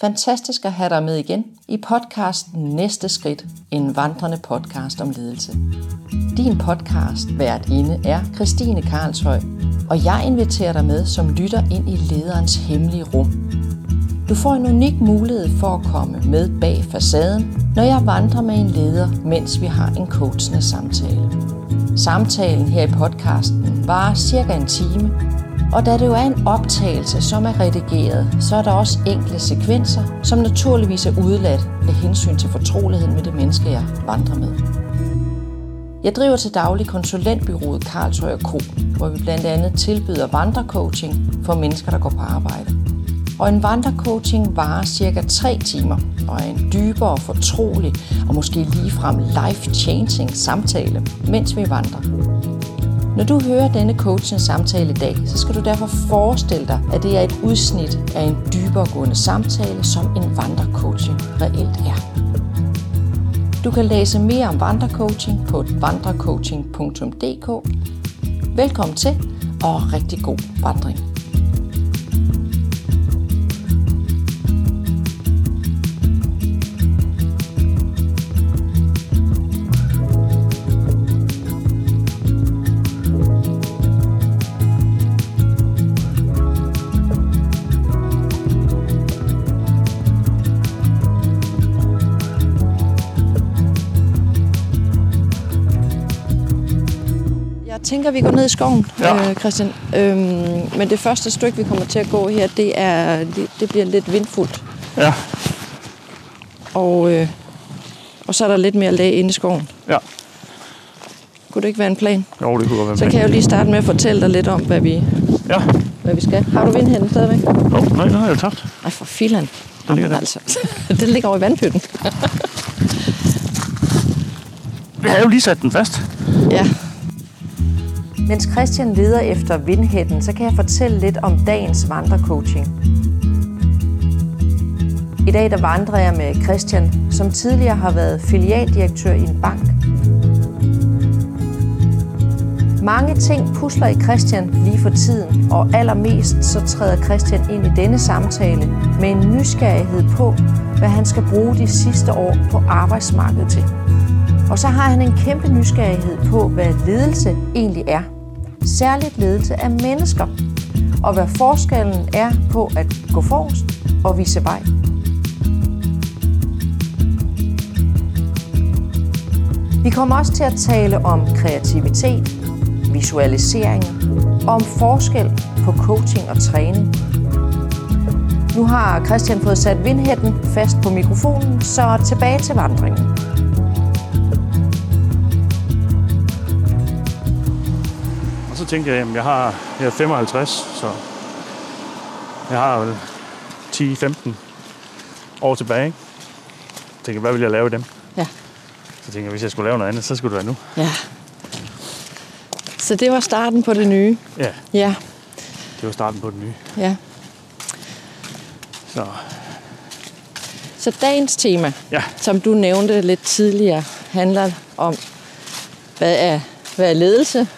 Fantastisk at have dig med igen i podcasten Næste Skridt, en vandrende podcast om ledelse. Din podcast hvert inde er Christine Karlshøj, og jeg inviterer dig med som lytter ind i lederens hemmelige rum. Du får en unik mulighed for at komme med bag facaden, når jeg vandrer med en leder, mens vi har en coachende samtale. Samtalen her i podcasten varer cirka en time, og da det jo er en optagelse, som er redigeret, så er der også enkelte sekvenser, som naturligvis er udladt af hensyn til fortroligheden med det menneske, jeg vandrer med. Jeg driver til daglig konsulentbyrået Karlshøj Co., hvor vi blandt andet tilbyder vandrecoaching for mennesker, der går på arbejde. Og en vandrecoaching varer cirka 3 timer og er en dybere, fortrolig og måske ligefrem life-changing samtale, mens vi vandrer. Når du hører denne coachens samtale i dag, så skal du derfor forestille dig, at det er et udsnit af en dyberegående samtale, som en vandrecoaching reelt er. Du kan læse mere om vandrecoaching på vandrecoaching.dk. Velkommen til, og rigtig god vandring. Tænker, at vi går ned i skoven, ja. øh, Christian. Øhm, men det første stykke, vi kommer til at gå her, det, er, det, bliver lidt vindfuldt. Ja. Og, øh, og så er der lidt mere lag inde i skoven. Ja. Kunne det ikke være en plan? Jo, det kunne være en plan. Så kan jeg jo lige starte med at fortælle dig lidt om, hvad vi, ja. hvad vi skal. Har du vindhænden stadigvæk? Jo, nej, den har jeg tabt. Nej, for filan. Den ligger der. Altså. den ligger over i vandpytten. Vi har jo lige sat den fast. Ja. Mens Christian leder efter vindhætten, så kan jeg fortælle lidt om dagens vandrecoaching. I dag der vandrer jeg med Christian, som tidligere har været filialdirektør i en bank. Mange ting pusler i Christian lige for tiden, og allermest så træder Christian ind i denne samtale med en nysgerrighed på, hvad han skal bruge de sidste år på arbejdsmarkedet til. Og så har han en kæmpe nysgerrighed på, hvad ledelse egentlig er – særligt ledelse af mennesker, og hvad forskellen er på at gå forrest og vise vej. Vi kommer også til at tale om kreativitet, visualisering og om forskel på coaching og træning. Nu har Christian fået sat vindhætten fast på mikrofonen, så tilbage til vandringen. Tænkte jeg, at jeg har jeg er 55, så jeg har vel 10-15 år tilbage. Ikke? Jeg tænkte, hvad vil jeg lave dem? Ja. Så tænkte jeg, hvis jeg skulle lave noget andet, så skulle det være nu. Ja. Så det var starten på det nye? Ja. Ja. Det var starten på det nye. Ja. Så. Så dagens tema, ja. som du nævnte lidt tidligere, handler om, hvad er, hvad er ledelse,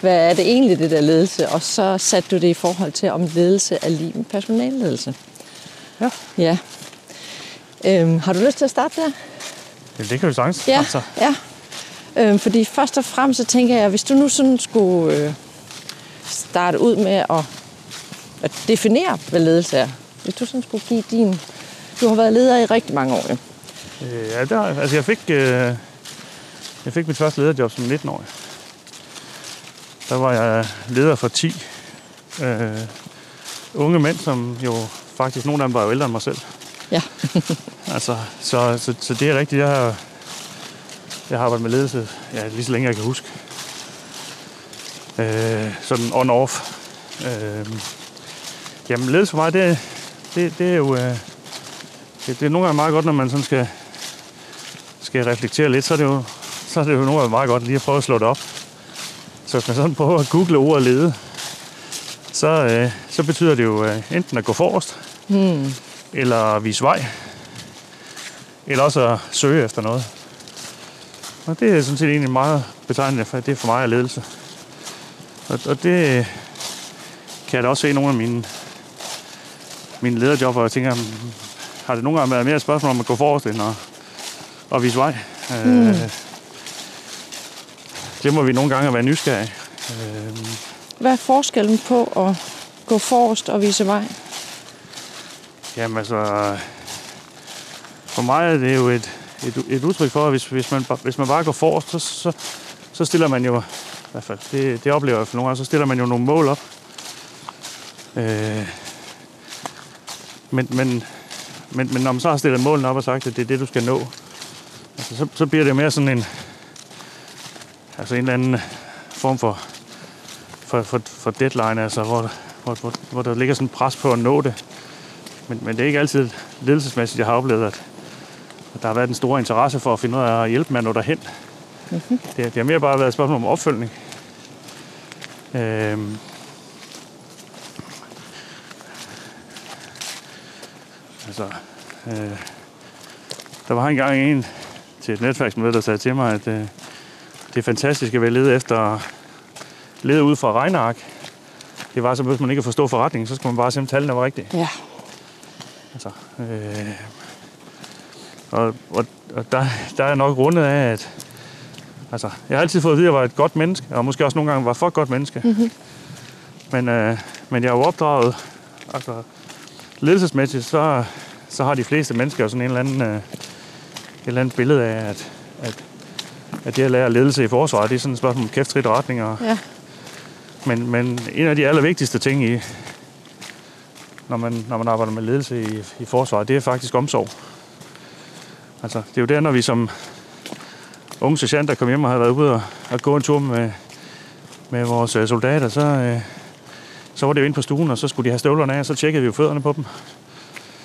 hvad er det egentlig, det der ledelse? Og så satte du det i forhold til, om ledelse er lige med personalledelse. Ja. Ja. Øhm, har du lyst til at starte der? Ja, det kan vi sagtens. Ja, altså. ja. Øhm, fordi først og fremmest så tænker jeg, hvis du nu sådan skulle øh, starte ud med at, at definere, hvad ledelse er. Hvis du sådan skulle give din... Du har været leder i rigtig mange år, ja. Øh, ja, der, altså jeg fik, øh, jeg fik mit første lederjob som 19-årig der var jeg leder for 10 øh, unge mænd, som jo faktisk, nogle af dem var jo ældre end mig selv. Ja. altså, så, så, så det er rigtigt. Jeg har, jeg har arbejdet med ledelse ja, lige så længe jeg kan huske. Øh, sådan on-off. Øh, jamen, ledelse for mig, det, det, det er jo... Øh, det, det er nogle gange meget godt, når man sådan skal, skal reflektere lidt, så er det jo, så er det jo nogle gange meget godt lige at prøve at slå det op. Så hvis man sådan prøver at google ordet lede, så, øh, så betyder det jo øh, enten at gå forrest, hmm. eller vise vej, eller også at søge efter noget. Og det er sådan set egentlig meget betegnende for, det er for mig af ledelse. Og, og det kan jeg da også se i nogle af mine, mine lederjob, hvor jeg tænker, har det nogle gange været mere et spørgsmål om at gå forrest end at, at vise vej. Mm. Øh, glemmer vi nogle gange at være nysgerrige. Øh, Hvad er forskellen på at gå forrest og vise vej? Jamen altså, for mig er det jo et, et, et udtryk for, at hvis, hvis, man, hvis man bare går forrest, så, så, så stiller man jo, i hvert fald, det, det oplever jeg for nogle gange, så stiller man jo nogle mål op. Øh, men, men, men, men når man så har stillet målene op og sagt, at det er det, du skal nå, altså, så, så bliver det mere sådan en, altså en eller anden form for, for, for, for deadline, altså, hvor, hvor, hvor, hvor der ligger sådan et pres på at nå det. Men, men det er ikke altid ledelsesmæssigt, jeg har oplevet, at, at der har været en stor interesse for at finde ud af at hjælpe med at nå derhen. Mm-hmm. Det, det har mere bare været et spørgsmål om opfølgning. Øhm. Altså, øh, der var engang en til et netværksmøde, der sagde til mig, at øh, det fantastiske ved at lede efter lede ud fra regneark, det var så, hvis man ikke kan forstå forretningen, så skal man bare se, om tallene var rigtige. Ja. Altså, øh, og og, og der, der er nok rundet af, at altså, jeg har altid fået at vide, at jeg var et godt menneske, og måske også nogle gange var for et godt menneske. Mm-hmm. Men, øh, men jeg er jo opdraget, altså ledelsesmæssigt, så, så har de fleste mennesker jo sådan en eller anden, øh, et eller andet billede af, at, at, at det at lære ledelse i forsvaret, det er sådan et spørgsmål om kæft, trit og retning. Og, Ja. men, men en af de allervigtigste ting i, når man, når man arbejder med ledelse i, i forsvaret, det er faktisk omsorg. Altså, det er jo der, når vi som unge sergeanter kom hjem og havde været ude og, og gå en tur med, med vores øh, soldater, så, øh, så var det jo ind på stuen, og så skulle de have støvlerne af, og så tjekkede vi jo fødderne på dem,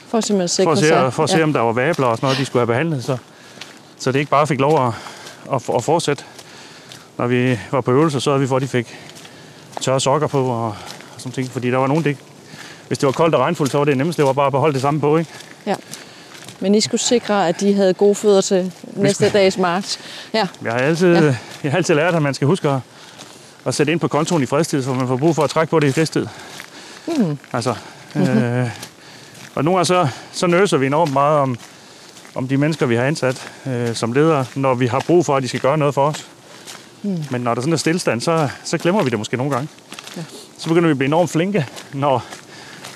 For at for at se, for at se om der var vabler og sådan noget, de skulle have behandlet, så, så det ikke bare fik lov at, at, at fortsætte. Når vi var på øvelser, så havde vi for, at de fik tørre sokker på og, og sådan ting, fordi der var nogen, det, hvis det var koldt og regnfuldt, så var det nemmest, det var bare at beholde det samme på, ikke? ja. Men I skulle sikre, at de havde gode fødder til næste dags march. Ja. Jeg har altid, Ja. jeg har altid lært, at man skal huske at, at sætte ind på kontoen i fredstid, så man får brug for at trække på det i festtid. Mm. Altså, mm-hmm. øh, og nogle gange så, så nøser vi enormt meget om, om de mennesker, vi har ansat øh, som ledere, når vi har brug for, at de skal gøre noget for os. Mm. Men når der sådan er stillestand, så, så glemmer vi det måske nogle gange. Ja. Så begynder vi at blive enormt flinke, når,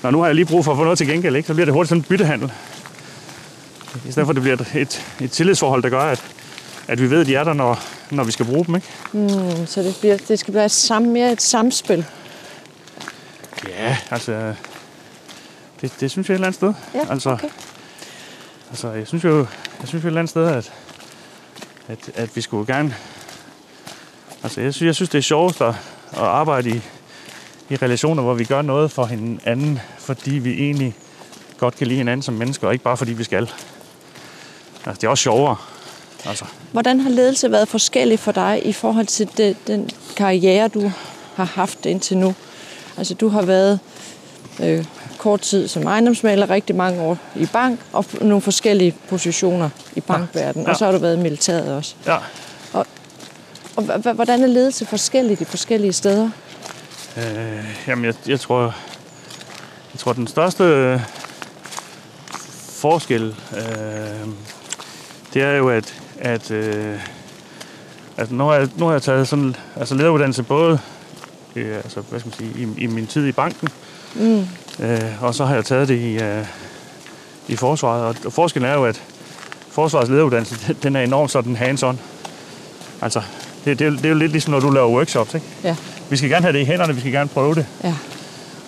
når nu har jeg lige brug for at få noget til gengæld, ikke? så bliver det hurtigt sådan en byttehandel. I stedet for, at det bliver et, et, et tillidsforhold, der gør, at, at vi ved, at de er der, når, når vi skal bruge dem. Ikke? Mm, så det, bliver, det skal være et sam, mere et samspil. Ja, altså... Det, det synes jeg et eller andet sted. Ja, altså, okay altså, jeg synes jo, jeg synes jo et eller andet sted, at, at, at vi skulle gerne... Altså, jeg synes, jeg synes det er sjovest at, at arbejde i, i relationer, hvor vi gør noget for hinanden, fordi vi egentlig godt kan lide hinanden som mennesker, og ikke bare fordi vi skal. Altså, det er også sjovere. Altså, Hvordan har ledelse været forskellig for dig i forhold til det, den karriere, du har haft indtil nu? Altså, du har været øh, kort tid som ejendomsmaler, rigtig mange år i bank, og nogle forskellige positioner i bankverdenen, Ja. og så har du været i militæret også. ja. Og h- hvordan er ledelse forskellig de forskellige steder? Øh, jamen, jeg, jeg tror, jeg tror, den største øh, forskel, øh, det er jo, at, at øh, altså, nu, har jeg, nu har jeg taget sådan, altså lederuddannelse både øh, altså, hvad skal man sige, i, i min tid i banken, mm. Øh, og så har jeg taget det i, øh, i forsvaret. Og forskellen er jo, at forsvarets lederuddannelse, den- er enormt sådan hands-on. Altså, det, det, er jo- det er jo lidt ligesom, når du laver workshops, ikke? Ja, Vi skal gerne have det i hænderne, vi skal gerne prøve det. ja,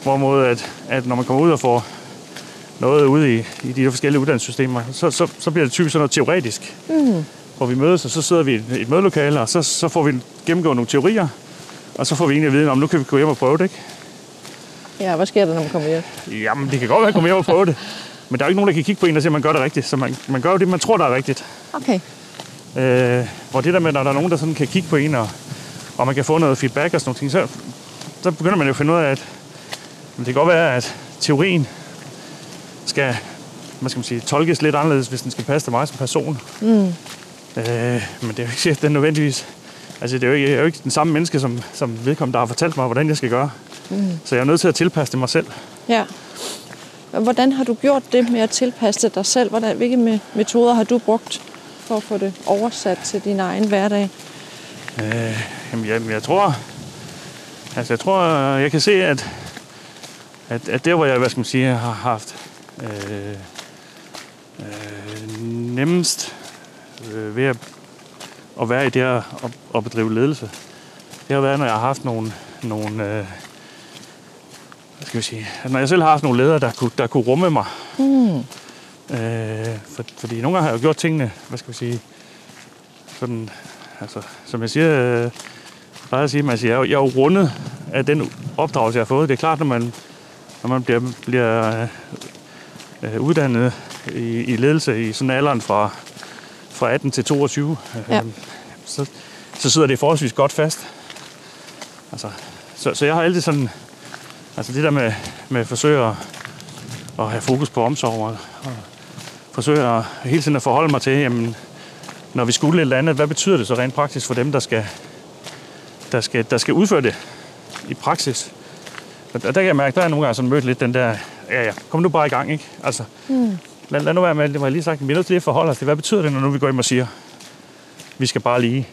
Hvorimod, at, at når man kommer ud og får noget ude i, i de her forskellige uddannelsessystemer, så, så, så bliver det typisk sådan noget teoretisk. Mm. Hvor vi mødes, og så sidder vi i et, et mødelokale, og så, så får vi gennemgået nogle teorier, og så får vi egentlig at vide, om nu kan vi gå hjem og prøve det, ikke? Ja. Hvad sker der, når man kommer hjem? Jamen, det kan godt være, at komme hjem og prøve det. Men der er jo ikke nogen, der kan kigge på en og sige, at man gør det rigtigt. Så man, man gør jo det, man tror, der er rigtigt. Okay. Øh, hvor det der med, når der er nogen, der sådan kan kigge på en, og, og man kan få noget feedback og sådan noget, ting, så, så begynder man jo at finde ud af, at men det kan godt være, at teorien skal hvad skal man sige, tolkes lidt anderledes, hvis den skal passe til mig som person. Mm. Øh, men det er jo ikke sikkert, den nødvendigvis... Altså, det er jo ikke, jeg er jo ikke den samme menneske, som, som vedkommende, der har fortalt mig, hvordan jeg skal gøre. Mm. Så jeg er nødt til at tilpasse det mig selv. Ja. Hvordan har du gjort det med at tilpasse dig selv? Hvordan, hvilke metoder har du brugt for at få det oversat til din egen hverdag? Øh, jamen, jeg, jeg tror, altså jeg tror, jeg kan se, at, at, at der, hvor jeg, hvad skal man sige, har haft øh, øh, nemmest øh, ved at, at være i det at, at bedrive ledelse, det har været, når jeg har haft nogle, nogle øh, hvad skal vi sige, når jeg selv har haft nogle ledere, der kunne, der kunne rumme mig. Mm. Øh, for, fordi nogle gange har jeg gjort tingene, hvad skal vi sige, sådan, altså, som jeg siger, øh, plejer at sige, man siger, jeg, jeg er jo rundet af den opdragelse, jeg har fået. Det er klart, når man, når man bliver, bliver øh, uddannet i, i ledelse i sådan alderen fra, fra 18 til 22, øh, ja. så, så sidder det forholdsvis godt fast. Altså, så, så jeg har altid sådan, altså det der med, med at forsøge at, at have fokus på omsorg og, og forsøge at hele tiden at forholde mig til, jamen, når vi skulle et eller andet, hvad betyder det så rent praktisk for dem, der skal, der skal, der skal udføre det i praksis? Og der kan jeg mærke, der er nogle gange sådan mødt lidt den der, ja ja, kom nu bare i gang, ikke? Altså, mm. lad, lad nu være med, det var jeg lige sagt, vi er nødt til at forholde os til, hvad betyder det, når nu vi går ind og siger, vi skal bare lige.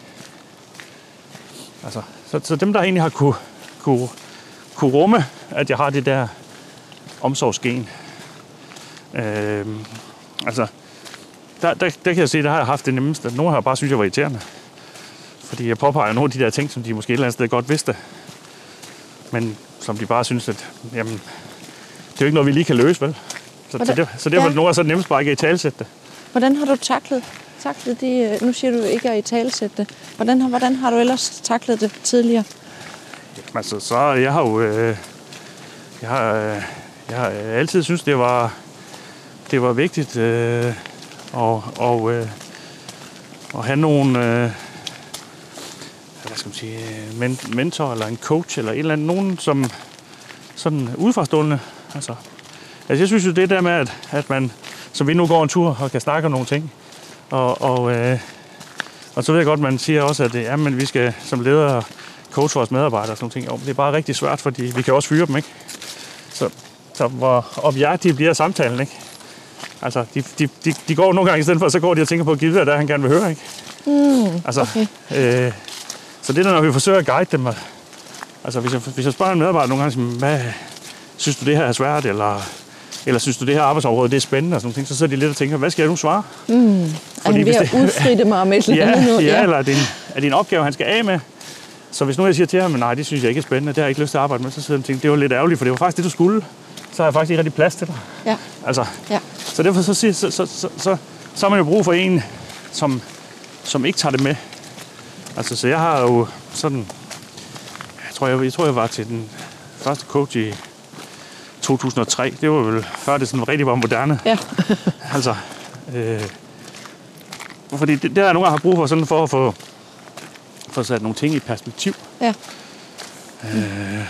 Altså, så, så dem, der egentlig har kunne, kunne, kunne rumme, at jeg har det der omsorgsgen, øh, altså, der, der, der kan jeg se, der har jeg haft det nemmeste. Nogle har bare synes, jeg var irriterende. Fordi jeg påpeger nogle af de der ting, som de måske et eller andet sted godt vidste. Men som de bare synes, at jamen, det er jo ikke noget, vi lige kan løse, vel? Så, Hvordan, så, det, så derfor ja. nogle er så nemmest bare ikke at i talsætte det. Hvordan har du taklet, taklet de, øh, nu siger du ikke at i talsætte det. Hvordan, hvordan har du ellers taklet det tidligere? Jamen, altså, så jeg har jo, øh, jeg har, øh, jeg har øh, altid synes det var, det var vigtigt, øh, og, og, øh, og have nogle, øh, hvad skal man sige, men, mentor eller en coach eller et eller andet, nogen som sådan udefrastående, altså, altså jeg synes jo det der med, at, at man, som vi nu går en tur og kan snakke om nogle ting, og, og, øh, og så ved jeg godt, man siger også, at ja, men vi skal som leder coach vores medarbejdere og sådan ting. Og det er bare rigtig svært, fordi vi kan også fyre dem, ikke? Så, så hvor objektiv bliver samtalen, ikke? Altså, de, de, de, de går nogle gange i stedet for, så går de og tænker på, at hvad der han gerne vil høre, ikke? Mm, altså, okay. øh, så det der, når vi forsøger at guide dem, altså hvis jeg, hvis jeg spørger en medarbejder nogle gange, hvad, synes du det her er svært, eller, eller synes du det her arbejdsområde det er spændende, og sådan noget, så sidder de lidt og tænker, hvad skal jeg nu svare? Mm. Fordi, er han ved at udfritte mig om et eller andet ja, nu? Ja, eller er det, en, er det en opgave, han skal af med? Så hvis nu jeg siger til ham, nej, det synes jeg ikke er spændende, det har jeg ikke lyst til at arbejde med, så sidder han og tænker, det var lidt ærgerligt, for det var faktisk det, du skulle. Så har jeg faktisk ikke rigtig plads til dig. Ja. Altså, ja. Så derfor så, så, så, så, så, så har man jo brug for en, som, som ikke tager det med. Altså, så jeg har jo sådan... Jeg tror, jeg, jeg tror, jeg var til den første coach i 2003. Det var vel før det sådan rigtig var moderne. Ja. altså, øh, fordi det, det er nogle gange har brug for sådan for at få, få sat nogle ting i perspektiv. Ja. Øh,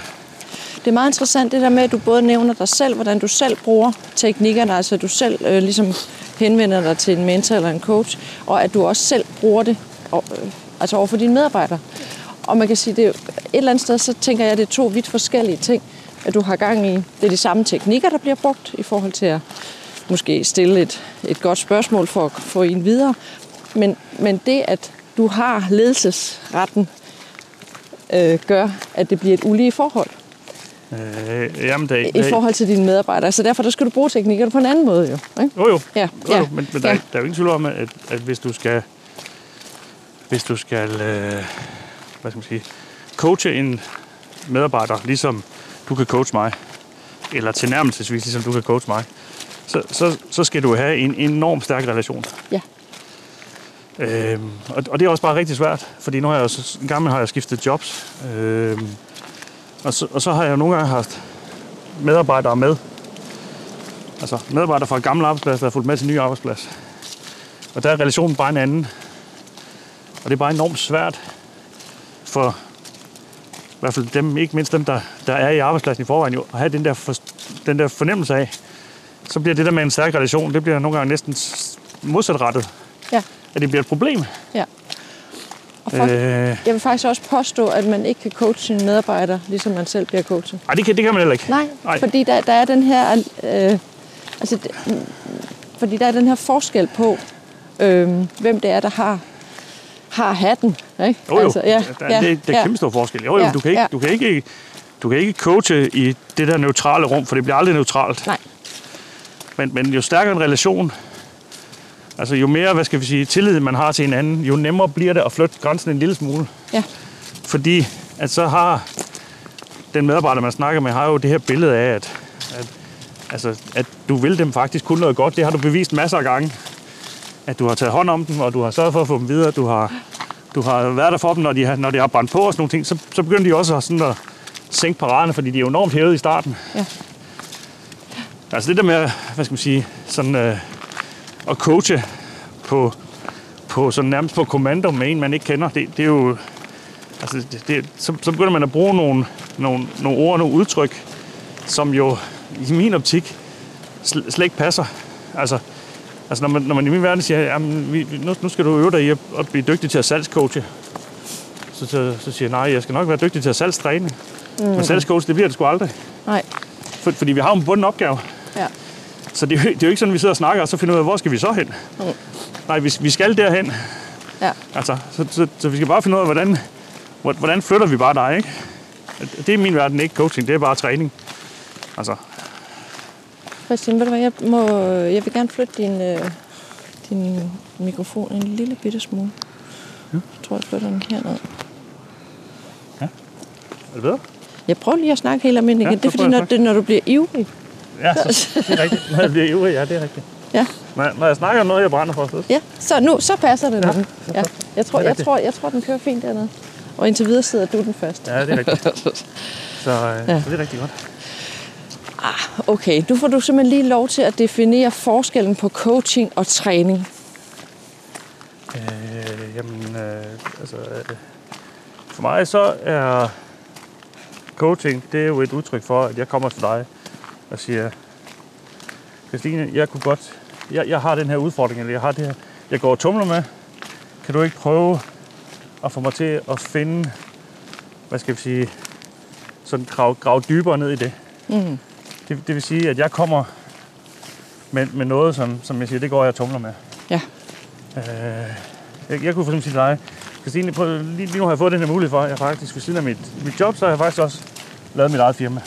det er meget interessant det der med, at du både nævner dig selv, hvordan du selv bruger teknikkerne, altså at du selv øh, ligesom henvender dig til en mentor eller en coach, og at du også selv bruger det og, øh, altså over for dine medarbejdere. Og man kan sige, det er, et eller andet sted, så tænker jeg, at det er to vidt forskellige ting, at du har gang i. Det er de samme teknikker, der bliver brugt i forhold til at måske stille et, et godt spørgsmål for at få en videre. Men, men det, at du har ledelsesretten, øh, gør, at det bliver et ulige forhold. Øh, jamen, det, I forhold til dine medarbejdere. Så derfor der skal du bruge teknikker på en anden måde jo. Ikke? Jo jo. Ja, jo, jo. Men, men der, ja. der er jo ingen tvivl om, at, at hvis du skal, hvis du skal øh, hvad skal man sige, coache en medarbejder, ligesom du kan coache mig, eller tilnærmelsesvis ligesom du kan coache mig, så, så, så skal du have en enorm stærk relation. Ja. Øhm, og, og det er også bare rigtig svært, fordi nu har jeg også, en gang har jeg skiftet jobs. Øhm, og så, og så har jeg nogle gange haft medarbejdere med. Altså medarbejdere fra gamle arbejdspladser, der har fulgt med til nye arbejdsplads. Og der er relationen bare en anden. Og det er bare enormt svært for i hvert fald dem, ikke mindst dem, der, der er i arbejdspladsen i forvejen, jo, at have den der, for, den der fornemmelse af, så bliver det der med en stærk relation, det bliver nogle gange næsten modsatrettet. Ja. At det bliver et problem. Ja. Og for, øh, jeg vil faktisk også påstå, at man ikke kan coache sine medarbejdere, ligesom man selv bliver coachet. Nej, det kan, det kan man heller ikke. Nej, Nej. fordi der, der er den her... Øh, Altså, det, fordi der er den her forskel på, øh, hvem det er, der har, har hatten. Ikke? Jo, jo. Altså, ja, der, ja, det, det er ja. kæmpe stor forskel. Jo, jo, Ja, du, kan ikke, ja. du, kan ikke, du kan ikke coache i det der neutrale rum, for det bliver aldrig neutralt. Nej, Men, men jo stærkere en relation, altså jo mere, hvad skal vi sige, tillid man har til hinanden, jo nemmere bliver det at flytte grænsen en lille smule. ja. Fordi at så har den medarbejder, man snakker med, har jo det her billede af, at, at, altså, at du vil dem faktisk kun noget godt. Det har du bevist masser af gange. At du har taget hånd om dem, og du har sørget for at få dem videre. Du har, du har været der for dem, når de har, når de har brændt på og sådan nogle ting. Så, så begynder de også at, sådan at sænke paraderne, fordi de er jo enormt hævet i starten. Ja. Altså det der med, hvad skal man sige, sådan øh, at coache på, på sådan nærmest på kommando med en, man ikke kender, det, det er jo, altså det, det, så, så begynder man at bruge nogle, nogle, nogle ord og nogle udtryk, som jo i min optik sl- slet ikke passer. Altså, altså når, man, når man i min verden siger, jamen, vi, nu, nu skal du øve dig i at, at blive dygtig til at salgscoache, så, så, så siger jeg, nej, jeg skal nok være dygtig til at salgstræne. Mm. Men salgscoach, det bliver det sgu aldrig. Nej. For, fordi vi har jo en bunden opgave. Ja. Så det er, jo, det er jo ikke sådan, at vi sidder og snakker, og så finder ud af, hvor skal vi så hen? Mm. Nej, vi, vi skal derhen. Ja. Altså, så, så, så vi skal bare finde ud af, hvordan, hvor- hvordan flytter vi bare dig, ikke? Det er min verden, ikke coaching, det er bare træning. Altså, Christian, ved du hvad, jeg, må, jeg vil gerne flytte din, øh, din mikrofon en lille bitte smule. Jeg tror, jeg flytter den herned. er det bedre? Jeg prøver lige at snakke helt almindeligt Ja, igen. Det er fordi, når, det, når du bliver ivrig. Ja, så, det er rigtigt. Når jeg bliver ivrig, ja, det er rigtigt. Ja, Når, jeg- når jeg snakker om noget, jeg brænder for, så ja. Så nu, så passer det. Ja, ja. Jeg, tror, jeg, tror, jeg tror, den kører fint dernede. Og indtil videre sidder du den først. ja, det er rigtigt. Så, øh, Ja. så det er rigtig godt. Okay, nu får du simpelthen lige lov til at definere forskellen på coaching og træning. Øh, jamen, øh, altså, øh, for mig så er coaching, det er jo et udtryk for, at jeg kommer til dig og siger, Christine, jeg kunne godt, jeg, jeg har den her udfordring, eller jeg har det her, jeg går og tumler med. Kan du ikke prøve at få mig til at finde, hvad skal vi sige, sådan grave, grave dybere ned i det? Mm. det? Det vil sige, at jeg kommer med, med noget, som, som jeg siger, det går jeg og tumler med. Ja. Øh, jeg, jeg kunne for eksempel sige til dig, Christine, prøv, lige, lige nu har jeg fået den her mulighed for, at jeg faktisk ved siden af mit, mit job, så har jeg faktisk også lavet mit eget firma.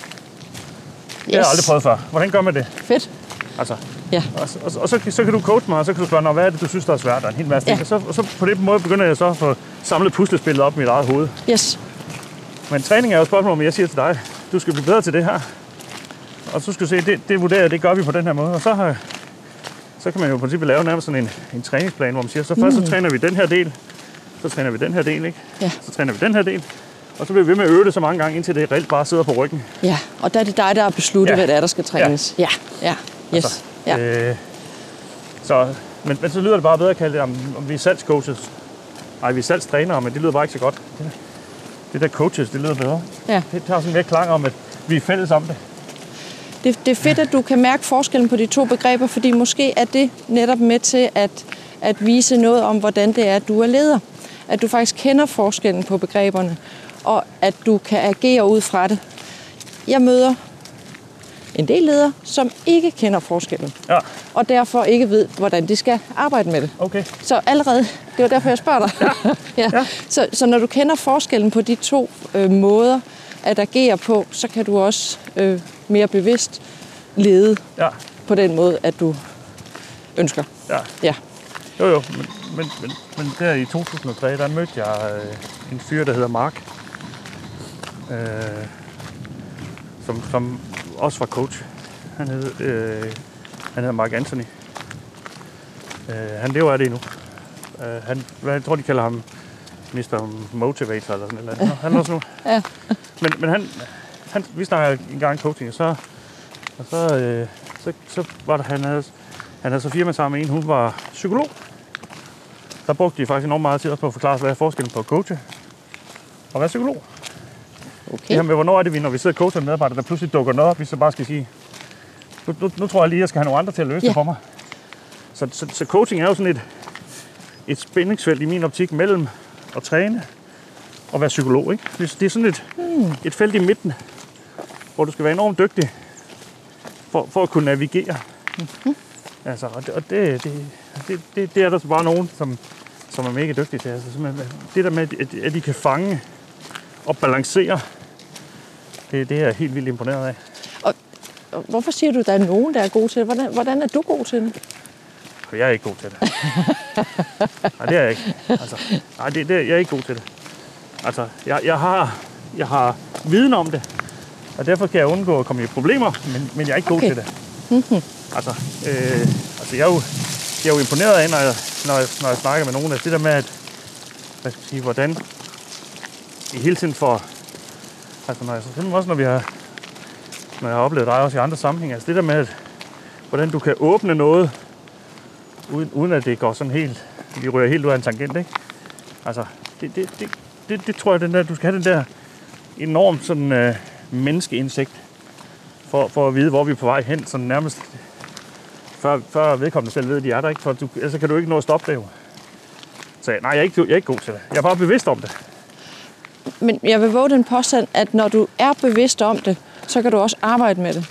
Yes. Det har jeg aldrig prøvet før. Hvordan gør man det? Fedt. Altså, Ja. og, og, og så, så kan du coache mig, og så kan du spørge, "Nå, hvad er det, du synes, der er svært? Og en hel masse Ja. ting. Og så, og så på den måde begynder jeg så at få samlet puslespillet op i mit eget hoved. Yes. Men træning er jo et spørgsmål, om jeg siger til dig, du skal blive bedre til det her. Og så skal du se, det, det vurderer jeg, det gør vi på den her måde. Og så, har, så kan man jo i princippet lave nærmest sådan en, en træningsplan, hvor man siger, så først så træner vi den her del, så træner vi den her del, ikke? Ja. Så træner vi den her del, og så bliver vi ved med at øve det så mange gange, indtil det reelt bare sidder på ryggen. Ja, og der er det dig, der har besluttet, Ja. hvad det er, der skal trænes. Ja, ja. Yes. Altså, Ja. Øh, så, men, men så lyder det bare bedre at kalde det, om, om vi er salgscoaches. Nej, vi er salgstrænere, men det lyder bare ikke så godt. Det, det der coaches, det lyder bedre. Ja. Det tager sådan mere klang om, at vi er fælles om det. Det, det er fedt, at du kan mærke forskellen på de to begreber, fordi måske er det netop med til at, at vise noget om, hvordan det er, at du er leder. At du faktisk kender forskellen på begreberne, og at du kan agere ud fra det. Jeg møder en del ledere, som ikke kender forskellen, Ja, og derfor ikke ved, hvordan de skal arbejde med det. okay. Så allerede, det var derfor, jeg spørger dig. Ja. ja. Så, så når du kender forskellen på de to øh, måder at agere på, så kan du også øh, mere bevidst lede Ja, på den måde, at du ønsker. ja. Ja. Jo, jo, men, men, men, men der i 2003, der mødte jeg øh, en fyr, der hedder Mark. Øh, som, som også var coach. Han hed, øh, han hedder Mark Anthony. Øh, han lever af det endnu. Øh, han, hvad, jeg tror, de kalder ham Mr. Motivator eller sådan noget. Han er også nu. Ja. Men, men han, han, vi snakker en gang coaching, og så, og så, øh, så, så var der, han havde, han havde så firma sammen med en, hun var psykolog. Der brugte de faktisk enormt meget tid på at forklare, hvad er forskellen på at coache og være psykolog. Okay. med, hvornår er det, vi, når vi sidder og coacher en medarbejder, der pludselig dukker noget op, vi så bare skal sige, nu, nu, nu tror jeg lige, jeg skal have nogle andre til at løse Ja. det for mig. Så, så, så coaching er jo sådan et, et spændingsfelt i min optik mellem at træne og være psykolog. Ikke? Det, det er sådan et, Hmm. et felt i midten, hvor du skal være enormt dygtig for, for at kunne navigere Mm-hmm. Altså, og det, og det, det, det, det, det er der så bare nogen, som, som er mega dygtige til. Altså, det der med, at, at de kan fange og balancere, det, det er jeg helt vildt imponeret af. Og hvorfor siger du, at der er nogen, der er gode til det? Hvordan, hvordan er du god til det? Jeg er ikke god til det. nej, det er jeg ikke. Altså, nej, det, det, jeg er ikke god til det. Altså, jeg, jeg, har, jeg har viden om det, og derfor kan jeg undgå at komme i problemer, men, men jeg er ikke okay. god til det. Mm-hmm. Altså, øh, altså jeg, er jo, jeg er jo imponeret af, når jeg, når jeg, når jeg snakker med nogen, at det der med, at, hvad skal jeg sige, hvordan i hele tiden får, altså når jeg, simpelthen også når vi har, når jeg har oplevet dig også i andre sammenhænge, altså det der med, at, hvordan du kan åbne noget, uden, uden at det går sådan helt, vi ryger helt ud af en tangent, ikke? Altså, det, det, det, det, det tror jeg, den der, du skal have den der enormt sådan øh, menneskeindsigt, for, for at vide, hvor vi er på vej hen, sådan nærmest før, før vedkommende selv ved, at de er der, ikke? For du, ellers kan du ikke nå at stoppe det jo. Så nej, jeg er, ikke, jeg er ikke god til det. Jeg er bare bevidst om det. Men jeg vil våge den påstand, at når du er bevidst om det, så kan du også arbejde med det.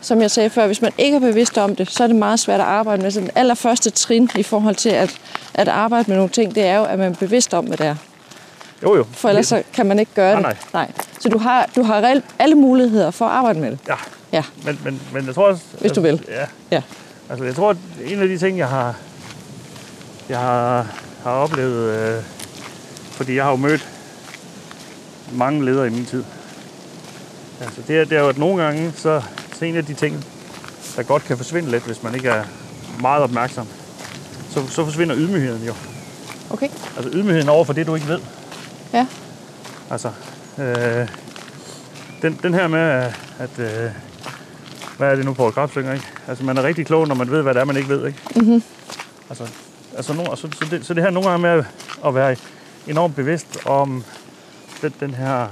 Som jeg sagde før, hvis man ikke er bevidst om det, så er det meget svært at arbejde med. Så den allerførste trin i forhold til at, at arbejde med nogle ting, det er jo, at man er bevidst om, hvad det er. Jo, jo. For ellers så kan man ikke gøre det. Nej, nej. Så du har, du har reelt alle muligheder for at arbejde med det. Ja. Ja. Men, men, men jeg tror også... Hvis du vil. Ja. Ja. Altså, jeg tror, at en af de ting, jeg har, jeg har, har oplevet, øh, fordi jeg har jo mødt mange ledere i min tid. Altså, det er, det er jo, at nogle gange, så, så en af de ting, der godt kan forsvinde lidt, hvis man ikke er meget opmærksom, så, så forsvinder ydmygheden jo. Okay. Altså ydmygheden over for det, du ikke ved. Ja. Altså, øh, den, den her med, at, øh, hvad er det nu på Krab synger, ikke? Altså, man er rigtig klog, når man ved, hvad det er, man ikke ved, ikke? Mm-hmm. Altså, altså no, så, så, det, så det her nogle gange med at være enormt bevidst om den, den her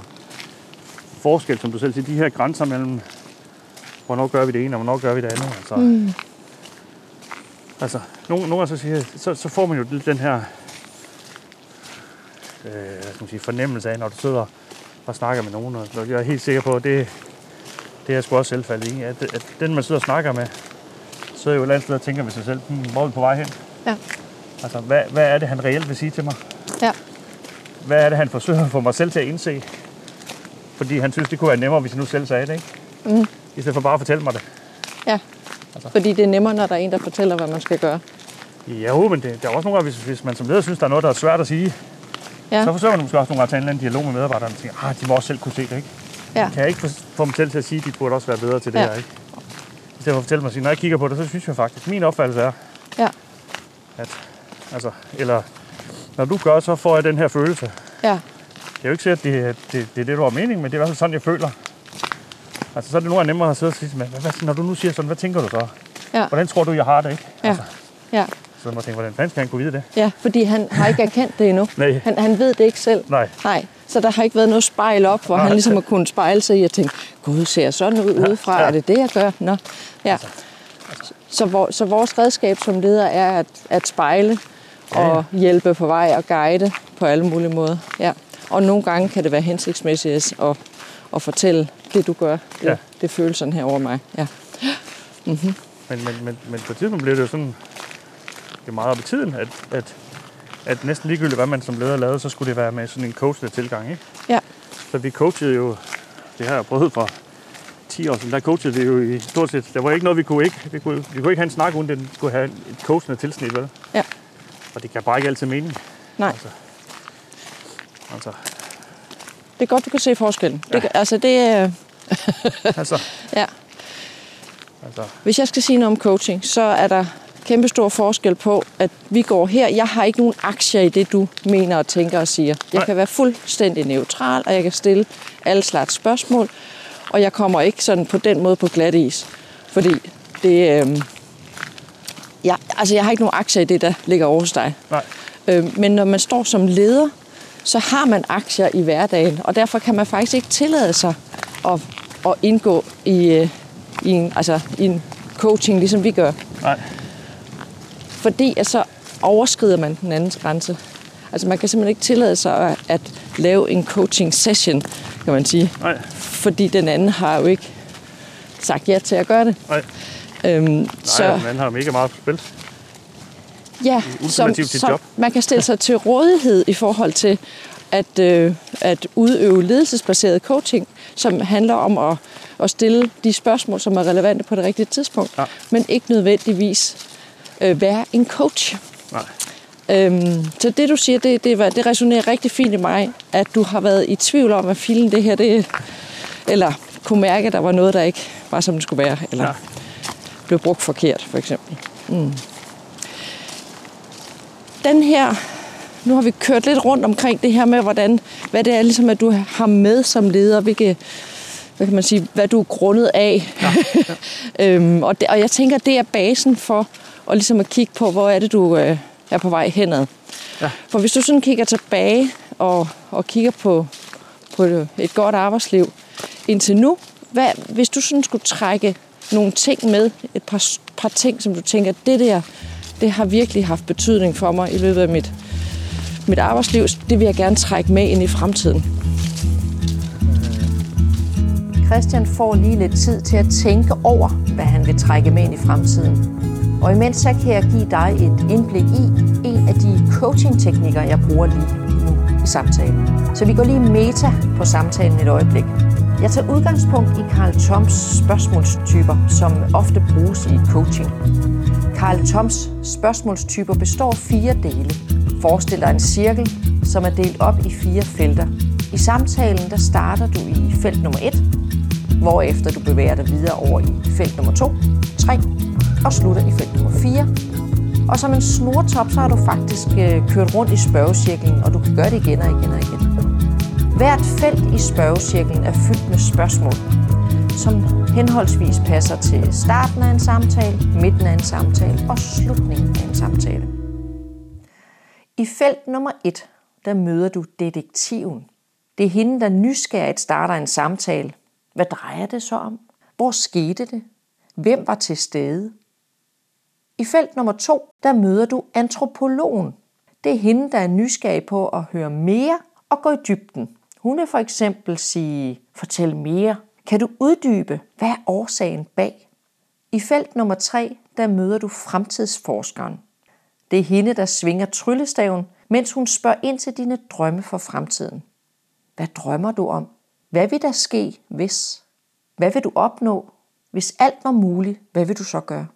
forskel, som du selv siger, de her grænser mellem, hvornår gør vi det ene, og hvornår gør vi det andet. Altså, Mm. altså nogle, nogle så, siger, så, så får man jo den her øh, skal man sige, fornemmelse af, når du sidder og snakker med nogen, og jeg er helt sikker på, at det, det er jeg sgu også selv faldet i, at, at den, man sidder og snakker med, sidder jo et eller andet sted og tænker ved sig selv, hmm, hvor er vi på vej hen? Ja. Altså, hvad, hvad er det, han reelt vil sige til mig? Ja. Hvad er det, han forsøger at få mig selv til at indse? Fordi han synes, det kunne være nemmere, hvis jeg nu selv sagde det, ikke? Mm. I stedet for bare at fortælle mig det. Ja. Altså. Fordi det er nemmere, når der er en, der fortæller, hvad man skal gøre. Jo, men det, der er også nogle gange, hvis, hvis man som leder synes, der er noget, der er svært at sige, Ja. så forsøger man måske også nogle gange at tage en eller anden dialog med medarbejderne og tænke, ah, de må også selv kunne se det, ikke? Ja. Kan jeg ikke få, dem selv til at sige, at de burde også være bedre til det Ja. her, ikke? I stedet for at fortælle mig, at sige, når jeg kigger på det, så synes jeg faktisk, min opfattelse er, Ja. at, altså, eller, når du gør, så får jeg den her følelse. Ja. Det er jo ikke sikkert, at det, det, det, er det, du har mening, men det er i hvert fald sådan, jeg føler. Altså, så er det gange nemmere at sidde og sige, men hvad, hvad, når du nu siger sådan, hvad tænker du så? Ja. Hvordan tror du, jeg har det, ikke? Ja. Altså, Ja. så må jeg tænke, hvordan fanden skal han kunne vide det? Ja, fordi han har ikke erkendt det endnu. Nej. Han, han ved det ikke selv. Nej. Nej, så der har ikke været noget spejl op, hvor Nej. han ligesom har kunnet spejle sig i at tænke, gud, ser jeg sådan ud udefra? ja. Er det det, jeg gør? Nå. Ja. Så, vor, så vores redskab som leder er at, at spejle og hjælpe på vej og guide på alle mulige måder. Ja. Og nogle gange kan det være hensigtsmæssigt at, at fortælle, det du gør, det, Ja. det føles sådan her over mig. Ja. Men, men, men, men på et tidspunkt bliver det jo sådan, det er meget op i tiden, at, at, at næsten ligegyldigt, hvad man som leder lavede, så skulle det være med sådan en coachende tilgang. Ikke? Ja. Så vi coachede jo, det har jeg prøvet for 10 år siden, der coachede vi jo i stort set, der var ikke noget, vi kunne ikke, vi kunne, vi kunne ikke have en snak, uden den skulle have et coachende tilsnit, vel? Ja. Og det kan bare ikke altid mening. Nej, Altså, altså, det er godt, du kan se forskellen. Det, kan- altså, det er... altså, Ja. altså, Hvis jeg skal sige noget om coaching, så er der kæmpe stor forskel på, at vi går her. Jeg har ikke nogen aktier i det, du mener og tænker og siger. Jeg Nej. kan være fuldstændig neutral, og jeg kan stille alle slags spørgsmål. Og jeg kommer ikke sådan på den måde på glat is. Fordi det... Øh, ja, altså jeg har ikke nogen aktier i det, der ligger over hos dig. nej, Øh, men når man står som leder, så har man aktier i hverdagen, og derfor kan man faktisk ikke tillade sig at, at indgå i, øh, i, en, altså, i en coaching, ligesom vi gør. nej, Fordi at så overskrider man den andens grænse. Altså man kan simpelthen ikke tillade sig at, at lave en coaching session, kan man sige. nej, Fordi den anden har jo ikke sagt ja til at gøre det. nej. Øhm, Nej, så, man har mega meget på spil. Ja, som, som job. man kan stille sig til rådighed i forhold til at, øh, at udøve ledelsesbaseret coaching, som handler om at, at stille de spørgsmål, som er relevante på det rigtige tidspunkt, ja. men ikke nødvendigvis øh, være en coach. Nej. Øhm, så det du siger, det, det, det resonerer rigtig fint i mig, at du har været i tvivl om, at filen det her, det, eller kunne mærke, at der var noget, der ikke var, som det skulle være, eller ja. Blev brugt forkert, for eksempel. Mm. Den her, nu har vi kørt lidt rundt omkring det her med, hvordan, hvad det er, ligesom, at du har med som leder, hvilke, hvad kan man sige, hvad du er grundet af. Ja, ja. øhm, og, det, og jeg tænker, det er basen for at, ligesom at kigge på, hvor er det, du øh, er på vej henad. Ja. For hvis du sådan kigger tilbage og, og kigger på, på et godt arbejdsliv indtil nu, hvad, hvis du sådan skulle trække nogle ting med, et par, par ting, som du tænker, det der, det har virkelig haft betydning for mig i løbet af mit, mit arbejdsliv, det vil jeg gerne trække med ind i fremtiden. Christian får lige lidt tid til at tænke over, hvad han vil trække med ind i fremtiden. Og imens så kan jeg give dig et indblik i en af de coaching-teknikker, jeg bruger lige nu i samtalen. Så vi går lige meta på samtalen et øjeblik. Jeg tager udgangspunkt i Carl Toms spørgsmålstyper, som ofte bruges i coaching. Carl Toms spørgsmålstyper består af fire dele. Forestil dig en cirkel, som er delt op i fire felter. I samtalen der starter du i felt nummer 1, hvorefter du bevæger dig videre over i felt nummer 2, 3 og slutter i felt nummer 4. Og som en snortop, så har du faktisk øh, kørt rundt i spørgecirklen, og du kan gøre det igen og igen og igen. Hvert felt i spørgecirklen er fyldt med spørgsmål, som henholdsvis passer til starten af en samtale, midten af en samtale og slutningen af en samtale. I felt nummer 1, der møder du detektiven. Det er hende, der nysgerrigt starter en samtale. Hvad drejer det så om? Hvor skete det? Hvem var til stede? I felt nummer 2, der møder du antropologen. Det er hende, der er nysgerrig på at høre mere og gå i dybden kunne for eksempel sige, fortæl mere. Kan du uddybe, hvad er årsagen bag? I felt nummer 3, der møder du fremtidsforskeren. Det er hende, der svinger tryllestaven, mens hun spørger ind til dine drømme for fremtiden. Hvad drømmer du om? Hvad vil der ske, hvis? Hvad vil du opnå? Hvis alt var muligt, hvad vil du så gøre?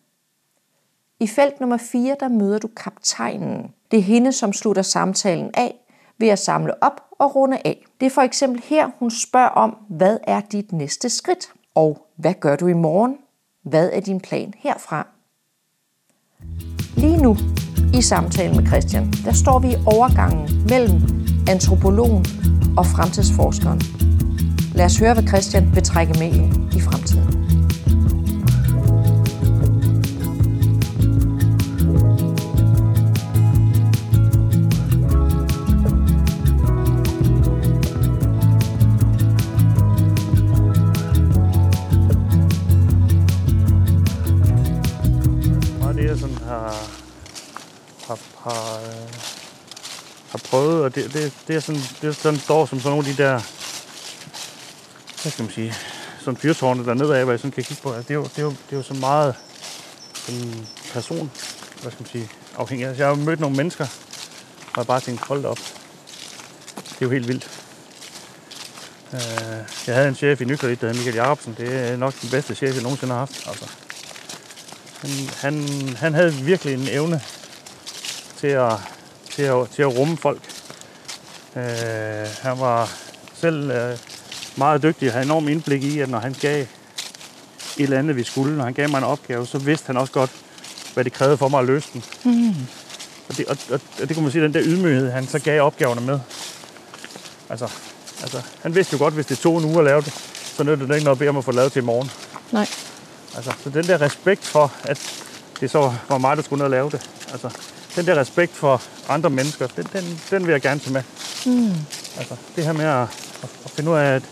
I felt nummer 4, der møder du kaptajnen. Det er hende, som slutter samtalen af ved at samle op og runde af. Det er for eksempel her, hun spørger om, hvad er dit næste skridt? Og hvad gør du i morgen? Hvad er din plan herfra? Lige nu, i samtalen med Christian, der står vi i overgangen mellem antropologen og fremtidsforskeren. Lad os høre, hvad Christian vil trække med ind i fremtiden. Har, har, har prøvet, og det, det, det, er sådan, det er sådan, står som sådan nogle af de der, hvad skal man sige, sådan fyrtårne der nedad, hvor jeg sådan kan kigge på. Altså, det, er jo, det, er jo, det er jo så meget sådan person, hvad skal man sige, afhængig. Altså, jeg har jo mødt nogle mennesker, og jeg bare tænkt, hold op. Det er jo helt vildt. Øh, jeg havde en chef i Nykredit, der hed Michael Jacobsen. Det er nok den bedste chef, jeg nogensinde har haft. Altså. Han, han, han havde virkelig en evne til at, til at, til at rumme folk. Øh, han var selv øh, meget dygtig og havde enormt indblik i, at når han gav et eller andet, vi skulle, når han gav mig en opgave, så vidste han også godt, hvad det krævede for mig at løse den. Mm. Og, det, og, og, og det kunne man sige, den der ydmyghed, han så gav opgaverne med. Altså, altså, han vidste jo godt, hvis det tog en uge at lave det, så nødte det ikke noget at bede om at få lavet til i morgen. Nej. Altså, så den der respekt for, at det så var mig, der skulle ned og lave det. Altså, den der respekt for andre mennesker, den, den, den vil jeg gerne tage med. Mm. Altså, det her med at, at finde ud af, at,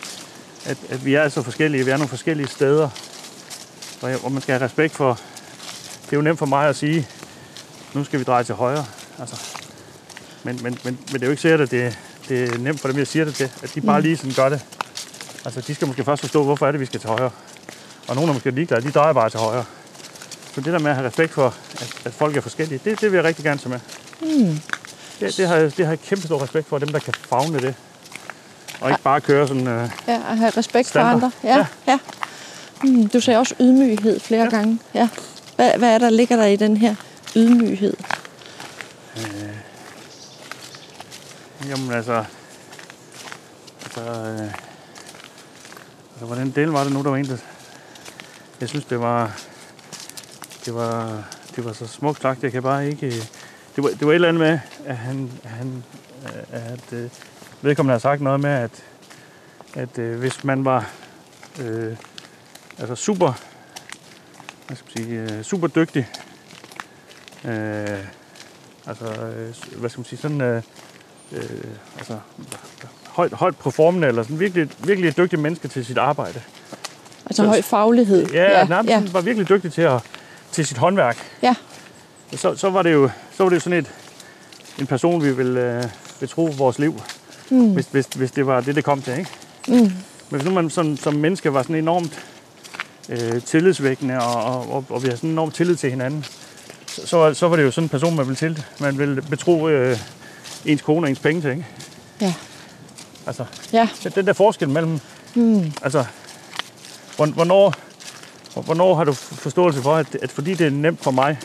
at, at vi er så forskellige, vi er nogle forskellige steder, hvor, jeg, hvor man skal have respekt for. Det er jo nemt for mig at sige, nu skal vi dreje til højre. Altså, men, men, men, men det er jo ikke sikkert, at det, det er nemt for dem, jeg siger det til, at de bare mm. lige sådan gør det. Altså, de skal måske først forstå, hvorfor er det, vi skal til højre. Og nogle er måske ligeglade, de drejer bare til højre. så det der med at have respekt for, at, at folk er forskellige, det, det vil jeg rigtig gerne tage med. Mm. Det, det, har, jeg- det har jeg kæmpe stor respekt for, dem der kan fagne det. Og ikke bare køre sådan... Øh, Ja, at have respekt Standard. for andre. Ja, ja. ja. Mm, du sagde også ydmyghed flere ja. gange. Ja. Hvad, hvad er der, ligger der i den her ydmyghed? Jamen altså... Altså... Øh, altså hvordan del var det nu, der var en, der... Jeg synes, det var... Det var, det var så smukt sagt. Jeg kan bare ikke... Det var, det var et eller andet med, at han... han at øh, vedkommende har sagt noget med, at, at øh, hvis man var øh, altså super, hvad skal man sige, øh, super dygtig, øh, altså, øh, hvad skal man sige, sådan, øh, øh, altså, højt, højt performende, eller sådan virkelig, virkelig et dygtigt menneske til sit arbejde. Altså Så- høj faglighed. Ja, ja nærmest ja. var virkelig dygtig til, at, til sit håndværk. ja. Så, så, var det jo, så var det jo sådan et, en person, vi ville øh, betro vores liv, mm. hvis, hvis, hvis det var det, det kom til. Ikke? Mm. Men hvis nu man som, som menneske var sådan enormt øh, tillidsvækkende, og, og, og, og vi har sådan enormt tillid til hinanden, så, så, var- så var det jo sådan en person, man ville, til, man ville betro øh, ens kone og ens penge til. Ikke? Ja. Altså, Ja. den- den der forskel mellem, mm. altså, hvornår, hvornår har du forståelse for, at, at fordi det er nemt for mig,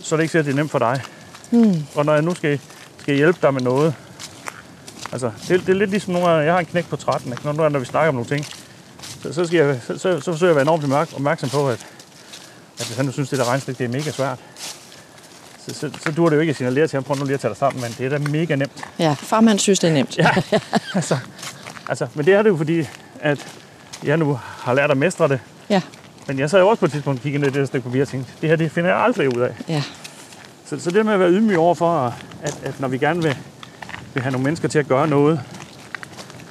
så er det ikke sikkert, at det er nemt for dig. Mm. Og når jeg nu skal, skal hjælpe dig med noget, altså, det, det er lidt ligesom nogle gange, jeg har en knæk på 13, ikke? Når, nu- når vi snakker om nogle ting, så, så, skal jeg, så, så, så forsøger jeg at være enormt opmærk- opmærksom på, at, at hvis han nu synes, det der regnestykke det er mega svært, så, så, så dur det jo ikke at signalere til ham, prøv nu lige at tage dig sammen, men det er da mega nemt. ja. Farmand synes, det er nemt. Ja, altså, altså, men det er det jo fordi, at jeg nu har lært at mestre det. Ja. Men jeg sad jo også på et tidspunkt og kiggede ned i det der stykke papir og tænkte, det her det finder jeg aldrig ud af. ja. Så, så det med at være ydmyg over for, at, at når vi gerne vil, vil have nogle mennesker til at gøre noget,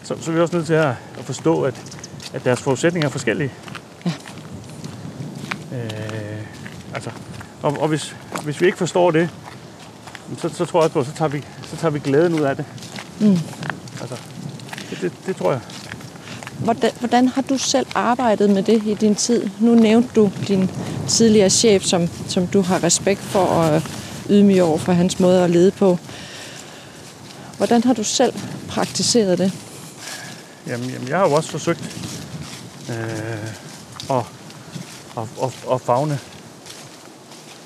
så, så er vi også nødt til at, at forstå, at, at deres forudsætninger er forskellige. Ja. Øh, altså, og, og hvis, hvis vi ikke forstår det, så, så tror jeg også på, så tager vi, så tager vi glæden ud af det. Mm. Altså, det, det, det tror jeg. Hvordan, hvordan har du selv arbejdet med det i din tid? Nu nævnte du din tidligere chef, som, som du har respekt for og ydmyg over for hans måde at lede på. Hvordan har du selv praktiseret det? Jamen, jamen jeg har jo også forsøgt øh, at, at, at, at fagne,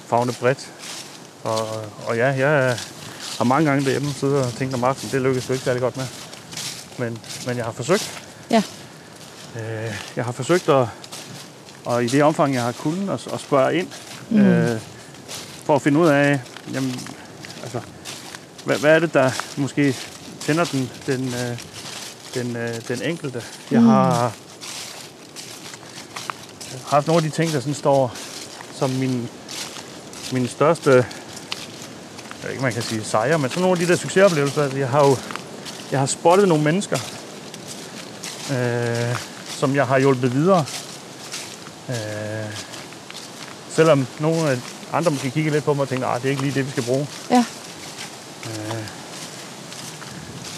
fagne bredt. Og, og ja, jeg har mange gange derhjemme siddet og tænkt om aftenen, det lykkedes jo ikke særlig godt med. Men, men jeg har forsøgt. Ja. Øh, jeg har forsøgt at, og i det omfang, jeg har kunnet, at, at spørge ind, mm. øh, for at finde ud af, jamen, altså, hvad, hvad er det, der måske tænder den, den, øh, den, øh, den enkelte. Jeg har haft nogle af de ting, der sådan står som min, min største, jeg ved ikke, man kan sige sejre, men sådan nogle af de der succesoplevelser. Altså, jeg har jo jeg har spottet nogle mennesker, øh, som jeg har hjulpet videre. Øh, selvom nogle af andre måske kigger lidt på mig og tænker, at det er ikke lige det, vi skal bruge. Ja.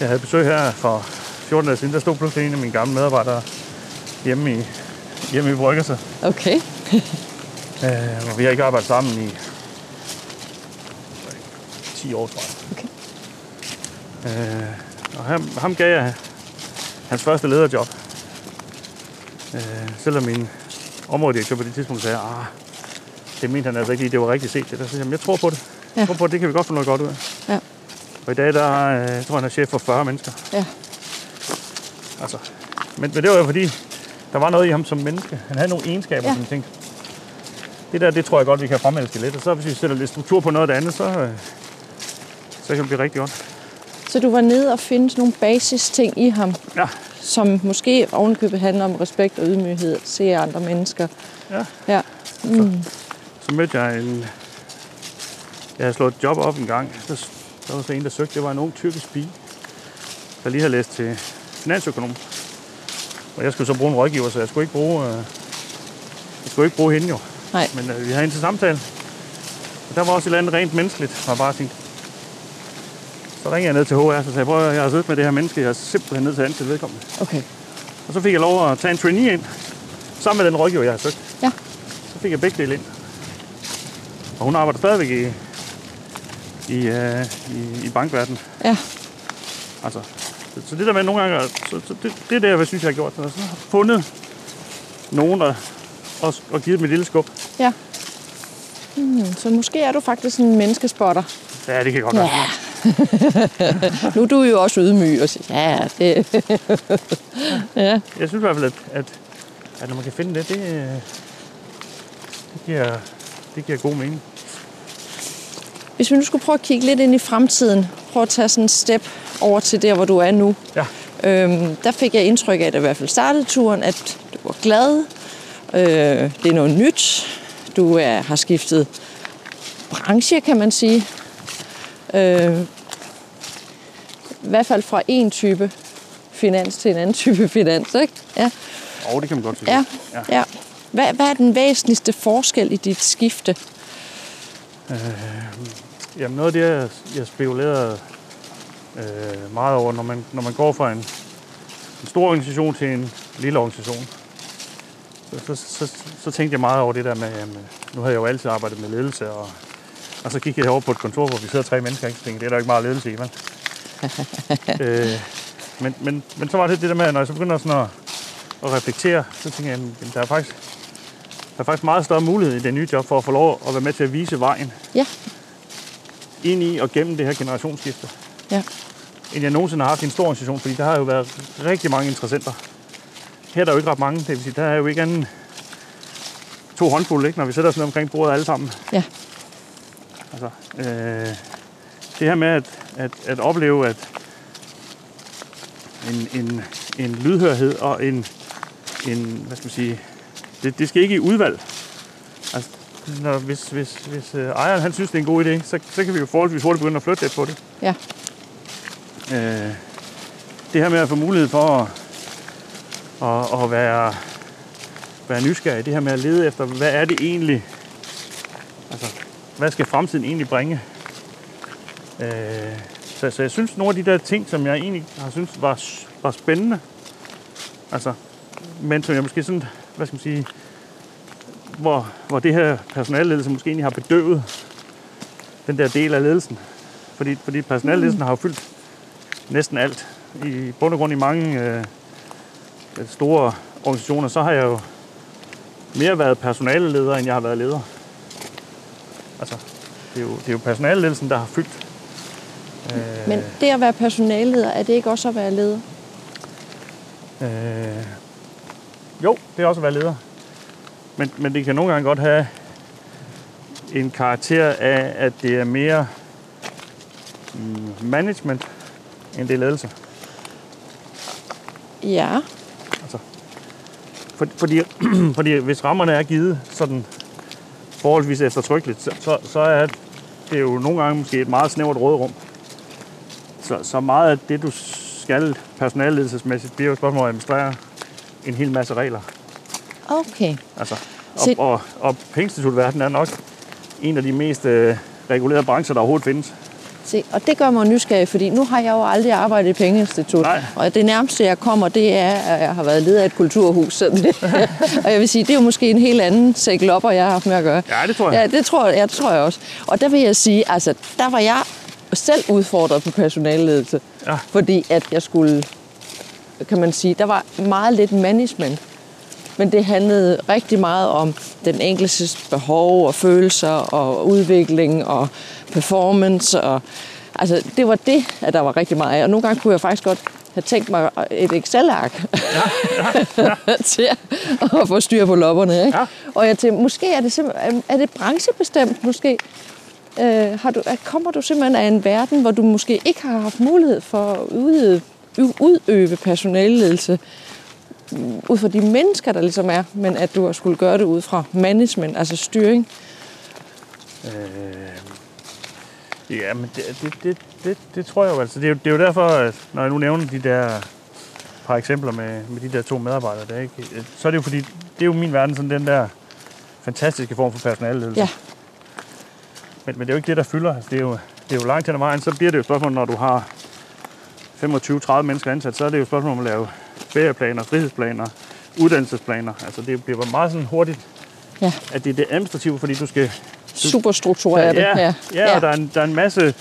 Jeg havde besøg her for 14 dage siden, der stod pludselig en af mine gamle medarbejdere hjemme i, hjemme i Bryggerse. Okay. Øh, og vi har ikke arbejdet sammen i 10 år, tror jeg. Okay. Øh, og ham, ham gav jeg hans første lederjob. Øh, selvom min områdedirektør på det tidspunkt sagde, ah, det mente han altså ikke lige, det var rigtigt set. Det der. Så jeg, jeg tror på det. Ja. Jeg tror på det, det kan vi godt få noget godt ud af. Ja. Og i dag, der er, øh, jeg tror han er chef for 40 mennesker. Ja. Altså, men, men det var jo fordi, der var noget i ham som menneske. Han havde nogle egenskaber, ja. som jeg tænkte, det der, det tror jeg godt, vi kan fremelske lidt. Og så hvis vi sætter lidt struktur på noget af det andet, så, øh, så kan det blive rigtig godt. Så du var nede og finde nogle basisting i ham, Ja, som måske ovenkøbet handler om respekt og ydmyghed, se andre mennesker. ja. Ja. Mm. Så mødte jeg en... Jeg havde slået et job op en gang. Der, der var så en, der søgte. Det var en ung tyrkisk pige, der lige havde læst til finansøkonom. Og jeg skulle så bruge en rådgiver, så jeg skulle ikke bruge, øh, jeg skulle ikke bruge hende jo. Nej. Men øh, vi havde en til samtale. Og der var også et eller andet rent menneskeligt, hvor jeg bare tænkte, så ringede jeg ned til HR, så sagde jeg, prøv at jeg har siddet med det her menneske, jeg er simpelthen nødt til at ansætte vedkommende. Okay. Og så fik jeg lov at tage en trainee ind, sammen med den rådgiver, jeg har søgt. Ja. Så fik jeg begge dele ind. Og hun arbejder stadigvæk i, i, øh, i, i bankverdenen. Ja. Altså, så, så det der med nogle gange, så, så det, det er det, jeg synes, jeg har gjort. Så jeg har fundet nogen, der og, og givet dem et lille skub. Ja. Hmm, så måske er du faktisk en menneskespotter. Ja, det kan godt være. Nu er du jo også ydmyg og siger, ja, det... ja. Jeg synes i hvert fald, at, at, at når man kan finde det, det, det, giver, det giver god mening. Hvis vi nu skulle prøve at kigge lidt ind i fremtiden, prøve at tage sådan en step over til der, hvor du er nu. Ja. Øhm, der fik jeg indtryk af, at i hvert fald startede turen, at du var glad. Øh, det er noget nyt. Du er, har skiftet branche, kan man sige. Øh, I hvert fald fra en type finans til en anden type finans, ikke? Ja. Og det kan man godt sige. Ja. ja. ja. Hvad, hvad er den væsentligste forskel i dit skifte? Øh, jamen noget af det, jeg, jeg spekulerede øh, meget over, når man, når man går fra en, en stor organisation til en lille organisation, så, så, så, så tænkte jeg meget over det der med, jamen, nu havde jeg jo altid arbejdet med ledelse, og, og så gik jeg over på et kontor, hvor vi sidder tre mennesker, ikke? så tænkte det er der jo ikke meget ledelse i, vel? øh, men, men, men så var det det der med, at når jeg så begynder sådan at, at reflektere, så tænkte jeg, at der er faktisk der er faktisk meget større mulighed i det nye job for at få lov at være med til at vise vejen Ja. ind i og gennem det her generationsskifte, Ja. end jeg nogensinde har haft i en stor organisation, fordi der har jo været rigtig mange interessenter. Her er der jo ikke ret mange, det vil sige, der er jo ikke anden to håndfulde, ikke, når vi sætter os ned omkring bordet alle sammen. Ja. Altså, øh, det her med at, at, at opleve, at en, en, en lydhørhed og en, en hvad skal man sige, det, det skal ikke i udvalg. Altså, når, hvis, hvis, hvis øh, ejeren han synes, det er en god idé, så, så kan vi jo forholdsvis hurtigt begynde at flytte lidt på det. Ja. Øh, det her med at få mulighed for at, at, at være, være nysgerrig, det her med at lede efter, hvad er det egentlig, altså, hvad skal fremtiden egentlig bringe? Øh, så, så jeg synes, nogle af de der ting, som jeg egentlig har synes var, var spændende, altså, men som jeg måske sådan, hvad skal man sige, hvor, hvor det her personalledelse måske egentlig har bedøvet den der del af ledelsen. Fordi, fordi personalledelsen har jo fyldt næsten alt. I bund og grund i mange øh, store organisationer, så har jeg jo mere været personaleleder, end jeg har været leder. Altså, det er jo, det er jo personaleledelsen, der har fyldt. Øh, Men det at være personalleder, er det ikke også at være leder? Øh, jo, det er også at være leder. Men, men det kan nogle gange godt have en karakter af, at det er mere mm, management, end det er ledelse. Ja. For, fordi, fordi hvis rammerne er givet sådan forholdsvis eftertrykkeligt, så, så, så er det jo nogle gange måske et meget snævert råderum. Så, så meget af det, du skal personalledelsesmæssigt, bliver jo et spørgsmål at administrere en hel masse regler. Okay. Altså, Se- og, og, og pengeinstitutverdenen er nok en af de mest øh, regulerede brancher, der overhovedet findes. Se, og det gør mig nysgerrig, fordi nu har jeg jo aldrig arbejdet i pengeinstitut. Nej. Og det nærmeste, jeg kommer, det er, at jeg har været leder af et kulturhus. Så det, og jeg vil sige, det er jo måske en helt anden sæk lopper, jeg har haft med at gøre. Ja, det tror jeg. Ja, det tror, ja, det tror jeg også. Og der vil jeg sige, altså, der var jeg selv udfordret på personalledelse. Ja. Fordi at jeg skulle, kan man sige, der var meget lidt management. Men det handlede rigtig meget om den enkeltes behov og følelser og udvikling og performance. Og, altså, det var det, at der var rigtig meget af. Og nogle gange kunne jeg faktisk godt have tænkt mig et Excel-ark ja, ja, ja. til at få styr på lopperne. Ikke? Ja. Og jeg tænkte, måske er det, simpelthen- er det branchebestemt, måske. Øh, har du, kommer du simpelthen af en verden, hvor du måske ikke har haft mulighed for at udøve, udøve personaleledelse mm, ud fra de mennesker, der ligesom er, men at du har skulle gøre det ud fra management, altså styring. Øh, ja, men det, det, det, det, det tror jeg jo altså. Det er jo, det er jo derfor, at når jeg nu nævner de der par eksempler med, med de der to medarbejdere, der, ikke? så er det jo fordi, det er jo min verden, sådan den der fantastiske form for personaleledelse. Ja. Men, men det er jo ikke det, der fylder. Altså, det, er jo, det er jo langt hen ad vejen. Så bliver det jo et spørgsmål, når du har 25-30 mennesker ansat, så er det jo et spørgsmål om at lave ferieplaner, frihedsplaner, uddannelsesplaner. Altså det bliver meget sådan hurtigt Ja. at det er det administrative, fordi du skal... Super struktureret. ja, ja, ja. og der er, en, der er en masse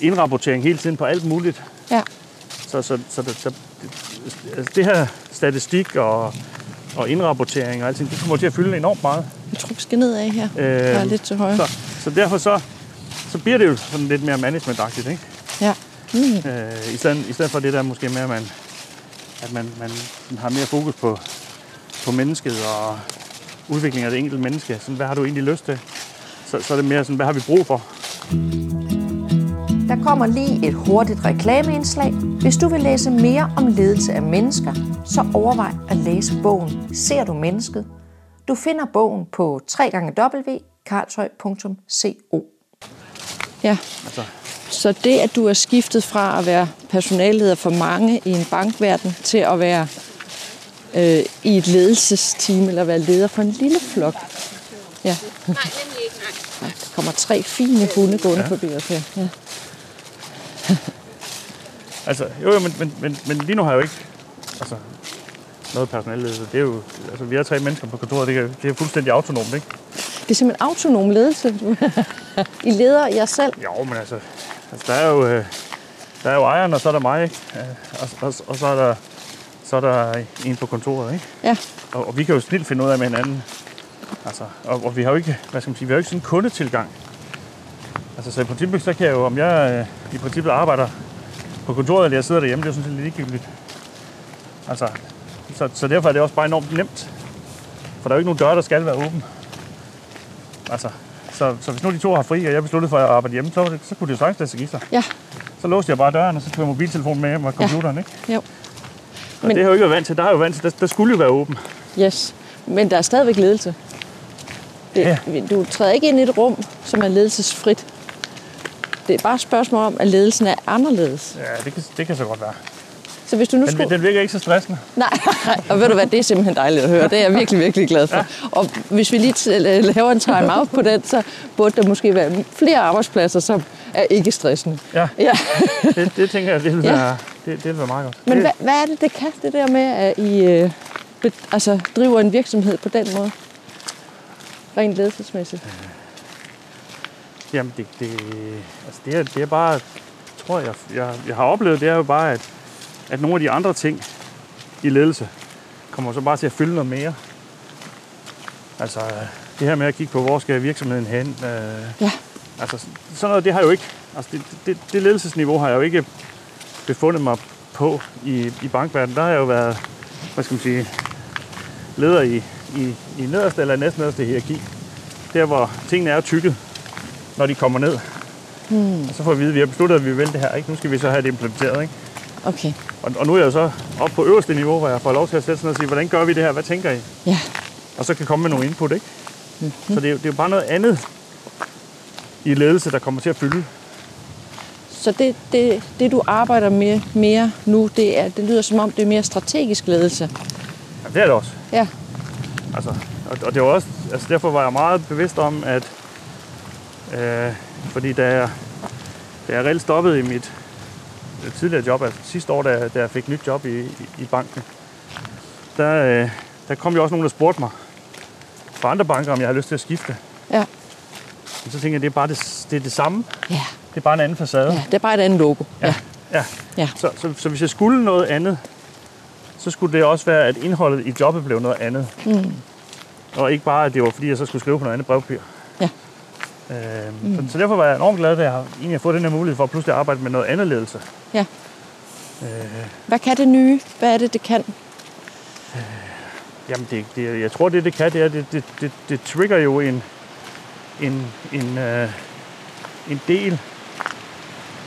indrapportering hele tiden på alt muligt. ja. Så, så, så der, der, altså det her statistik og, og indrapportering og alting, det kommer til at fylde enormt meget. Jeg tror, vi skal nedad her. Øh, Jeg er lidt til højre. Så, så derfor så, så bliver det jo sådan lidt mere managementagtigt, ikke? Ja. Mm. Øh, i, stedet, I stedet for det der måske at man, at man, man sådan har mere fokus på, på mennesket og udviklingen af det enkelte menneske. Sådan, hvad har du egentlig lyst til? Så, så er det mere sådan, hvad har vi brug for? Der kommer lige et hurtigt reklameindslag. Hvis du vil læse mere om ledelse af mennesker, så overvej at læse bogen Ser du mennesket? Du finder bogen på www.karlshøj.co. Ja, Altså, så det, at du er skiftet fra at være personalleder for mange i en bankverden til at være øh, i et ledelsesteam eller være leder for en lille flok. Ja. Nej, nemlig kommer tre fine hunde gående ja. forbi os her. Ja. altså jo, jo, men, men, men, men lige nu har jeg jo ikke altså, noget personalledelse. Det er jo, altså, vi er tre mennesker på kontoret, det er, det er fuldstændig autonomt, ikke? Det er simpelthen autonom ledelse. I leder jer selv. Jo, men altså, altså der er jo, øh, der er jo ejeren, og så er der mig, ikke? Øh, Og, og, og så, er der, så er der en på kontoret, ikke? Ja. Og, og vi kan jo snilt finde ud af med hinanden. Altså, og, og vi har jo ikke, hvad skal man sige, vi har jo ikke sådan en kundetilgang. Altså, så i princippet, så kan jeg jo, om jeg øh, i princippet arbejder på kontoret, eller jeg sidder derhjemme, det er jo sådan set lidt ligegyldigt. Altså, så, så derfor er det også bare enormt nemt. For der er jo ikke nogen dør, der skal være åben. Altså, så, så hvis nu de to har fri, og jeg besluttede for at arbejde hjemme, så, det, så kunne det jo sagtens lade sig give sig. Ja. Så låste jeg bare døren, og så tog jeg mobiltelefonen med hjem og computeren, ikke? Jo. Og Men- det har jeg jo ikke været vant til. Der har jeg jo vant til, der, der skulle jo være åben. Yes. Men der er stadigvæk ledelse. Det, Ja. Du træder ikke ind i et rum, som er ledelsesfrit. Det er bare et spørgsmål om, at ledelsen er anderledes. Ja, det kan, det kan så godt være. Så hvis du nu Den, skulle... den virker ikke så stressende. Nej, og ved du hvad, det er simpelthen dejligt at høre. Det er jeg virkelig, virkelig glad for. Ja. Og hvis vi lige t- laver en time-out på den, så burde der måske være flere arbejdspladser, som er ikke stressende. Ja, Ja. det, det tænker jeg, det vil, Ja. være, det, det vil være meget godt. Men det, hvad, hvad er det, det kan, det der med, at I øh, altså, driver en virksomhed på den måde? Rent ledelsesmæssigt. Jamen, det, det, altså det, er, det er bare, tror jeg, jeg, jeg har oplevet, det er jo bare, at, at nogle af de andre ting i ledelse kommer så bare til at fylde noget mere. Altså, det her med at kigge på, hvor skal virksomheden hen. Øh, Ja. Altså, sådan noget, det har jeg jo ikke, altså det, det, det ledelsesniveau har jeg jo ikke befundet mig på i, i bankverdenen. Der har jeg jo været, hvad skal man sige, leder i, i, i nederste eller næstnederste hierarki. Der, hvor tingene er tykket, når de kommer ned. Hmm. Og så får vi at vide, at vi har besluttet, at vi vil det her. Ikke? Nu skal vi så have det implementeret. Ikke? Okay. Og, og nu er jeg så oppe på øverste niveau, hvor jeg får lov til at sætte sådan og sige, hvordan gør vi det her? Hvad tænker I? Ja. Og så kan komme med nogle input. Ikke? Mm-hmm. Så det er, det er jo bare noget andet i ledelse, der kommer til at fylde. Så det, det, det du arbejder med mere nu, det, er, det lyder som om, det er mere strategisk ledelse. Ja, det er det også. Ja. Altså, og, og det var også, altså derfor var jeg meget bevidst om, at øh, fordi da jeg, da jeg reelt stoppede i mit øh, tidligere job, altså sidste år, da, da jeg fik nyt job i, i, i banken, der, øh, der kom jo også nogen, der spurgte mig fra andre banker, om jeg havde lyst til at skifte. Ja. Og så tænkte jeg, det er bare det, det, er det samme. Ja. Det er bare en anden facade. ja. Det er bare et andet logo. Ja. ja. Ja. Så, så, så hvis jeg skulle noget andet, så skulle det også være, at indholdet i jobbet blev noget andet. Mm. Og ikke bare, at det var, fordi jeg så skulle skrive på noget andet brevpapir. Ja. Øhm, mm. så, så derfor var jeg enormt glad, at jeg har, egentlig har fået den her mulighed for at pludselig arbejde med noget andet ledelse. ja. Øh, Hvad kan det nye? Hvad er det, det kan? jamen, det, det, jeg tror, det det kan, det er, det, det, det, det trigger jo en, en, en, øh, en del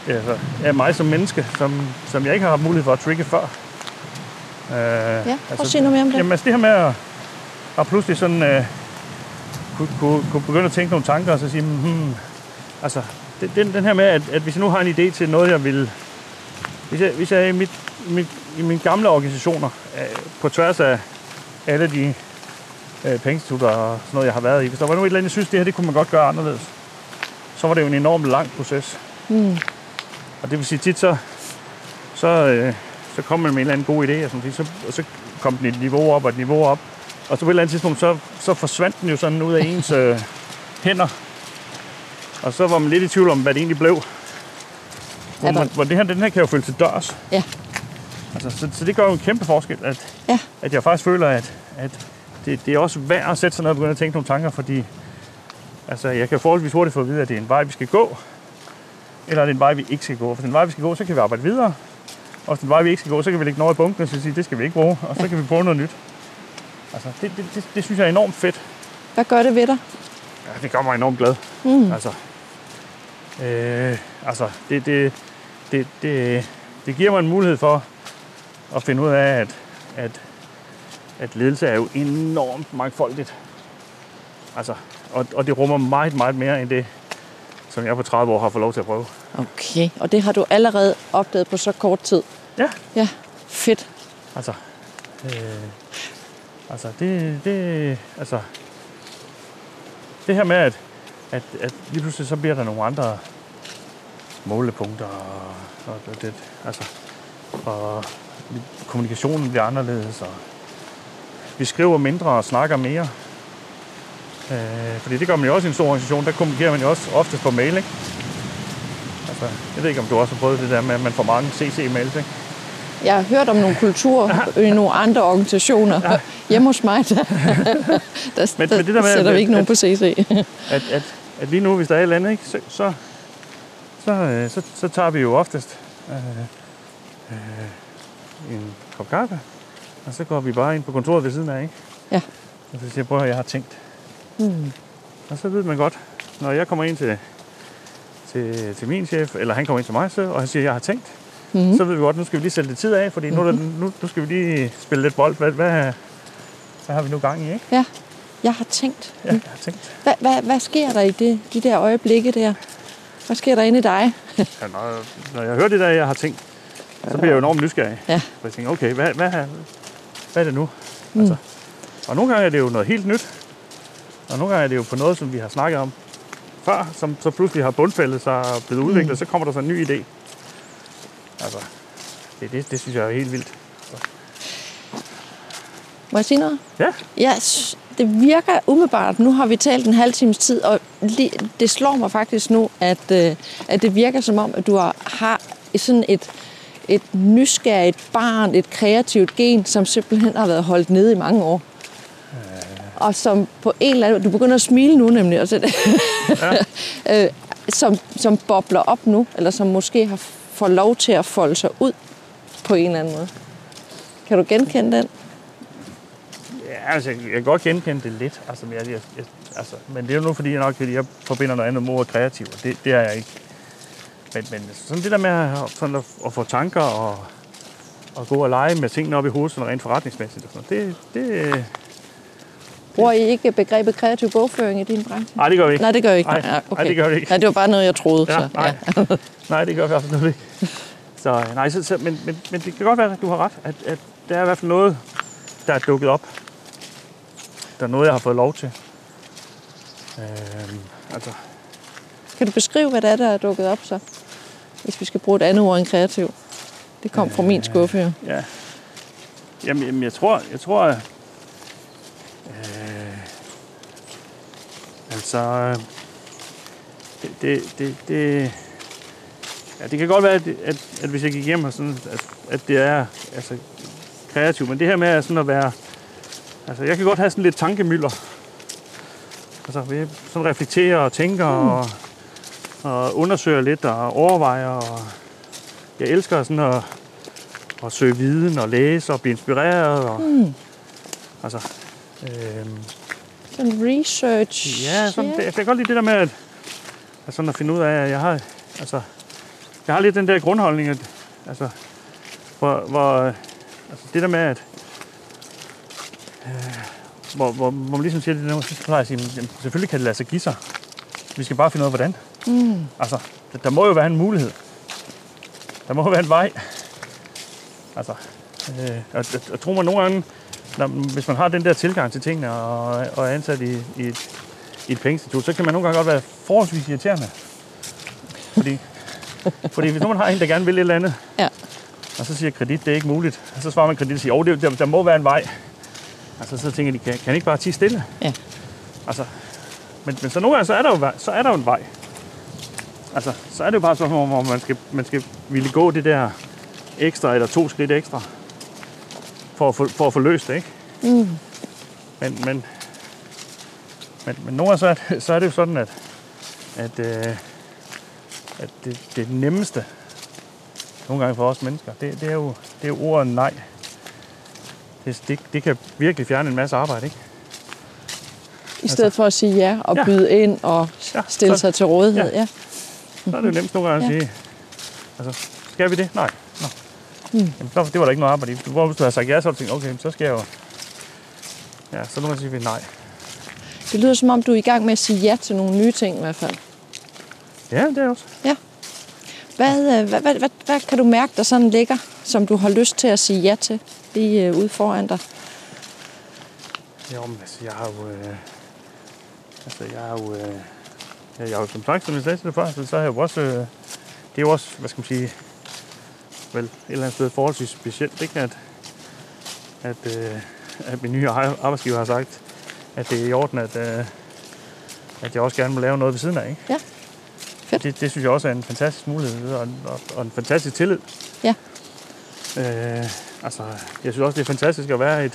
altså, af mig som menneske, som, som jeg ikke har haft mulighed for at trigge før. Øh, ja, prøv at sige noget mere om det. Jamen, altså det her med at, at pludselig sådan, øh, kunne, kunne, kunne begynde at tænke nogle tanker, og så sige, hmm, altså, den, den her med, at, at hvis jeg nu har en idé til noget, jeg vil... Hvis jeg, hvis jeg i, mit, mit, i mine gamle organisationer, øh, på tværs af alle de øh, pengeinstitutter og sådan noget, jeg har været i, hvis der var nu et eller andet, jeg synes, det her det kunne man godt gøre anderledes, så var det jo en enorm lang proces. Mm. Og det vil sige tit, så, så, øh, så kommer man med en eller anden god idé, og, sådan, så, og så kom den et niveau op og et niveau op. og så på et eller andet tidspunkt, så, så forsvandt den jo sådan ud af ens øh, hænder. Og så var man lidt i tvivl om, hvad det egentlig blev. Hvor, man, hvor det her, den her kan jo følge til dørs. Ja. Altså, så, så det gør jo en kæmpe forskel, at, Ja. at jeg faktisk føler, at, at det, det er også værd at sætte sig ned og begynde at tænke nogle tanker, fordi altså, jeg kan forholdsvis hurtigt få at vide, at det er en vej, vi skal gå, eller er det en vej, vi ikke skal gå. For den vej, vi skal gå, så kan vi arbejde videre. Og hvis den vej, vi ikke skal gå, så kan vi lægge noget i bunken og sige, det skal vi ikke bruge, og så kan vi prøve noget nyt. Altså, det, det, det, det synes jeg er enormt fedt. Hvad gør det ved dig? Ja, det gør mig enormt glad. Mm. Altså, øh, altså det, det, det, det, det giver mig en mulighed for at finde ud af, at, at, at ledelse er jo enormt mangfoldigt. Altså, og, og det rummer meget, meget mere end det, som jeg på 30 år har fået lov til at prøve. Okay, og det har du allerede opdaget på så kort tid. Ja. Ja, fedt. Altså, øh, altså det, det, altså, det her med, at, at, at lige pludselig så bliver der nogle andre målepunkter, og, og det- altså, og kommunikationen bliver anderledes, og vi skriver mindre og snakker mere. Øh, fordi det gør man jo også i en stor organisation, der kommunikerer man jo også oftest på mail, ikke? Altså, jeg ved ikke, om du også har prøvet det der med, at man får mange CC-mails, ikke? Jeg har hørt om nogle kulturer i nogle andre organisationer. Ja. Hjemme hos mig, der, der, Men- der, men det der med, sætter vi at- ikke nogen at- på CC. at, at, at lige nu, hvis der er et eller andet, ikke, så, så, så, øh, så, så tager vi jo oftest øh, øh, en kop kaffe, og så går vi bare ind på kontoret ved siden af, ikke? Ja. Og så siger jeg, prøv at jeg har tænkt. Hmm. Og så ved man godt, når jeg kommer ind til, til, til min chef, eller han kommer ind til mig, så, og han siger, jeg har tænkt, Mm. så ved vi godt, nu skal vi lige sætte lidt tid af, fordi nu, er der, nu, nu skal vi lige spille lidt bold. Hvad, hvad, hvad har vi nu gang i, ikke? Jeg har tænkt. Ja, jeg har tænkt. Hvad, hvad, hvad sker der i det, de der øjeblikke der? Hvad sker der inde i dig? Ja, når, når jeg hører det der, jeg har tænkt, så bliver jeg jo enormt nysgerrig. Ja. For jeg tænker, okay, hvad, hvad, er- hvad er det nu? Mm. Altså, og nogle gange er det jo noget helt nyt. Og nogle gange er det jo på noget, som vi har snakket om før, som så pludselig har bundfældet sig og blevet udviklet, mm. så kommer der så en ny idé. Altså, det, det, det synes jeg er helt vildt. Må jeg sige noget? Ja, Ja, s- det virker umiddelbart. Nu har vi talt en halv times tid, og det slår mig faktisk nu, at, øh, at det virker som om, at du har, har sådan et, et nysgerrigt barn, et kreativt gen, som simpelthen har været holdt nede i mange år. Og som på en eller anden Du begynder at smile nu nemlig. Altså, øh, som, som bobler op nu, eller som måske har får lov til at folde sig ud på en eller anden måde. Kan du genkende den? ja altså, jeg kan godt genkende det lidt. Altså, jeg, jeg, jeg, altså, men det er jo nu, fordi jeg nok fordi jeg forbinder noget andet med ordet kreativ, og det, det er jeg ikke. Men, men sådan det der med at, sådan at, at få tanker og, og gå og lege med tingene op i hovedet, sådan rent forretningsmæssigt og sådan det, det, Bruger I ikke begrebet kreativ bogføring i din branche? nej, det gør vi ikke. Nej, det gør I ikke. Nej, Ja, nej, det gør vi ikke. Nej, det var bare noget, jeg troede. Ja, så, nej. Nej, det gør vi absolut ikke. Så, nej, så, så, men, men, men det kan godt være, at du har ret, at, at der er i hvert fald noget, der er dukket op. Der er noget, jeg har fået lov til. Øhm, altså, Kan du beskrive, hvad det er, der er dukket op så? Hvis vi skal bruge et andet ord end kreativ. Det kom fra min skuffe, jo. ja. Jamen, jamen jeg tror, jeg tror, at, øh, altså, øh, det, det, det, det, ja, det kan godt være, at, at, at hvis jeg gik hjem og sådan, at, at det er altså, kreativt, men det her med at, sådan at være, altså jeg kan godt have sådan lidt tankemøller. Altså, vi sådan reflekterer og tænker mm. og, og undersøger lidt og overvejer, og jeg elsker sådan at, at søge viden og læse og blive inspireret. Og, Mm. Altså, øhm, Sådan research. ja, sådan, det, jeg kan godt lide det der med at, at, sådan at finde ud af, at jeg har, altså, jeg har lidt den der grundholdning, at, altså, hvor, hvor altså, det der med, at øh, hvor, hvor, hvor man ligesom siger det der, så plejer at sige, jamen, selvfølgelig kan det lade sig give sig. Vi skal bare finde ud af, hvordan. Mm. Altså, der, der må jo være en mulighed. Der må jo være en vej. Altså, øh, og, og, og tro mig nogle gange, når, hvis man har den der tilgang til tingene og, og er ansat i, i, et, i et pengeinstitut, så kan man nogle gange godt være forholdsvis irriterende. Fordi, fordi hvis man har en, der gerne vil et eller andet, Ja. og så siger kredit, det er ikke muligt, og så svarer man kredit og siger, jo, det, der, der må være en vej. Altså, så tænker de, kan, kan ikke bare tige stille? Ja. Altså, men, men så nogle gange, så er der jo, så er der jo en vej. Altså, så er det jo bare sådan, hvor man skal, man skal ville gå det der ekstra, eller to skridt ekstra, for at få, for at få løst det, ikke? Mm. Men, men, men, men nogle gange, så er det, så er det jo sådan, at, at, øh, at det, det nemmeste, nogle gange for os mennesker, det, det, er, jo, det er jo ordet nej. Det, det, det kan virkelig fjerne en masse arbejde, ikke? I stedet for at sige ja og Ja. byde ind og Ja, stille så- sig til rådighed. ja. Ja. Så er det jo nemt nogle gange at Ja. sige, altså, skal vi det? Nej. Nå. Jamen, så, det var der ikke noget arbejde i. Hvor hvis du havde sagt ja, så havde du tænkt, okay, så skal jeg jo... Ja, så gange siger vi nej. Det lyder som om, du er i gang med at sige ja til nogle nye ting i hvert fald. Ja, det er også. Hvad, øh, hvad, hvad, hvad, hvad kan du mærke, der sådan ligger, som du har lyst til at sige ja til lige øh, ude foran dig? Jo, men altså, jeg har jo... Øh, altså, jeg har jo... Øh, jeg, jeg har jo som sagt, som jeg sagde til det før, så, så har jeg jo også... Øh, det er jo også, hvad skal man sige... Vel, et eller andet sted forholdsvis specielt, ikke? At, at, øh, at min nye ar- arbejdsgiver har sagt, at det er i orden, at, øh, at jeg også gerne må lave noget ved siden af, ikke? Ja. Fedt. Det, det synes jeg også er en fantastisk mulighed, og en, og, og en fantastisk tillid. Ja. Øh, altså, jeg synes også, det er fantastisk at være et,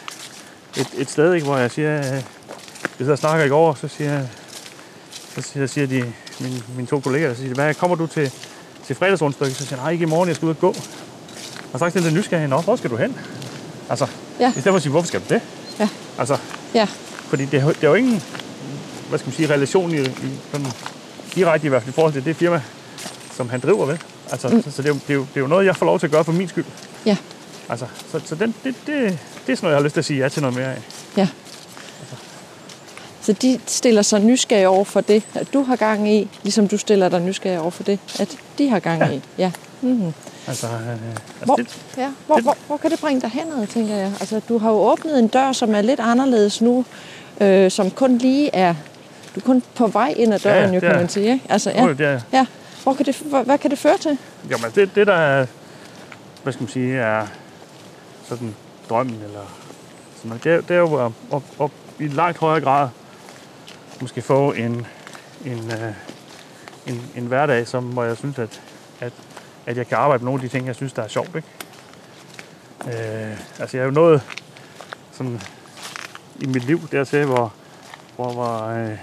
et, et sted, ikke, hvor jeg siger, øh, jeg sidder og snakker i går, så siger, så siger, siger de, mine, mine to kolleger, så siger de, hvad kommer du til, til fredagsrundstykke? Så siger jeg, nej, ikke i morgen, jeg skal ud og gå. Og jeg den der nysgerrighed, "Nå, hvor skal du hen? Altså, Ja. i stedet for at sige, hvorfor skal du det? Ja. Altså, Ja, fordi det, er jo- det er jo ingen, hvad skal man sige, relation i, i sådan, direkte i hvert fald i forhold til det firma, som han driver ved. Altså, mm. så, så det, er jo, det, er jo, det er jo noget, jeg får lov til at gøre for min skyld. ja, Altså, så, så den, det, det, det er sådan noget, jeg har lyst til at sige ja til noget mere af. ja. Så de stiller sig nysgerrige over for det, at du har gang i, ligesom du stiller dig nysgerrig over for det, at de har gang i. Ja. Mm-hmm. Altså, øh, altså Hvor, det, ja, hvor, det- hvor, hvor kan det bringe dig henad, tænker jeg? Altså, du har jo åbnet en dør, som er lidt anderledes nu, øh, som kun lige er... Du er kun på vej ind ad Ja, ja, døren, jo, kan man sige. Ikke? Altså, ja. ja. det er, ja. Hvor kan det, hvad, hvad kan det føre til? jamen, det, det der er, hvad skal man sige, er sådan drømmen, eller sådan noget, det, det er jo at, at, at, i langt højere grad måske få en, en, øh, en, en hverdag, som, hvor jeg synes, at, at, jeg kan arbejde med nogle af de ting, jeg synes, der er sjovt. Ikke? Øh, altså, jeg er jo nået sådan, i mit liv dertil, hvor, hvor, hvor øh,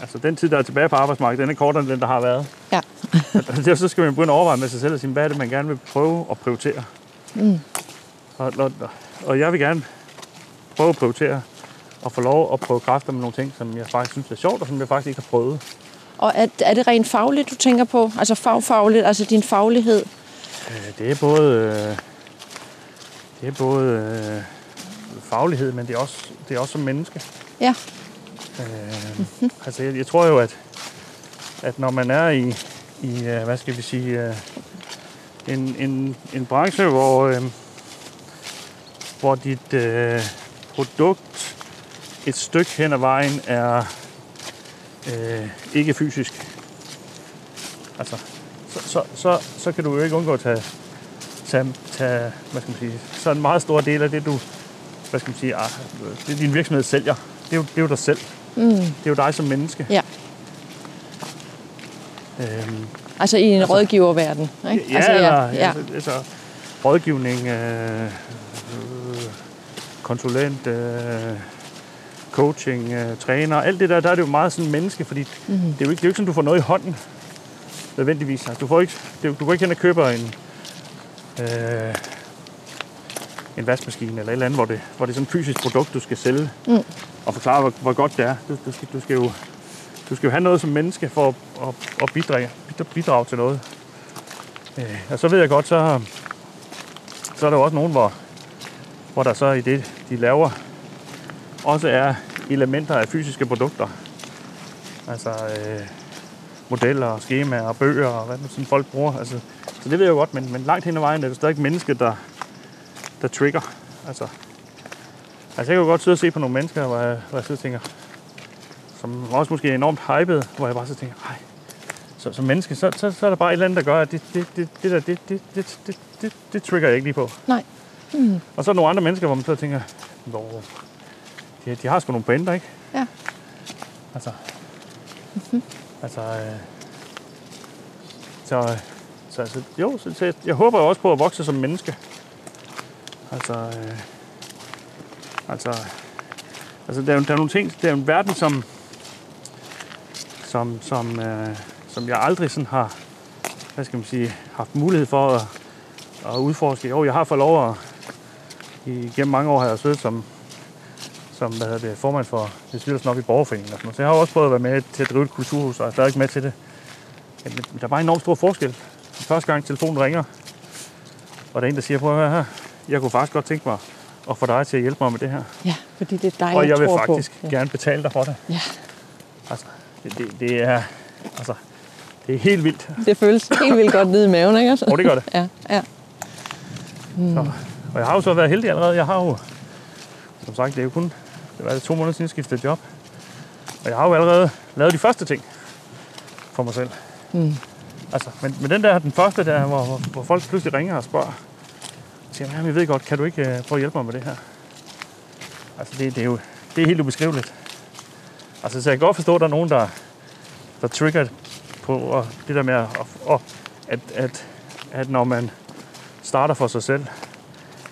altså, den tid, der er tilbage på arbejdsmarkedet, den er kortere end den, der har været. Ja. Og det, så skal man begynde at overveje med sig selv og sige, hvad er det, man gerne vil prøve at prioritere. Mm. Og, og, og jeg vil gerne prøve at prioritere og få lov at prøve kræfter med nogle ting, som jeg faktisk synes er sjovt, og som jeg faktisk ikke har prøvet. Og er, er det rent fagligt, du tænker på? Altså fagfagligt, altså din faglighed? Øh, Det er både, øh, det er både øh, faglighed, men det er også, det er også som menneske. Ja. Øh, altså jeg, jeg tror jo, at, at når man er i, i hvad skal vi sige, en, en, en branche, hvor, øh, hvor dit øh, produkt et stykke hen ad vejen er øh, ikke fysisk. Altså, så, så, så, så kan du jo ikke undgå at tage, tage, tage hvad skal man sige, så en meget stor del af det, du, hvad skal man sige, ah, det din virksomhed sælger, det er jo, det er jo dig selv. Mm. Det er jo dig som menneske. Ja. Øhm, Altså i en altså, rådgiververden, ikke? ja, altså, eller, ja. Altså, altså, rådgivning, øh, øh, konsulent, øh, coaching, øh, træner, alt det der, der er det jo meget sådan menneske, fordi mm. det, er jo ikke, det er jo ikke sådan, du får noget i hånden, nødvendigvis. Altså, du, får ikke, det, du går ikke hen og køber en, øh, en vaskemaskine eller et eller andet, hvor det, hvor det er sådan et fysisk produkt, du skal sælge Mm. og forklare, hvor, hvor godt det er. Du, du, skal, du, skal jo, du skal jo have noget som menneske for at, at, at bidrage, bidrage til noget. Øh, og så ved jeg godt, så, så er der jo også nogen, hvor, hvor der så i det, de laver, også er elementer af fysiske produkter. Altså øh, modeller, skemaer og bøger og hvad sådan folk bruger. Altså, så det ved jeg jo godt, men, men langt hen ad vejen er det stadig menneske, der, der trigger. Altså, altså jeg kan jo godt sidde og se på nogle mennesker, hvor jeg, hvor jeg sidder og tænker, som også måske er enormt hyped, hvor jeg bare så tænker, ej, så, som menneske, så, så, så er der bare et eller andet, der gør, at det, det, det, det der, det, det, det, det, det, det trigger jeg ikke lige på. Nej. Mm. Og så er der nogle andre mennesker, hvor man så tænker, Nå, de, de har sgu nogle pointer, ikke? Ja. Altså, mm-hmm. altså, øh, så, så altså, jo, så, så jeg, jeg håber jo også på at vokse som menneske. Altså, øh, altså, altså der, er, der er nogle ting, det er en verden, som, som, som, øh, som jeg aldrig sådan har, hvad skal man sige, haft mulighed for at, at udforske. Jo, jeg har fået lov at, igennem mange år har jeg siddet som, som hvad hedder det, formand for bestyrelsen op i borgerforeningen. Og sådan noget. Så jeg har også prøvet at være med til at drive et kulturhus, og er stadig med til det. Men der er bare enormt stor forskel. Første gang telefonen ringer, og der er en, der siger, prøv at høre her, jeg kunne faktisk godt tænke mig at få dig til at hjælpe mig med det her. Ja, fordi det er dig, og jeg vil tror faktisk på. gerne betale dig for det. Ja. Altså, det, det, det er, altså, det er helt vildt. det føles helt vildt godt nede i maven, ikke? Altså? Og det gør det. Ja, ja. Så, og jeg har jo så været heldig allerede. Jeg har jo, som sagt, det er jo kun det var to måneder siden, jeg skiftede job. Og jeg har jo allerede lavet de første ting for mig selv. Mm. Altså, men, men den der, den første der, hvor, hvor, hvor folk pludselig ringer og spørger, siger, jamen, jeg ved godt, kan du ikke uh, prøve at hjælpe mig med det her? Altså, det, det er jo det er helt ubeskriveligt. Altså, så jeg kan godt forstå, at der er nogen, der, der trigger på og det der med, at, og, at, at, at når man starter for sig selv,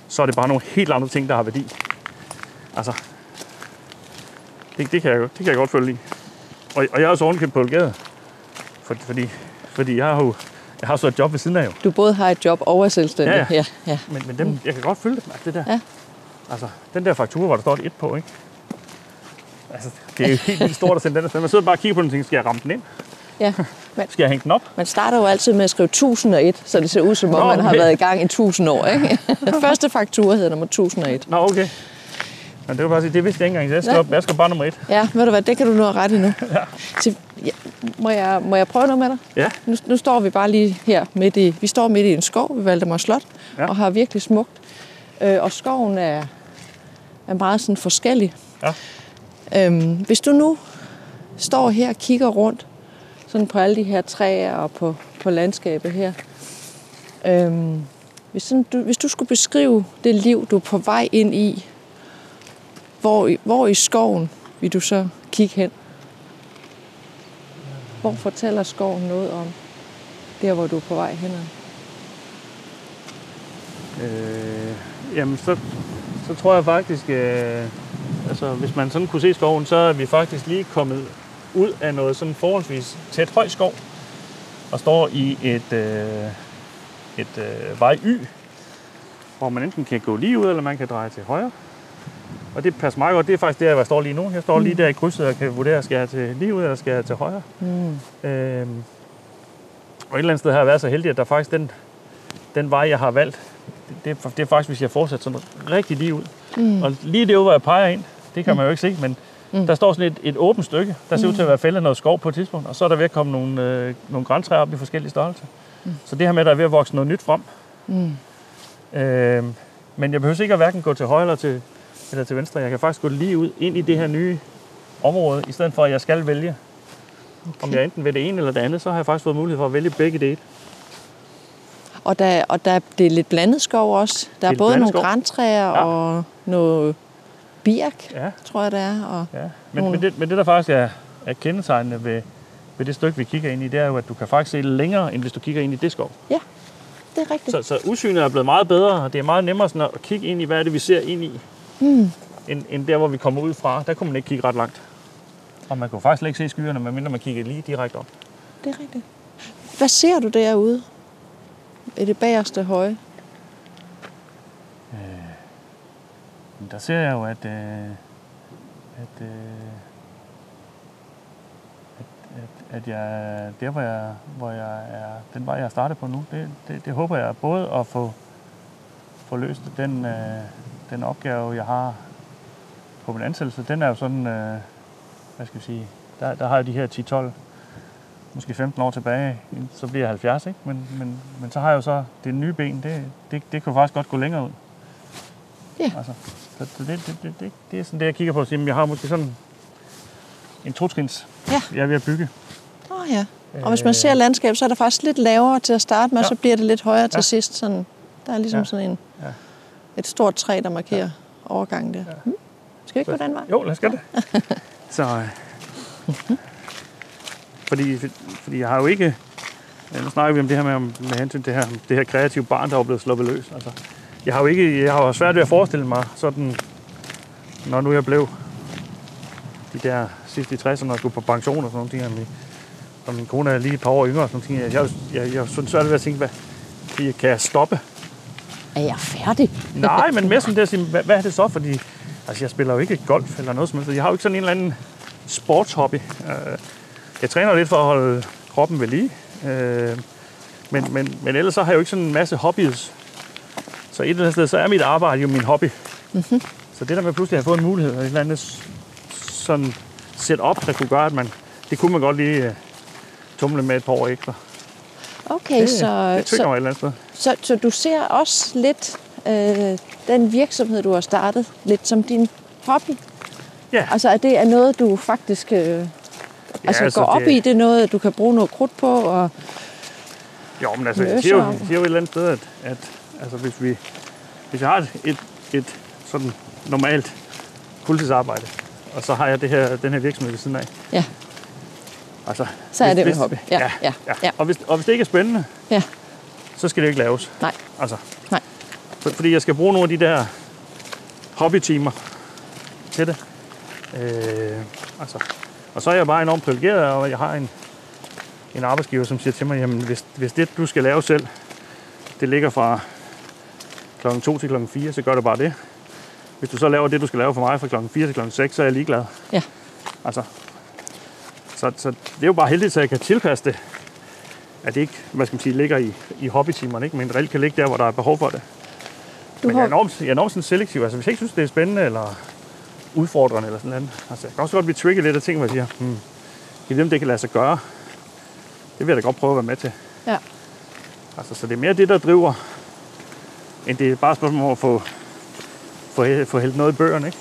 så er det bare nogle helt andre ting, der har værdi. Altså, det, det, kan, jeg, godt- det kan jeg godt følge i. Og, og jeg er også ovenkæmpe privilegeret, for, fordi, fordi jeg har jo jeg har så et job ved siden af jo. Du både har et job og er selvstændig. Ja, ja. ja, ja. Men, men dem, mm. jeg kan godt følge det, altså det der. Ja. Altså, den der faktura, hvor der står et et på, ikke? Altså, det er jo helt vildt stort at sende den afsted. Man sidder bare og kigger på den og tænker, skal jeg ramme den ind? ja. Men Skal jeg hænge den op? man starter jo altid med at skrive 1001, så det ser ud som om, Nå, man har okay. været i gang i 1000 år. Ikke? Første faktura hedder nummer 1001. Nå, okay. Men det var bare sige, det vidste jeg ikke engang. Jeg skal, op, jeg skal bare nummer et. Ja, ved du hvad, det kan du nå ret i nu. Ja. Så, ja, må, jeg, må jeg prøve noget med dig? Ja. Nu, nu står vi bare lige her midt i, vi står midt i en skov ved Valdemar Slot, ja. og har virkelig smukt. Øh, og skoven er, er meget sådan forskellig. Ja. Øhm, hvis du nu står her og kigger rundt, sådan på alle de her træer og på, på landskabet her. Øhm, hvis, sådan, du, hvis du skulle beskrive det liv, du er på vej ind i, hvor, hvor i skoven vil du så kigge hen? Hvor fortæller skoven noget om der, hvor du er på vej hen? Øh, jamen, så, så tror jeg faktisk, øh, altså hvis man sådan kunne se skoven, så er vi faktisk lige kommet ud af noget sådan forholdsvis tæt høj skov, og står i et, øh, et øh, vej Y, hvor man enten kan gå lige ud, eller man kan dreje til højre. Og det passer meget godt. Det er faktisk der, hvor jeg står lige nu. Jeg står lige der i krydset og kan vurdere, skal jeg til lige ud, eller skal jeg til højre. Mm. Øhm, og et eller andet sted har jeg været så heldig, at der faktisk den, den vej, jeg har valgt, det, det, er, det er faktisk, hvis jeg fortsætter sådan rigtig lige ud. Mm. Og lige det hvor jeg peger ind, det kan man jo ikke se, men mm. der står sådan et, et åbent stykke. Der ser ud til at være fældet noget skov på et tidspunkt, og så er der ved at komme nogle, øh, nogle græntræer op i forskellige størrelser. Mm. Så det her med, at der er ved at vokse noget nyt frem. Mm. Øhm, men jeg behøver ikke at hverken gå til højre eller til, eller til venstre. Jeg kan faktisk gå lige ud ind i det her nye område, i stedet for at jeg skal vælge. Okay. Om jeg enten vil det ene eller det andet, så har jeg faktisk fået mulighed for at vælge begge dele. Og, der, og der, det er lidt blandet skov også. Der er lidt både nogle skov. græntræer Ja. og noget birk, Ja, tror jeg det er. Og, ja. Men, Mm. men, det, men det, der faktisk er, er kendetegnende ved, ved det stykke, vi kigger ind i, det er jo, at du kan faktisk se længere, end hvis du kigger ind i det skov. det er rigtigt. Så, så udsynet er blevet meget bedre, og det er meget nemmere sådan at kigge ind i, hvad er det, vi ser ind i, Mm. end, end der, hvor vi kommer ud fra. Der kunne man ikke kigge ret langt. Og man kunne faktisk ikke se skyerne, medmindre man kigger lige direkte op. Det er rigtigt. Hvad ser du derude? I det bagerste høje? Men der ser jeg jo, at, øh, at, øh, at, at, at jeg, der, hvor jeg, hvor jeg er, den vej, jeg er startet på nu, det, det, det håber jeg både at få, få løst den, øh, den opgave, jeg har på min ansættelse. Den er jo sådan, øh, hvad skal vi sige, der, der har jeg de her 10-12, måske 15 år tilbage, så bliver jeg 70, ikke? Men, men, men så har jeg jo så det nye ben, det, det, det kan jo faktisk godt gå længere ud. Ja. Altså, så så det, det, det, det, det er sådan det, jeg kigger på. Jamen, jeg har måske sådan en totrins, Ja. jeg er ved at bygge. Åh oh, ja. Og hvis man ser landskab, så er der faktisk lidt lavere til at starte med, Ja. ja. så bliver det lidt højere til Ja. sidst. Sådan, der er ligesom ja. sådan en, Ja. Et stort træ, der markerer ja. overgangen der. Ja. Mm. Skal vi ikke gå den vej? Jo, lad os gøre det. Så, øh, fordi, fordi jeg har jo ikke... ja, Nu snakker vi om det her med, med hensyn til det her, det her kreative barn, der er blevet sluppet løs. Altså, jeg har jo ikke, jeg har jo svært ved at forestille mig sådan, når nu jeg blev de der sidste i 60'erne og skulle på pension og sådan nogle ting, og min, og min kone er lige et par år yngre og sådan nogle ting. Jeg, jeg, jeg, jeg sådan svært ved at tænke, hvad, kan jeg stoppe? Er jeg færdig? Nej, men mere sådan det at sige, hvad, hvad er det så? Fordi altså, jeg spiller jo ikke golf eller noget som helst. Jeg har jo ikke sådan en eller anden sportshobby. Øh, Jeg træner lidt for at holde kroppen ved lige. Øh, Men, men, men ellers så har jeg jo ikke sådan en masse hobbies. Så et eller andet sted, så er mit arbejde jo min hobby. Mm-hmm. Så det der med pludselig at have fået en mulighed, og et eller andet sådan setup, der kunne gøre, at man, det kunne man godt lige uh, tumle med et par år ekstra. Okay, Det, så, det tynger så, mig et eller andet sted. Så, så du ser også lidt øh, den virksomhed, du har startet, lidt som din hobby? Ja. Altså, er det er noget, du faktisk øh, altså, altså, går op det- i? Det er noget, du kan bruge noget krudt på? Og, Jo, men altså, jeg Løser siger jo, jeg siger jo et eller andet sted, at, at altså, hvis, vi, hvis jeg har et, et, et sådan normalt fuldtidsarbejde, og så har jeg det her, den her virksomhed ved siden af. ja, Altså, Så er hvis- det jo en hobby. Ja, ja, ja. Og, hvis, og hvis det ikke er spændende, ja, så skal det ikke laves. nej, Altså, nej. for, fordi jeg skal bruge nogle af de der hobbytimer til det. Øh, altså, og så er jeg bare enormt privilegeret, og jeg har en, en arbejdsgiver, som siger til mig, jamen hvis, hvis det, du skal lave selv, det ligger fra klokken 2 til klokken 4, så gør det bare det. Hvis du så laver det, du skal lave for mig fra klokken 4 til klokken 6, så er jeg ligeglad. Ja. Altså, så, så det er jo bare heldigt, at jeg kan tilpasse det. At det ikke, hvad skal man sige, ligger i, i hobbytimerne, ikke? men reelt kan ligge der, hvor der er behov for det. Du Men jeg er har, enormt, jeg er enormt sådan selektiv. Altså, hvis jeg ikke synes, det er spændende eller udfordrende eller sådan noget. Altså, jeg kan også godt blive trigget lidt af ting, hvor jeg siger, hmm, kan vide, om det kan lade sig gøre. Det vil jeg da godt prøve at være med til. ja. Altså, så det er mere det, der driver, end det er bare et spørgsmål om at få, få, få hældt noget i bøgerne, ikke?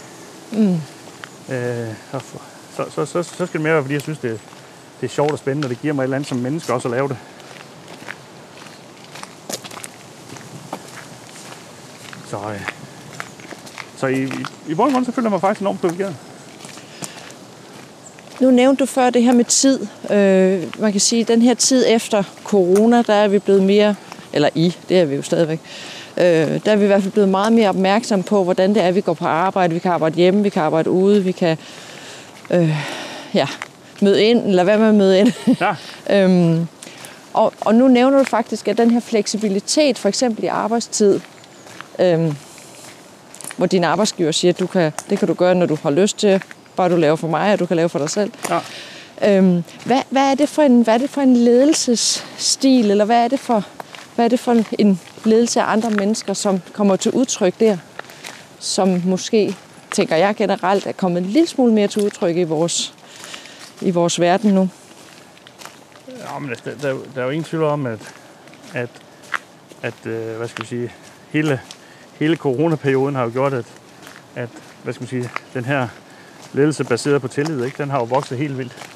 Mm. Øh, så, så, så, så skal det mere være, fordi jeg synes, det, det er sjovt og spændende, og det giver mig et eller andet som menneske også at lave det. Så, øh, så i, i, i bund og grund, så føler jeg mig faktisk enormt privilegeret. Nu nævnte du før det her med tid. Øh, man kan sige, at den her tid efter corona, der er vi blevet mere, eller i, det er vi jo stadigvæk, øh, der er vi i hvert fald blevet meget mere opmærksom på, hvordan det er, vi går på arbejde. Vi kan arbejde hjemme, vi kan arbejde ude, vi kan øh, ja, møde ind, eller hvad med at møde ind. Ja, Øhm, og, og nu nævner du faktisk, at den her fleksibilitet, for eksempel i arbejdstid, øhm, hvor din arbejdsgiver siger, at du kan, det kan du gøre, når du har lyst til, bare du laver for mig, og du kan lave for dig selv. ja. Øhm, hvad, hvad, er det for en, hvad er det for en ledelsesstil, eller hvad er det for, hvad er det for en ledelse af andre mennesker, som kommer til udtryk der, som måske, tænker jeg generelt, er kommet en lille smule mere til udtryk i vores, i vores verden nu? Ja, men der, der, der er jo ingen tvivl om, at, at, at øh, hvad skal vi sige, hele, hele coronaperioden har jo gjort, at, at hvad skal man sige, den her ledelse baseret på tillid, ikke, den har jo vokset helt vildt.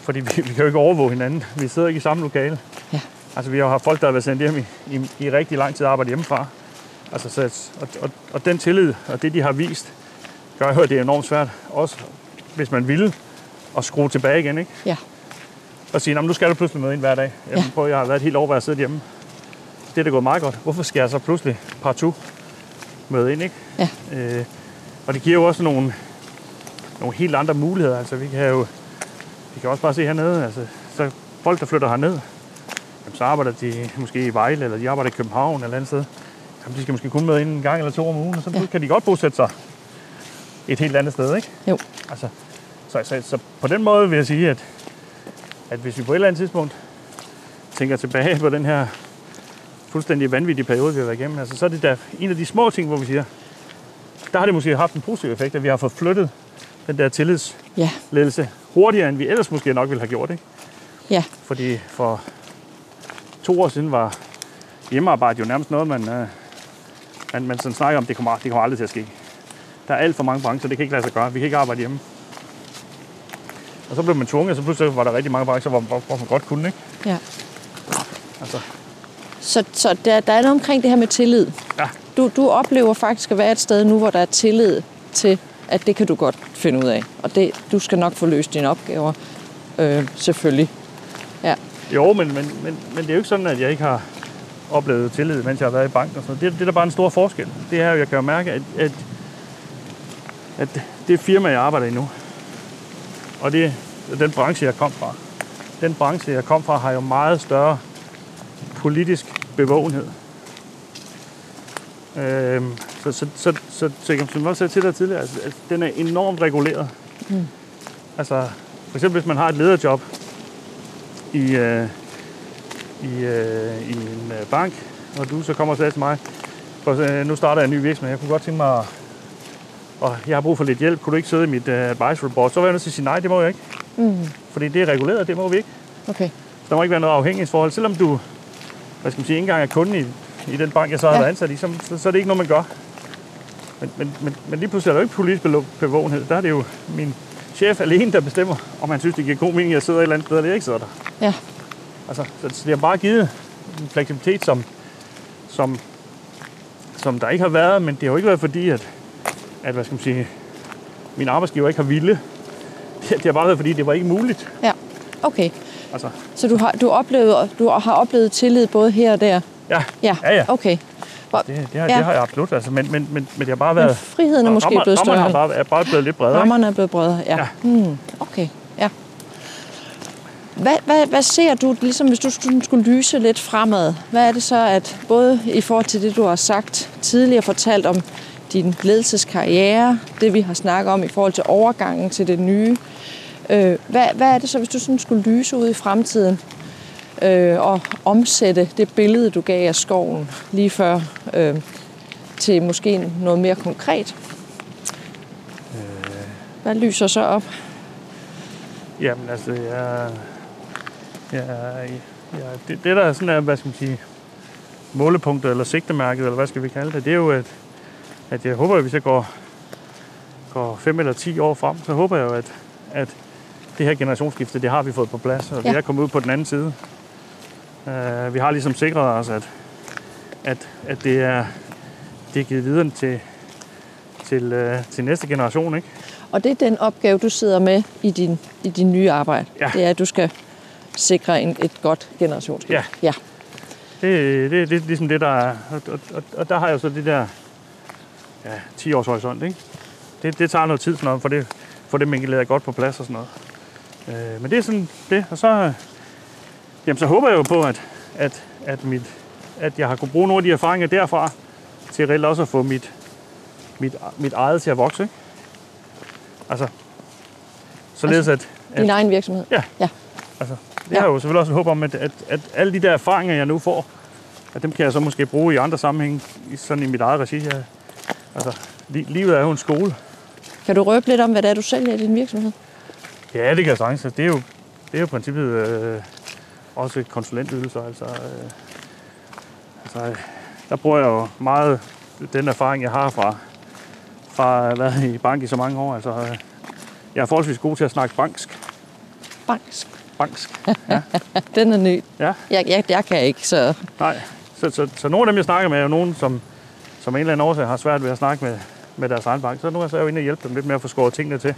Fordi vi, vi kan jo ikke overvåge hinanden. Vi sidder ikke i samme lokale. Ja. Altså, vi har jo haft folk, der har været sendt hjem i, i, i rigtig lang tid og arbejdet hjemmefra. Altså, så, og, og, og den tillid, og det, de har vist, gør jo, at det er enormt svært, også hvis man ville, at skrue tilbage igen, ikke? Ja. og sige, "Nå, men nu skal du pludselig møde ind hver dag. Jamen, Ja. prøv, jeg har været et helt år, hvor jeg sidder hjemme. Det er da gået meget godt. Hvorfor skal jeg så pludselig partout møde ind, ikke? Ja. Øh, og det giver jo også nogle, nogle helt andre muligheder. Altså, vi kan jo vi kan også bare se hernede, altså, så folk, der flytter herned, jamen, så arbejder de måske i Vejle, eller de arbejder i København eller andet sted. Jamen, de skal måske kun møde ind en gang eller to om ugen, og så Ja. kan de godt bosætte sig et helt andet sted, ikke? Jo. Altså, så, så, så på den måde vil jeg sige, at, at hvis vi på et eller andet tidspunkt tænker tilbage på den her fuldstændig vanvittige periode, vi har været igennem, altså, så er det da en af de små ting, hvor vi siger, der har det måske haft en positiv effekt, at vi har fået flyttet den der tillidsledelse Ja, hurtigere, end vi ellers måske nok ville have gjort. Ikke? ja, Fordi for to år siden var hjemmearbejde jo nærmest noget, man, øh, man, man sådan snakker om, det kommer, det kommer aldrig til at ske. Der er alt for mange brancher, det kan ikke lade sig gøre. Vi kan ikke arbejde hjemme. Og så blev man tvunget, og så pludselig var der rigtig mange brancher, hvor, hvor, hvor man godt kunne. Ikke? ja. Altså, Så, så der, der er noget omkring det her med tillid. Ja. Du, du oplever faktisk at være et sted nu, hvor der er tillid til at det kan du godt finde ud af. Og det, du skal nok få løst dine opgaver, øh, selvfølgelig. Ja. Jo, men, men, men, men det er jo ikke sådan, at jeg ikke har oplevet tillid, mens jeg har været i banken. Og sådan. Det, det er da bare en stor forskel. Det er jo, jeg kan jo mærke, at, at, at det firma, jeg arbejder i nu, og det er den branche, jeg kom fra. Den branche, jeg kom fra, har jo meget større politisk bevågenhed. Øhm, så, så, så, så, så, som jeg også sagde til dig tidligere, altså, den er enormt reguleret. Mm. Altså, for eksempel hvis man har et lederjob i, øh, i, øh, i en øh, bank, og du så kommer og siger til mig, for, øh, nu starter jeg en ny virksomhed, jeg kunne godt tænke mig, at, og jeg har brug for lidt hjælp, kunne du ikke sidde i mit øh, advisory board? Så var jeg nødt til at sige, nej, det må jeg ikke. Mm. Fordi det er reguleret, det må vi ikke. Okay. Der må ikke være noget afhængighedsforhold. Selvom du, hvad skal man sige, ikke engang er kunde i, i den bank, jeg så har Ja. været ansat i, så, så, så er det ikke noget, man gør. Men, men, men, men lige pludselig er der jo ikke politisk bevågenhed. Der er det jo min chef alene, der bestemmer, om han synes, det giver god mening, at jeg sidder et eller andet sted, eller jeg ikke sidder der. Ja. Altså, så, så det har bare givet en fleksibilitet, som, som, som der ikke har været, men det har jo ikke været fordi, at, at hvad skal man sige, min arbejdsgiver ikke har ville. Det, det har bare været fordi, det var ikke muligt. Ja. Okay. Altså, Så du har, du, oplevet, du har oplevet tillid både her og der? ja, Ja. ja, ja. Okay. Hvor, Det, det, har, Ja. det har jeg absolut, altså, men, men, men, men det har bare men været... friheden er måske rammer, blevet rammerne større. har bare, er bare blevet lidt bredere. Rammerne er blevet bredere, ja. Ja. Hmm, okay, ja. Hvad, hvad, hvad ser du, ligesom hvis du skulle lyse lidt fremad, hvad er det så, at både i forhold til det, du har sagt tidligere, fortalt om din ledelseskarriere, det vi har snakket om i forhold til overgangen til det nye, øh, hvad, hvad er det så, hvis du sådan skulle lyse ud i fremtiden øh, og omsætte det billede, du gav af skoven lige før, øh, til måske noget mere konkret? Hvad lyser så op? Jamen altså, jeg, jeg, jeg, det, det der er sådan er, hvad skal man sige, målepunktet eller sigtemærket, eller hvad skal vi kalde det, det er jo, at, at jeg håber, at hvis jeg går, går fem eller 10 år frem, så håber jeg jo, at, at det her generationsskifte, det har vi fået på plads, og Ja. det er kommet ud på den anden side. Uh, vi har ligesom sikret os, at, at, at det, er, det er givet videre til, til, uh, til næste generation, ikke? Og det er den opgave, du sidder med i din, i din nye arbejde. Ja. Det er, at du skal sikre en, et godt generationsskift. Ja. ja. Det, det, det er ligesom det, der er. Og, og, og, og der har jeg jo så det der ja, 10 års horisont, ikke? Det, det tager noget tid for noget, for det, for det minkeleret godt på plads og sådan noget. Øh, men det er sådan det, og så, øh, jamen, så håber jeg jo på, at, at, at, mit, at jeg har kunnet bruge nogle af de erfaringer derfra, til reelt også at få mit, mit, mit eget til at vokse, ikke? Altså, således at, at Din egen virksomhed. Ja. ja. Altså, det Ja. har jo selvfølgelig også et håb om, at, at, at alle de der erfaringer, jeg nu får, at dem kan jeg så måske bruge i andre sammenhænge, i- sådan i mit eget regi. Jeg, altså, li- livet er jo en skole. Kan du røbe lidt om, hvad det er, du sælger i din virksomhed? Ja, det kan jeg sagtens. Det er jo, det er jo i princippet øh, også konsulentydelser. Altså, øh, altså, øh, der bruger jeg jo meget den erfaring, jeg har fra, fra at have været i bank i så mange år. Altså, øh, jeg er forholdsvis god til at snakke banksk. Banks. Banksk. Den er ny. Ja. Jeg, jeg, jeg kan ikke, så Nej, så, så, så nogle af dem, jeg snakker med, er jo nogen, som, som en eller anden årsag har svært ved at snakke med, med deres egen bank. Så nu er jeg så jo inde og hjælpe dem lidt med at få skåret tingene til.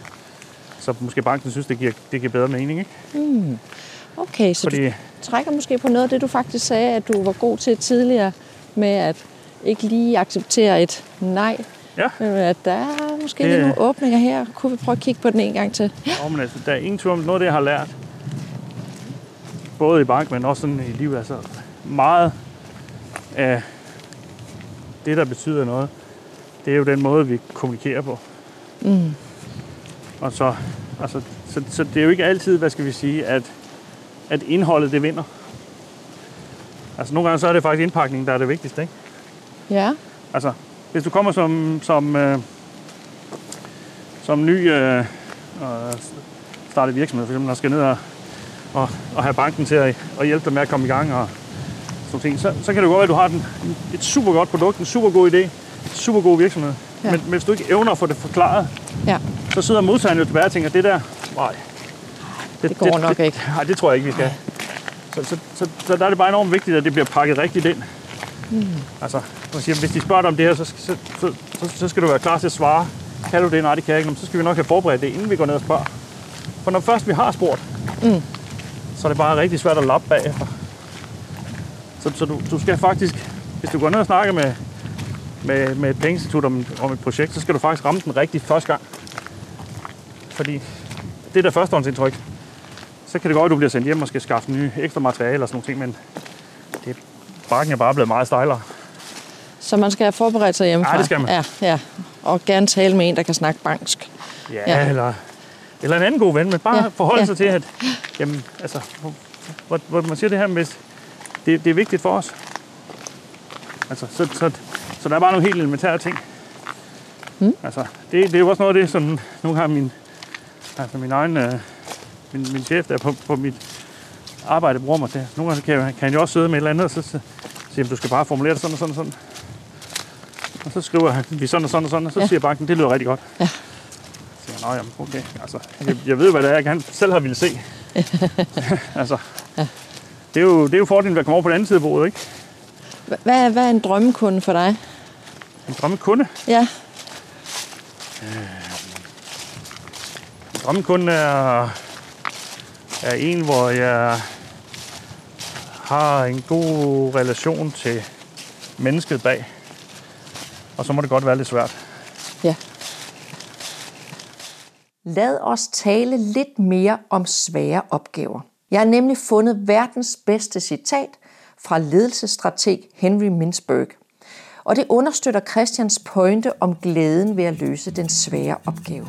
Så måske banken synes, det giver, det giver bedre mening. Ikke? okay. Så Fordi, du trækker måske på noget af det, du faktisk sagde, at du var god til tidligere med at ikke lige acceptere et nej. ja, Men at der er måske Det- lige nogle åbninger her. Kunne vi prøve at kigge på den en gang til? oh, men altså, der er ingen tvivl om, noget af det, jeg har lært, både i bank, men også sådan i livet, altså meget af det, der betyder noget, det er jo den måde, vi kommunikerer på. Mm. Og så, altså, så, så det er jo ikke altid, hvad skal vi sige, at, at indholdet det vinder. Altså nogle gange så er det faktisk indpakningen, der er det vigtigste. Ikke? Ja. Altså, hvis du kommer som, som, øh, som ny øh, og startet virksomhed, for eksempel, og skal ned og, og, og have banken til at, at hjælpe dig med at komme i gang og sådan ting, så, så kan det godt være, at du har den, et super godt produkt, en super god idé, en super god virksomhed. Ja. Men, men hvis du ikke evner at få det forklaret, Ja. så sidder modtageren jo tilbage og tænker, det der, nej, Det går nok ikke. Nej, det tror jeg ikke, vi skal. Så, så, så, så der er det bare enormt vigtigt, at det bliver pakket rigtigt ind. Mm. Altså, man siger, hvis de spørger dig om det her, så, så, så, så, så skal du være klar til at svare kan du det? Nej, det kan jeg ikke. Så skal vi nok have forberedt det, inden vi går ned og spørger. For når først vi har spurgt, mm. så er det bare rigtig svært at lappe bagefter. Så, så du, du skal faktisk, hvis du går ned og snakker med, med, med et pengeinstitut om, om et projekt, så skal du faktisk ramme den rigtigt første gang. Fordi det der førstehåndsindtryk, så kan det godt, at du bliver sendt hjem og skal skaffe nye ekstra materiale og sådan nogle ting, men det, bakken er bare blevet meget stejlere. Så man skal have forberedt sig hjemmefra? Ja, det skal man. Ja, ja. Og gerne tale med en, der kan snakke bansk. Ja, Ja. Eller, eller en anden god ven, men bare Ja, forholde ja. sig til, at jamen, altså, hvor, hvor, man siger det her, med, det, det er vigtigt for os. Altså, så, så, så der er bare nogle helt elementære ting. Mm. Altså, det, det er jo også noget af det, som nu har min, altså min egen, øh, min, min chef der på, på mit arbejde bruger mig til. Nogle gange kan, jeg- kan han jo også sidde med et eller andet, og så, siger du skal bare formulere det sådan og sådan og sådan. Og så skriver han, vi sådan og sådan og sådan, og så Ja. ja. siger banken, det lyder rigtig godt. Ja. Så siger jeg, jamen, okay. Altså, jeg, jeg ved, hvad det er, jeg gerne selv har ville se. altså, det er, jo, det er jo fordelen ved at komme over på den anden side af bordet, ikke? Hva- Hvad, er- hvad er en drømmekunde for dig? En drømmekunde. Ja, En drømmekunde er, er en, hvor jeg har en god relation til mennesket bag. Og så må det godt være lidt svært. ja. Lad os tale lidt mere om svære opgaver. Jeg har nemlig fundet verdens bedste citat fra ledelsesstrateg Henry Mintzberg. Og det understøtter Christians pointe om glæden ved at løse den svære opgave.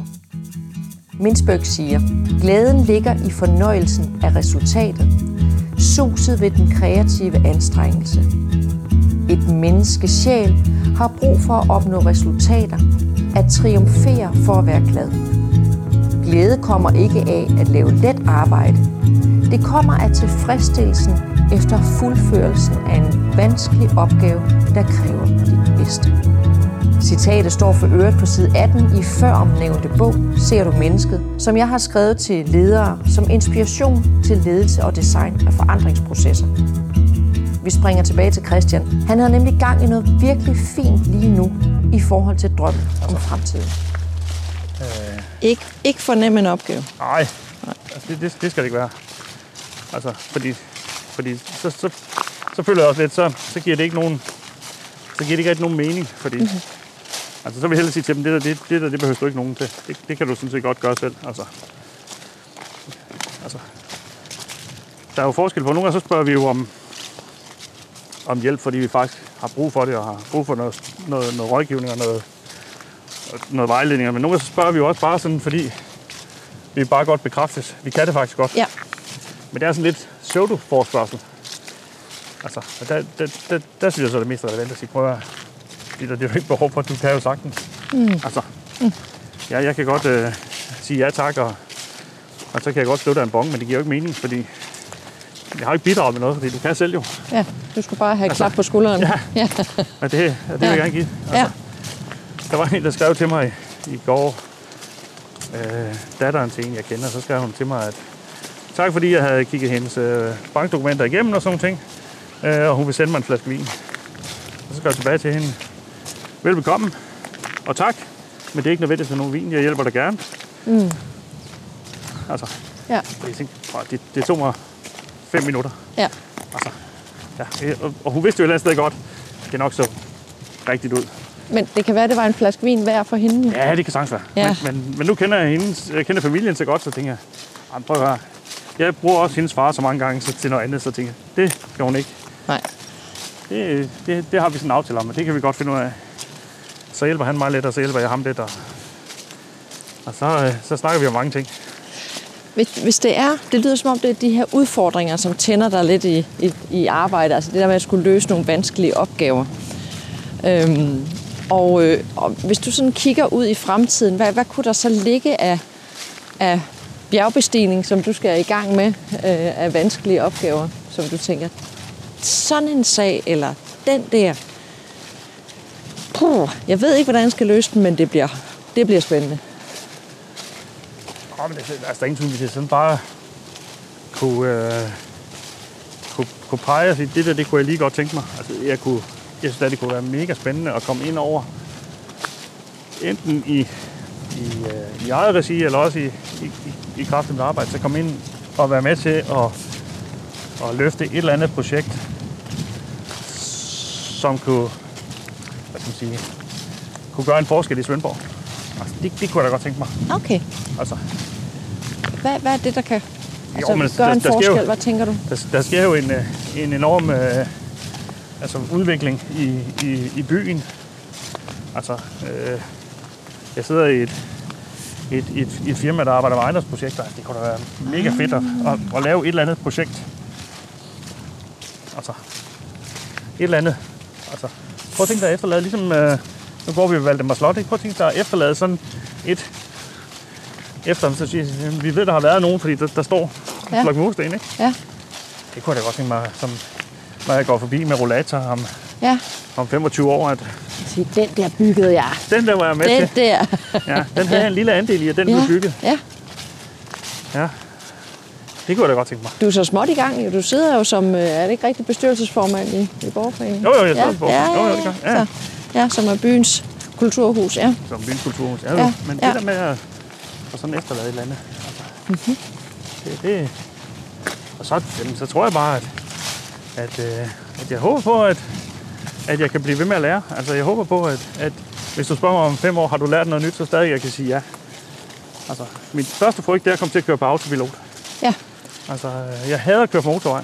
Mintzberg siger, glæden ligger i fornøjelsen af resultatet, suset ved den kreative anstrengelse. Et menneskes sjæl har brug for at opnå resultater, at triumfere for at være glad. Glæde kommer ikke af at lave let arbejde. Det kommer af tilfredsstillelsen efter fuldførelsen af en vanskelig opgave, der kræver dit bedste. Citatet står for øret på side 18 i før omnævnte bog, Ser du mennesket, som jeg har skrevet til ledere som inspiration til ledelse og design af forandringsprocesser. Vi springer tilbage til Christian. Han havde nemlig gang i noget virkelig fint lige nu i forhold til drømmen om fremtiden. Ikke, ikke fornem en opgave. Nej, altså, det, det, det skal det ikke være. Altså, fordi, fordi så, så, så føler jeg også lidt, så, så giver det ikke nogen, så giver det ikke rigtig nogen mening, fordi mm-hmm. altså, så vil jeg hellere sige til dem, det der, det, det der, det behøver du ikke nogen til. Det, det kan du sådan set godt gøre selv. Altså, altså, der er jo forskel på, nogle gange så spørger vi jo om, om hjælp, fordi vi faktisk har brug for det, og har brug for noget, noget, noget rådgivning og noget, noget vejledning. Men nogle gange så spørger vi jo også bare sådan, fordi vi bare godt bekræftes. Vi kan det faktisk godt. Ja. Men det er sådan lidt pseudo-forspørgsel. Altså, der, der, der, der synes jeg så er det mest relevant at sige, prøv at det er jo ikke behov for, du kan jo sagtens. Mm. Altså, mm. Ja, jeg kan godt øh, sige ja tak, og, og så kan jeg godt dig en bong, men det giver jo ikke mening, fordi jeg har ikke bidraget med noget, fordi du kan selv jo. ja. Du skulle bare have altså, klap på skulderen. ja. ja. Og det, det vil jeg gerne give. Altså, ja. Der var en, der skrev til mig i, i går, øh, datteren til en, jeg kender, så skrev hun til mig, at tak fordi jeg havde kigget hendes øh, bankdokumenter igennem og sådan ting, øh, og hun vil sende mig en flaske vin. Og så skrev jeg tilbage til hende, velbekomme, og tak, men det er ikke nødvendigt med nogen vin, jeg hjælper dig gerne. Mm. Altså, Ja. jeg tænkte, "Åh, det, det tog mig fem minutter. ja. Altså, ja, og, og hun vidste jo et eller andet sted godt, det nok så rigtigt ud. Men det kan være, det var en flaske vin værd for hende. Ja, det kan sagtens være. Ja. Men, men, men nu kender jeg, hendes, jeg kender familien så godt, så tænker jeg, "Ej, prøv at høre. Jeg bruger også hendes far så mange gange så til noget andet, så tænker jeg, det skal hun ikke. Nej. Det, det, det har vi sådan en aftale om, og det kan vi godt finde ud af. Så hjælper han mig lidt, og så hjælper jeg ham lidt, og, og så, øh, så snakker vi om mange ting. Hvis, hvis det er, det lyder som om det er de her udfordringer, som tænder dig lidt i, i, i arbejde, altså det der med at skulle løse nogle vanskelige opgaver. Øhm, og, øh, og hvis du sådan kigger ud i fremtiden, hvad, hvad kunne der så ligge af, af bjergbestigning, som du skal i gang med, øh, af vanskelige opgaver, som du tænker, sådan en sag, eller den der, puh, jeg ved ikke, hvordan jeg skal løse den, men det bliver, det bliver spændende. Oh, men det, altså, der er ingen tvivl, hvis jeg sådan bare kunne, øh, kunne, kunne pege og sige, det der, det kunne jeg lige godt tænke mig. Altså, jeg, kunne, jeg synes, at det kunne være mega spændende at komme ind over enten i i, øh, i eget regi, eller også i, i, i, i kraft af mit arbejde, så komme ind og være med til at, at løfte et eller andet projekt, som kunne, hvad skal man sige, kunne gøre en forskel i Svendborg. Altså, det, det kunne jeg da godt tænke mig. Okay. Altså, Hvad, hvad er det, der kan altså, men gøre der- en der forskel? jo- Hvad tænker du? der, der sker jo en, øh, en enorm øh, altså udvikling i, i, i byen. Altså, øh, jeg sidder i et, et, et, et firma, der arbejder med ejendomsprojekter. Det kunne da være mega fedt at, at, at lave et eller andet projekt. Altså, et eller andet. Altså, prøv at tænke dig efterlade, ligesom, øh, nu går vi ved Valdemar Slot, ikke? prøv at tænke dig efterlade sådan et, efter, så siger, vi ved, der har været nogen, fordi der, der står en Ja. flok mursten, ikke? Ja. Det kunne jeg da godt tænke mig, som, når jeg går forbi med rollator om, Ja. om 25 år, at den der byggede jeg. den der var jeg med Den til. der. Ja, den havde en lille andel i, at den blev bygget. ja. Ja. Det kunne jeg da godt tænke mig. Du er så småt i gang. jo. Du sidder jo som, øh, er det ikke rigtig bestyrelsesformand i, i Borgerforeningen? Jo, jo, jeg sidder ja, i Borgerforeningen. Jo, jo, det gør. Ja. Så, ja, som er byens kulturhus, ja. Som byens kulturhus. Ja, Ja, ja. Men ja. det der med at at sådan efterlade et eller andet. Altså, Mhm. det, det, og så, jamen, så tror jeg bare, at, at, øh, at jeg håber på, at, at jeg kan blive ved med at lære. Altså, jeg håber på, at, at hvis du spørger mig om fem år, har du lært noget nyt, så stadig jeg kan sige ja. Altså, min største frygt, det er at komme til at køre på autopilot. Ja. Altså, jeg hader at køre på motorvej.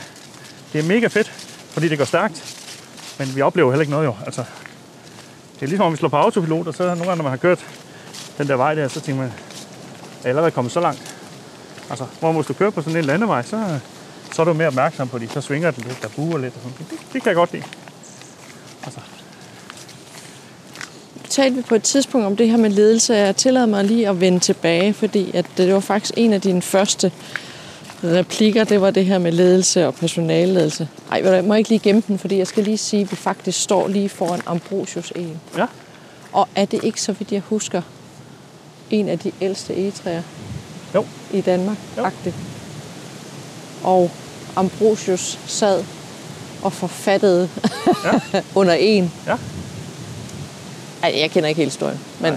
Det er mega fedt, fordi det går stærkt. Men vi oplever heller ikke noget jo. Altså, det er ligesom om vi slår på autopilot, og så nogle gange, når man har kørt den der vej der, så tænker man, jeg er allerede kommet så langt. Altså, hvor hvis du kører på sådan en landevej, så, så er du mere opmærksom på det. Så svinger den lidt, der buer lidt og sådan. Det, det kan jeg godt lide. Altså, talte vi på et tidspunkt om det her med ledelse. Jeg tillader mig lige at vende tilbage, fordi at det var faktisk en af dine første replikker, det var det her med ledelse og personalledelse. Ej, hvad, må jeg ikke lige gemme den, fordi jeg skal lige sige, at vi faktisk står lige foran Ambrosius Egen. ja, Og er det ikke, så vidt jeg husker, en af de ældste egetræer jo, i Danmark? Jo. Agtigt. Og Ambrosius sad og forfattede Ja. under en. ja. Ej, jeg kender ikke hele historien, men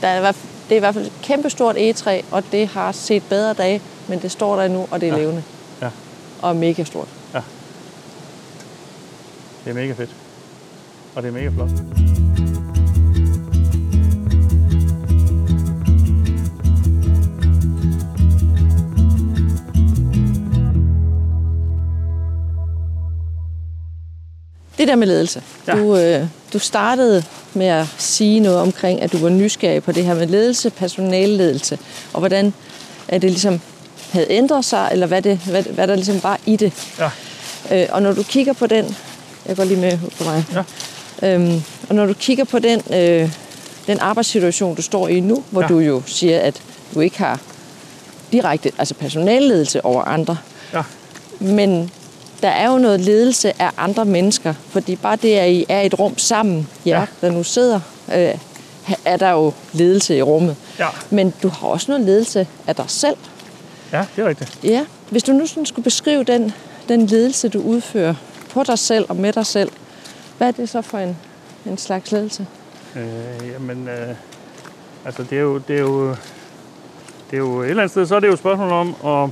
der er, det er i hvert fald et kæmpestort egetræ, og det har set bedre dage, men det står der endnu, og det er Ja. levende. Ja. Og mega stort. Det er mega fedt. Og det er mega flot. Det der med ledelse. Ja. Du, øh, du startede med at sige noget omkring, at du var nysgerrig på det her med ledelse, personalledelse, og hvordan at det ligesom havde ændret sig, eller hvad, det, hvad, hvad der ligesom var i det. Ja, Øh, og når du kigger på den, jeg går lige med på mig, ja, øhm, og når du kigger på den, øh, den arbejdssituation, du står i nu, hvor Ja. du jo siger, at du ikke har direkte altså personalledelse over andre, ja, men der er jo noget ledelse af andre mennesker, fordi bare det, at I er i et rum sammen, jer, Ja. der nu sidder, øh, er der jo ledelse i rummet. ja. Men du har også noget ledelse af dig selv. Ja, det er rigtigt. Ja. Hvis du nu sådan skulle beskrive den, den ledelse, du udfører på dig selv og med dig selv, hvad er det så for en, en slags ledelse? Øh, jamen, øh, altså det er jo, det er jo, det er jo et eller andet sted, så er det jo et spørgsmål om, og,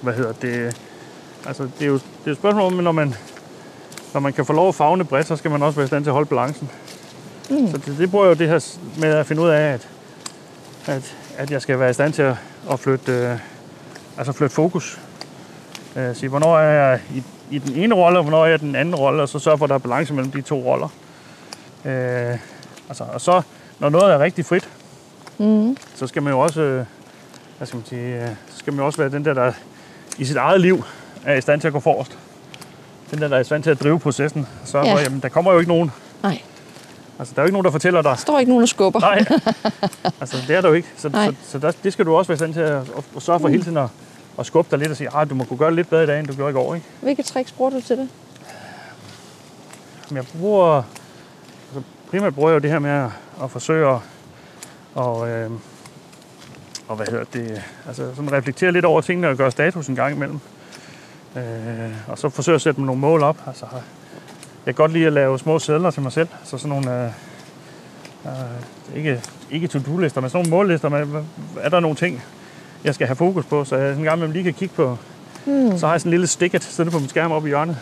hvad hedder det, altså det er jo, det er et spørgsmål om, når man, når man kan få lov at fagne bredt, så skal man også være i stand til at holde balancen. Mm. Så det, det bruger jeg jo det her med at finde ud af, at, at, at jeg skal være i stand til at, at flytte, øh, altså flytte fokus. Øh, sige, hvornår er jeg i, i den ene rolle, og hvornår er jeg i den anden rolle, og så sørge for, at der er balance mellem de to roller. Øh, altså, og så, når noget er rigtig frit, mm. så skal man jo også, øh, hvad skal man sige, øh, så skal man jo også være den der, der i sit eget liv er i stand til at gå forrest. Den der, der er i stand til at drive processen. Så Ja. ja. jamen, der kommer jo ikke nogen. Nej, Altså, der er jo ikke nogen, der fortæller dig. der står ikke nogen, der skubber. Nej, altså det er der jo ikke. Så, Nej. så, så der, det skal du også være i stand til at, at, at sørge for mm. hele tiden at, at skubbe dig lidt og sige, at du må kunne gøre det lidt bedre i dag, end du gjorde i går. Ikke? Hvilke tricks bruger du til det? Jeg bruger, altså primært bruger jeg jo det her med at, at forsøge at, og, øh, og hvad hedder det, altså sådan reflektere lidt over tingene og gøre status en gang imellem. Øh, og så forsøge at sætte mig nogle mål op. Altså, jeg kan godt lide at lave små sædler til mig selv, så sådan nogle, øh, Uh, ikke, ikke to-do-lister, men sådan nogle mållister. Men er der nogle ting, jeg skal have fokus på, så jeg en gang imellem lige kan kigge på. Mm. Så har jeg sådan en lille sticket siddende på min skærm oppe i hjørnet,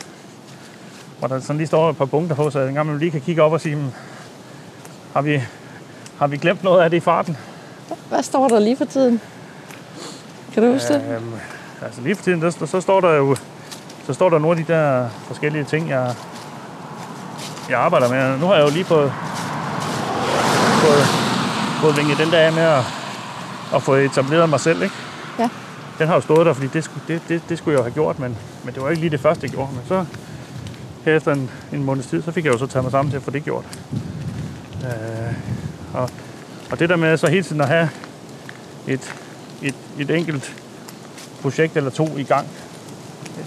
hvor der sådan lige står et par punkter på, så jeg en gang imellem lige kan kigge op og sige, "Hmm, har vi, har vi glemt noget af det i farten? Hvad står der lige for tiden? Kan du huske det? Altså lige for tiden, der, så står der jo så står der nogle af de der forskellige ting, jeg, jeg arbejder med. Nu har jeg jo lige fået, fået, fået vinget den der af med at, at få etableret mig selv. Ikke? Ja. Den har jo stået der, fordi det skulle, det, det, det skulle jeg jo have gjort, men, men det var ikke lige det første, jeg gjorde. Men så her efter en, en måneds tid, så fik jeg jo så taget mig sammen til at få det gjort. Øh, og, og det der med så hele tiden at have et, et, et enkelt projekt eller to i gang,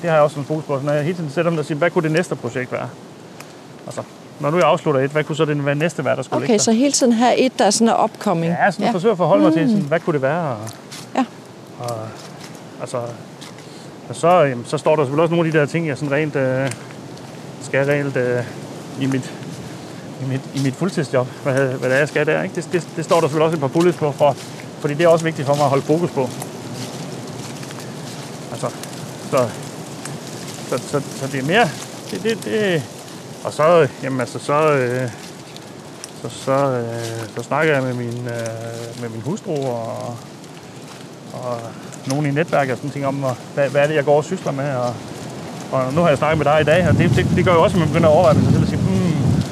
det, har jeg også en fokus på. Når jeg hele tiden sætter mig og siger, hvad kunne det næste projekt være? Altså, når nu jeg afslutter et, hvad kunne så det være næste være, der skulle Okay, så hele tiden have et, der er sådan er upcoming. Ja, sådan ja. forsøger at forholde mig til, sådan, hvad kunne det være? Og, Ja. og, altså, og så, jamen, så står der selvfølgelig også nogle af de der ting, jeg sådan rent øh, skal rent øh, i mit i mit, i mit fuldtidsjob, hvad, hvad det er, jeg skal der. Ikke? Det, det, det, står der selvfølgelig også et par bullets på, for, fordi det er også vigtigt for mig at holde fokus på. Altså, så, så, så, så det er mere, det, det, det, og så, jamen altså, så, øh, så, så, øh, så snakker jeg med min, øh, med min hustru og, og nogen i netværket og sådan ting om, hvad, hvad er det, jeg går og sysler med. Og, og nu har jeg snakket med dig i dag, og det, det, det gør jo også, at man begynder at overveje sig selv og sige, hmm,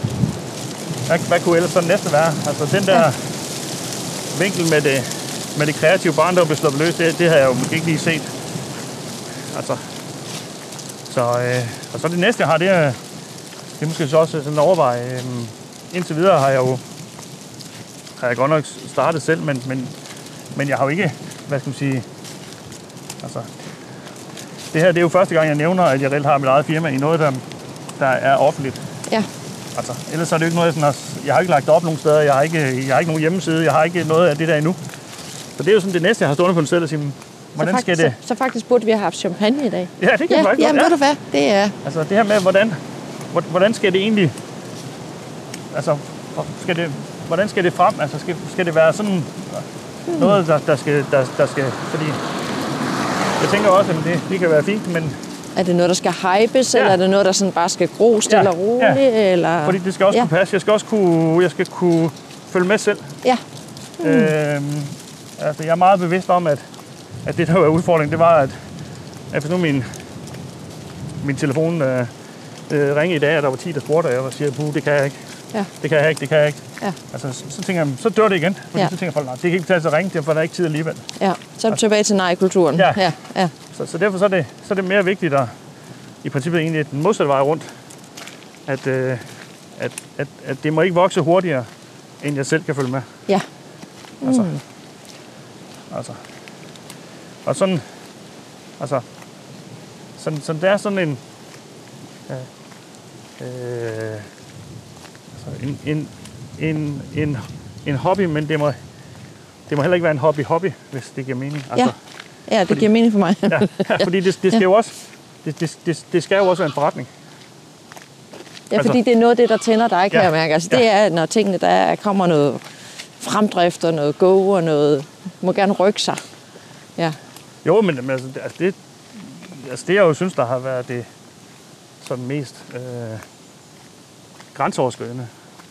hvad, hvad kunne ellers så næste være? Altså den der vinkel med det, med det kreative barn, der blev sluppet løs, det, det har jeg jo måske ikke lige set. Altså, så, øh, og så det næste, jeg har, det er, det er måske så også sådan at overveje. Øh, indtil videre har jeg jo har jeg godt nok startet selv, men, men, men jeg har jo ikke, hvad skal man sige, altså, det her det er jo første gang, jeg nævner, at jeg reelt har mit eget firma i noget, der, der er offentligt. Ja. Altså, ellers er det jo ikke noget, jeg, sådan har, jeg har ikke lagt op nogen steder, jeg har, ikke, jeg har ikke nogen hjemmeside, jeg har ikke noget af det der endnu. Så det er jo sådan det næste, jeg har stående på mig selv og sige, "Men hvordan så, skal faktisk, det... så, så faktisk burde vi have haft champagne i dag. Ja, det kan Ja, ja, faktisk jamen, godt. ved du hvad? Det er... Altså det her med, hvordan, hvor- hvordan skal det egentlig... Altså, skal det, hvordan skal det frem? Altså, skal, skal det være sådan noget, der, der, skal, der, der skal... Fordi jeg tænker også, at det, det kan være fint, men Er det noget, der skal hypes, Ja. eller er det noget, der sådan bare skal gro stille Ja, og roligt? ja. Eller... fordi det skal også ja. kunne passe. Jeg skal også kunne, jeg skal kunne følge med selv. Ja, Mm. Øhm, altså, jeg er meget bevidst om, at, at det, der var udfordringen, det var, at, at hvis nu min, min telefon øh, øh, ringede i dag, og der var 10, der spurgte, og jeg var siger, puh, det kan jeg ikke. Ja. Det kan jeg ikke, det kan jeg ikke. Ja. Altså, så, så tænker jeg, så dør det igen. Fordi Ja. så tænker folk, nej, det kan ikke betale sig at ringe, for der er ikke tid alligevel. ja. Så er du tilbage til nej-kulturen. Ja. ja, ja. Så, så derfor så er, det, så er det mere vigtigt at, i princippet egentlig den modsatte vej rundt, at, øh, at, at, at det må ikke vokse hurtigere, end jeg selv kan følge med. ja. Altså, altså. Og sådan, altså, sådan, sådan, det er sådan en, øh, altså en, en, en, en, en hobby, men det må, det må heller ikke være en hobby-hobby, hvis det giver mening. Altså, Ja, det Fordi- giver mening for mig. ja, ja, fordi det, det skal jo også, det, det, det, det skal jo også være en forretning. Ja, Altså- fordi det er noget af det, der tænder dig, kan Ja. jeg mærke. Altså, Ja. det er, når tingene, der er- kommer noget fremdrift og noget go og noget, må gerne rykke sig. Ja, Jo, men altså, det, altså, det, altså det, jeg jo synes, der har været det sådan mest øh, grænseoverskridende,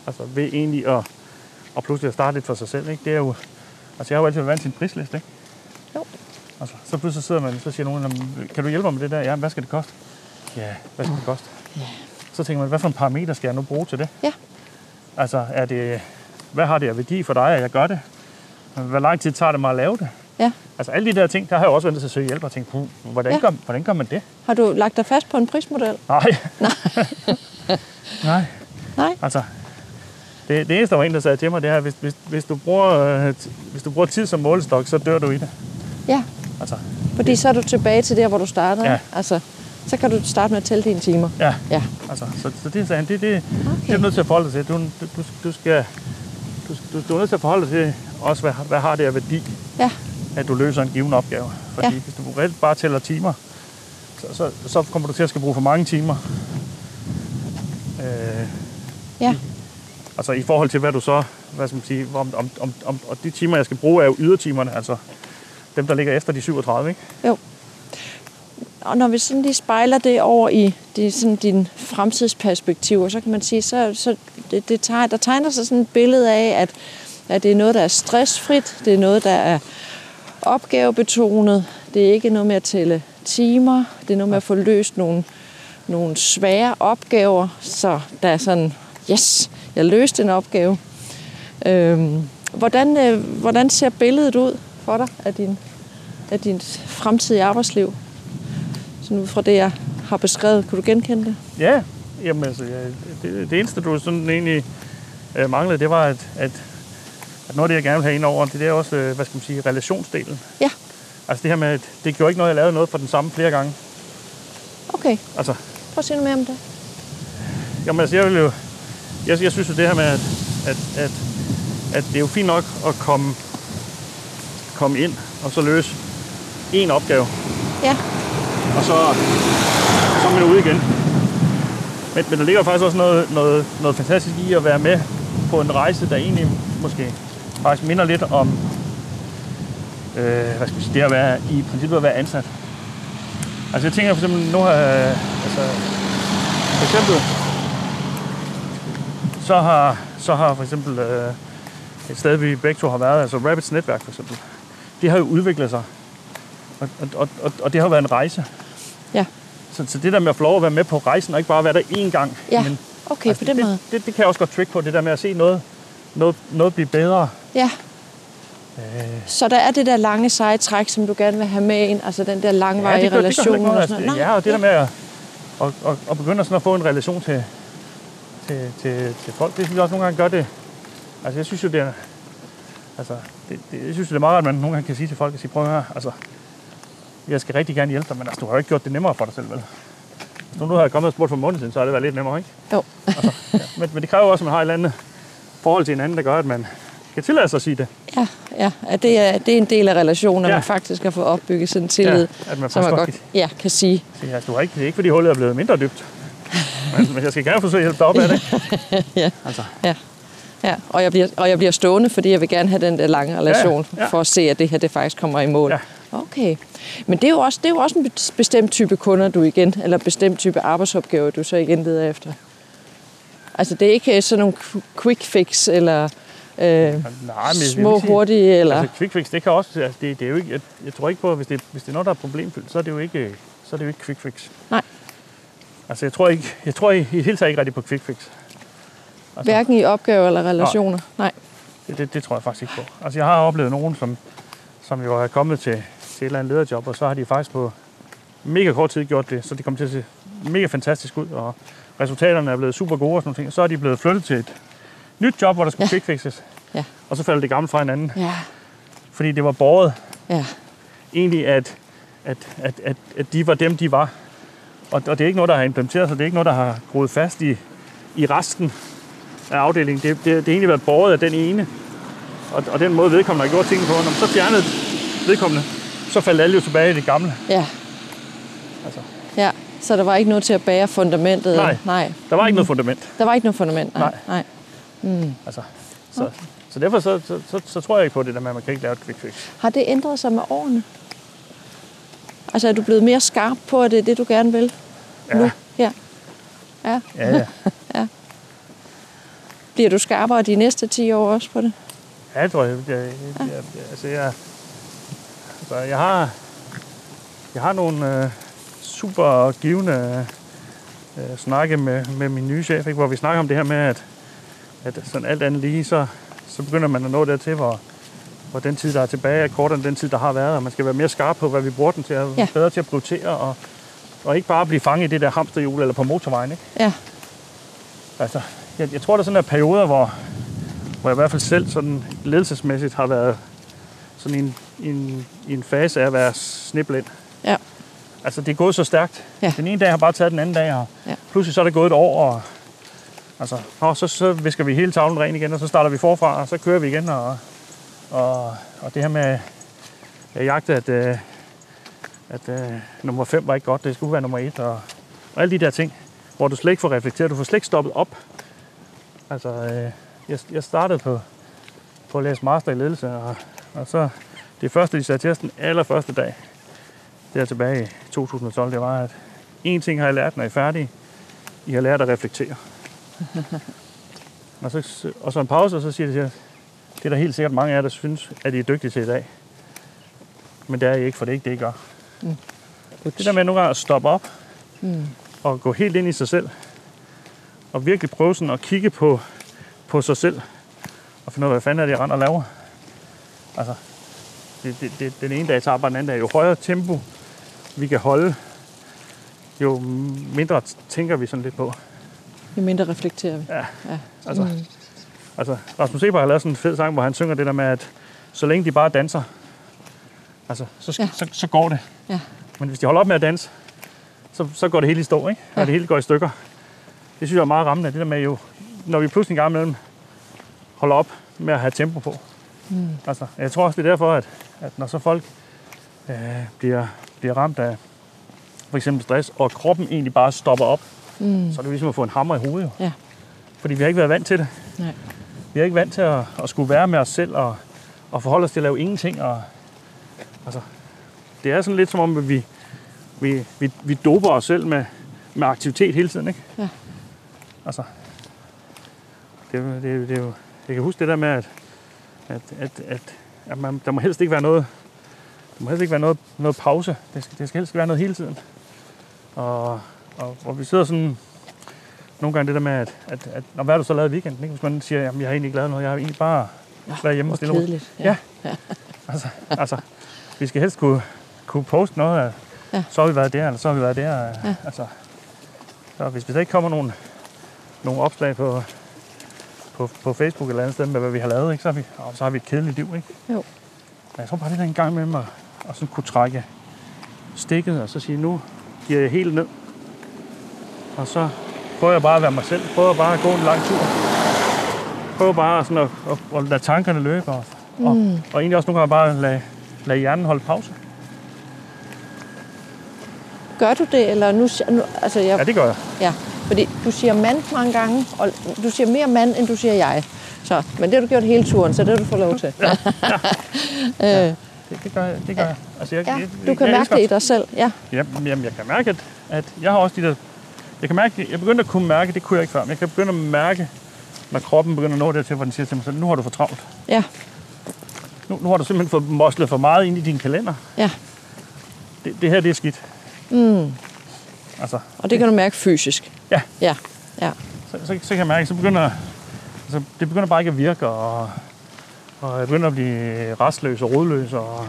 altså ved egentlig at, at pludselig at starte lidt for sig selv, ikke? det er jo, altså jeg har jo altid været vant til en prisliste, ikke? Jo. Altså, så pludselig sidder man, så siger nogen, "Jamen, kan du hjælpe mig med det der? Ja, hvad skal det koste? Ja, hvad skal det koste? Ja. Så tænker man, hvad for en parameter skal jeg nu bruge til det? Ja. Altså, er det, hvad har det af værdi for dig, at jeg gør det? Hvor lang tid tager det mig at lave det? Ja. Altså alle de der ting, der har jeg også nødt til at søge hjælp og tænke, "Puh, hvordan, Ja. gør, hvordan gør man det? Har du lagt dig fast på en prismodel? Nej. Nej. Nej. Altså, det, det eneste, der var en, der sagde til mig, det er, hvis, hvis, hvis, du bruger, øh, hvis du bruger tid som målestok, så dør du i det. Ja, Altså, fordi så er du tilbage til der, hvor du startede. Ja. Altså, så kan du starte med at tælle dine timer. ja. Ja. Altså, så, så det sagde han, det, det, okay. det er du nødt til at forholde dig til. Du, du, du, du skal, du, du, du er nødt til at forholde dig til også, hvad, hvad har det af værdi, Ja, at du løser en given opgave. Fordi Ja. hvis du reelt bare tæller timer, så, så, så kommer du til at skal bruge for mange timer. Øh, ja, Altså i forhold til, hvad du så hvad skal man sige, om, om, om, om, og de timer, jeg skal bruge, er jo ydertimerne, altså dem, der ligger efter de 37, ikke? Jo. Og når vi sådan lige spejler det over i det, sådan din fremtidsperspektiv, så kan man sige, så, så det, det tager, der tegner sig sådan et billede af, at, at det er noget, der er stressfrit, det er noget, der er opgavebetonet, det er ikke noget med at tælle timer, det er noget med at få løst nogle, nogle svære opgaver, så der er sådan, yes, jeg løste en opgave. Øhm, hvordan, øh, hvordan ser billedet ud for dig af din, af din fremtidige arbejdsliv? Sådan ud fra det, jeg har beskrevet. Kan du genkende det? Ja, jamen altså, ja, det, det eneste, du sådan egentlig øh, manglede, det var, at, at, at noget af det, jeg gerne vil have ind over, det er også, øh, hvad skal man sige, relationsdelen. Ja. Altså det her med, at det gjorde ikke noget, jeg lavede noget for den samme flere gange. Okay, Altså, prøv at sige noget mere om det. jamen altså, jeg vil jo, jeg, jeg synes jo det her med, at, at, at, at det er jo fint nok at komme, komme ind og så løse en opgave, Ja, og så, så er man ude igen. Men, men der ligger faktisk også noget, noget, noget fantastisk i at være med på en rejse, der egentlig måske faktisk minder lidt om øh, hvad skal vi sige, det at være i princippet at være ansat. Altså jeg tænker for eksempel, nu har altså, for eksempel, så har, så har for eksempel øh, et sted, vi begge to har været, altså Rabbits netværk for eksempel, det har jo udviklet sig. Og, og, og, og det har været en rejse. ja, Så, så det der med at få lov at være med på rejsen, og ikke bare være der én gang. ja. Men, Okay, på den det, måde. det, det, det kan jeg også godt trick på, det der med at se noget, noget, noget blive bedre. Ja. Øh, Så der er det der lange seje træk, som du gerne vil have med ind, altså den der langvarige det gør- det gør relation. ikke noget, og sådan altså, noget. Ja, og det der med at, at, at, at begynde sådan at få en relation til, til, til, til folk, det synes jeg også nogle gange gør det. Altså jeg synes jo, det er, altså, det, det, jeg synes jo, det er meget rart, at man nogle gange kan sige til folk, at sige, prøv at høre, altså, jeg skal rigtig gerne hjælpe dig, men altså, du har jo ikke gjort det nemmere for dig selv, vel? Hvis du nu havde kommet og spurgt for en måned siden, så havde det været lidt nemmere, ikke? Jo. Ja, men, men det kræver også, at man har et eller andet forhold til hinanden, der gør, at man kan tillade sig at sige det. Ja, ja, at det er, det er en del af relationen, at Ja. man faktisk har fået opbygget sådan en tillid, Ja, at man som man godt ja, kan sige. Altså, du har ikke, det er ikke, fordi hullet er blevet mindre dybt. Men, men jeg skal gerne forsøge at hjælpe dig op af det. Ja. Altså, Ja. Ja, og jeg, bliver, og jeg bliver stående, fordi jeg vil gerne have den der lange relation, Ja, ja. for at se, at det her det faktisk kommer i mål. Ja. Okay. Men det er, jo også, det er jo også en bestemt type kunder, du igen, eller bestemt type arbejdsopgaver, du så igen leder efter. Altså, det er ikke øh, sådan nogle qu- quick fix, eller øh, nej, men små, sige- hurtige, eller... altså quick fix, det kan også... Altså, det, det er jo ikke, jeg, jeg, tror ikke på, at hvis det, hvis det er noget, der er problemfyldt, så er det jo ikke, så er det jo ikke quick fix. Nej. Altså, jeg tror, ikke, jeg tror i, i hele taget ikke rigtig på quick fix. Altså, Hverken i opgaver eller relationer. Nej. det, det, det, tror jeg faktisk ikke på. Altså, jeg har oplevet nogen, som, som jo er kommet til, til et eller andet lederjob, og så har de faktisk på mega kort tid gjort det, så det kommer til at se mega fantastisk ud, og resultaterne er blevet super gode og sådan nogle ting. Så er de blevet flyttet til et nyt job, hvor der skulle Ja. quick fixes. Ja. Og så falder det gamle fra hinanden, Ja. fordi det var båret Ja. egentlig, at, at, at, at, at de var dem, de var. Og, og det er ikke noget, der har implementeret sig. Det er ikke noget, der har groet fast i, i resten af afdelingen. Det, det, det har egentlig været båret af den ene. Og, og den måde, vedkommende har gjort tingene på. Når man så fjernede vedkommende, så faldt alle jo tilbage i det gamle. Ja. Altså, ja. Så der var ikke noget til at bære fundamentet? Nej. Nej. der var ikke noget fundament. Der var ikke noget fundament? Nej. Nej. nej. Altså, så, okay. så derfor så, så, så, så, tror jeg ikke på det der med, at man kan ikke lave et quick fix. Har det ændret sig med årene? Altså er du blevet mere skarp på, at det er det, du gerne vil Ja, nu? Ja. Ja. ja, ja. Bliver du skarpere de næste 10 år også på det? Ja, jeg tror, jeg, jeg, jeg, jeg, altså, jeg, altså, jeg har, jeg har nogle øh, super givende øh, snakke med, med min nye chef, ikke? hvor vi snakker om det her med, at, at sådan alt andet lige, så, så begynder man at nå dertil, hvor, hvor den tid, der er tilbage, er kortere end den tid, der har været, og man skal være mere skarp på, hvad vi bruger den til, og Ja. bedre til at prioritere, og, og ikke bare blive fanget i det der hamsterhjul eller på motorvejen. Ikke? Ja. Altså, jeg, jeg tror, der er sådan der perioder, hvor, hvor jeg i hvert fald selv sådan ledelsesmæssigt har været sådan i en, en, en fase af at være sniblind. Ja. Altså, det er gået så stærkt. Ja. Den ene dag har bare taget den anden dag, og Ja. pludselig så er det gået et år, og altså, og så, så visker vi hele tavlen ren igen, og så starter vi forfra, og så kører vi igen, og, og, og det her med, jeg jagte, at, øh, at øh, nummer 5 var ikke godt, det skulle være nummer 1, og, og alle de der ting, hvor du slet ikke får reflekteret, du får slet ikke stoppet op. Altså, øh, jeg, jeg startede på, på at læse master i ledelse. Og, og så det første, de sagde til os den allerførste dag, der tilbage i 2012, det var, at en ting har jeg lært, når I er færdige. I har lært at reflektere. og, så, og så en pause, og så siger de til det er der helt sikkert mange af jer, der synes, at I er dygtige til i dag. Men det er I ikke, for det er ikke det, I gør. Mm. Det der med nogle gange at stoppe op mm. og gå helt ind i sig selv, og virkelig prøve sådan at kigge på, på sig selv, og finde ud af, hvad fanden er det, jeg render og laver. Altså, det, det, det, den ene dag tager bare den anden dag. Jo højere tempo vi kan holde, jo mindre tænker vi sådan lidt på. Jo mindre reflekterer vi. Ja, ja. altså, mm. altså Rasmus Eber har lavet sådan en fed sang, hvor han synger det der med, at så længe de bare danser, altså, så, ja. så, så går det. Ja. Men hvis de holder op med at danse, så, så går det hele i stå, ikke? Og ja. det hele går i stykker. Det synes jeg er meget rammende, det der med jo, når vi pludselig en gang imellem holder op med at have tempo på. Mm. Altså, jeg tror også, det er derfor, at, at når så folk øh, bliver, bliver ramt af for eksempel stress, og kroppen egentlig bare stopper op, mm. så er det ligesom at få en hammer i hovedet. Jo. Ja. Fordi vi har ikke været vant til det. Nej. Vi har ikke vant til at, at skulle være med os selv og, og forholde os til at lave ingenting. Og, altså, det er sådan lidt som om, at vi, vi, vi, vi doper os selv med, med aktivitet hele tiden. Ikke? Ja. Altså, det, det, det, det, jeg kan huske det der med, at, at, at, at, at man, der må helst ikke være noget, der må helst ikke være noget, noget pause. Det skal, det skal helst være noget hele tiden. Og, og, og vi sidder sådan nogle gange det der med, at, at, at når hvad har du så lavet i weekenden? Ikke? Hvis man siger, at jeg har egentlig ikke lavet noget, jeg har egentlig bare ja, været hjemme og stille kedeligt. Ja. ja. altså, altså, vi skal helst kunne, kunne poste noget af, ja. så har vi været der, eller så har vi været der. Ja. Altså, så hvis, der ikke kommer nogen, nogle opslag på, på, på Facebook eller andet sted med, hvad vi har lavet, ikke, så, har vi, og så har vi et kedeligt liv. Ikke? Jo. Men jeg tror bare, det er en gang med mig at sådan kunne trække stikket og så sige, nu giver jeg helt ned. Og så prøver jeg bare at være mig selv. Prøver bare at gå en lang tur. Prøver bare sådan at, at, at lade tankerne løbe. Og, mm. og, og egentlig også nogle gange bare lade, lade hjernen holde pause. Gør du det, eller nu... nu altså jeg, ja, det gør jeg. Ja, fordi du siger mand mange gange, og du siger mere mand, end du siger jeg. Så, men det har du gjort hele turen, så det har du fået lov til. ja, ja. ja. Det, det gør jeg. Det gør jeg. Altså, jeg, ja, jeg, du kan jeg mærke det i dig selv. Ja. Jamen, jamen, jeg kan mærke, at, at jeg har også de der... Jeg kan mærke, jeg begynder at kunne mærke, det kunne jeg ikke før, men jeg kan begynde at mærke, når kroppen begynder at nå dertil, hvor den siger til mig selv, nu har du for travlt. Ja. Nu, nu har du simpelthen fået moslet for meget ind i din kalender. Ja. Det, det her, det er skidt. Mm. Altså, og det kan du mærke fysisk? Ja. Ja. ja. Så, så, så kan jeg mærke, så begynder, altså, det begynder bare ikke at virke, og, og jeg begynder at blive restløs og rodløs, og,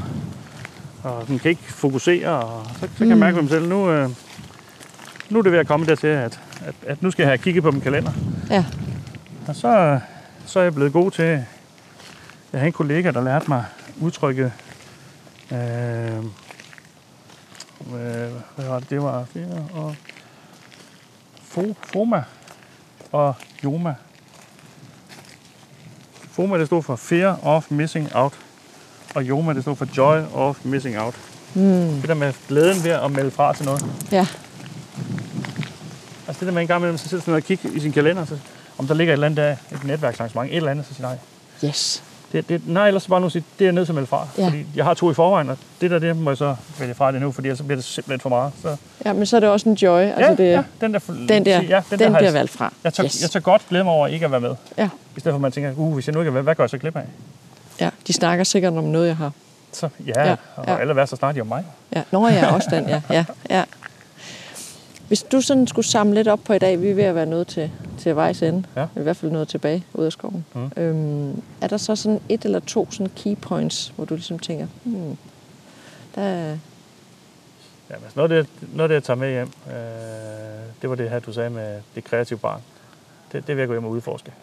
og den kan ikke fokusere, og så, så kan mm. jeg mærke på mig selv, nu, øh, nu er det ved at komme dertil, at, at, at nu skal jeg have kigget på min kalender. Ja. Og så, så er jeg blevet god til, jeg havde en kollega, der lærte mig udtrykket, øh, hvad var det? Det var fire og Fo, Foma og Joma. Foma det stod for Fear of Missing Out, og Joma det stod for Joy of Missing Out. Mm. Det der med glæden ved at melde fra til noget. Ja. Altså det der med en gang imellem, så sidder sådan og kigge i sin kalender, så, om der ligger et eller andet der, et netværksarrangement, et eller andet, så siger nej. Yes. Det, det, nej, ellers bare nu sige, det er nødt til at melde fra. Ja. Fordi jeg har to i forvejen, og det der, det må jeg så vælge fra det nu, fordi ellers bliver det simpelthen for meget. Så. Ja, men så er det også en joy. Altså ja, det, ja, den der, den der, ja, den, den der bliver valgt fra. Jeg tager, yes. jeg tager godt glæde mig over ikke at være med. Ja. I stedet for at man tænker, uh, hvis jeg nu ikke er med, hvad gør jeg så glip af? Ja, de snakker sikkert om noget, jeg har. Så, ja, ja, og ja. eller hvad, så snakker de om mig. Ja, nå ja, også den, ja. ja, ja. Hvis du sådan skulle samle lidt op på i dag, vi er ved at være nødt til, til vejs ende, ja. i hvert fald noget tilbage ud af skoven. Mm. Øhm, er der så sådan et eller to sådan key points, hvor du ligesom tænker, hmm, der Ja, altså noget, af det, noget af det, jeg tager med hjem, øh, det var det her, du sagde med det kreative barn. Det, det vil jeg gå hjem og udforske.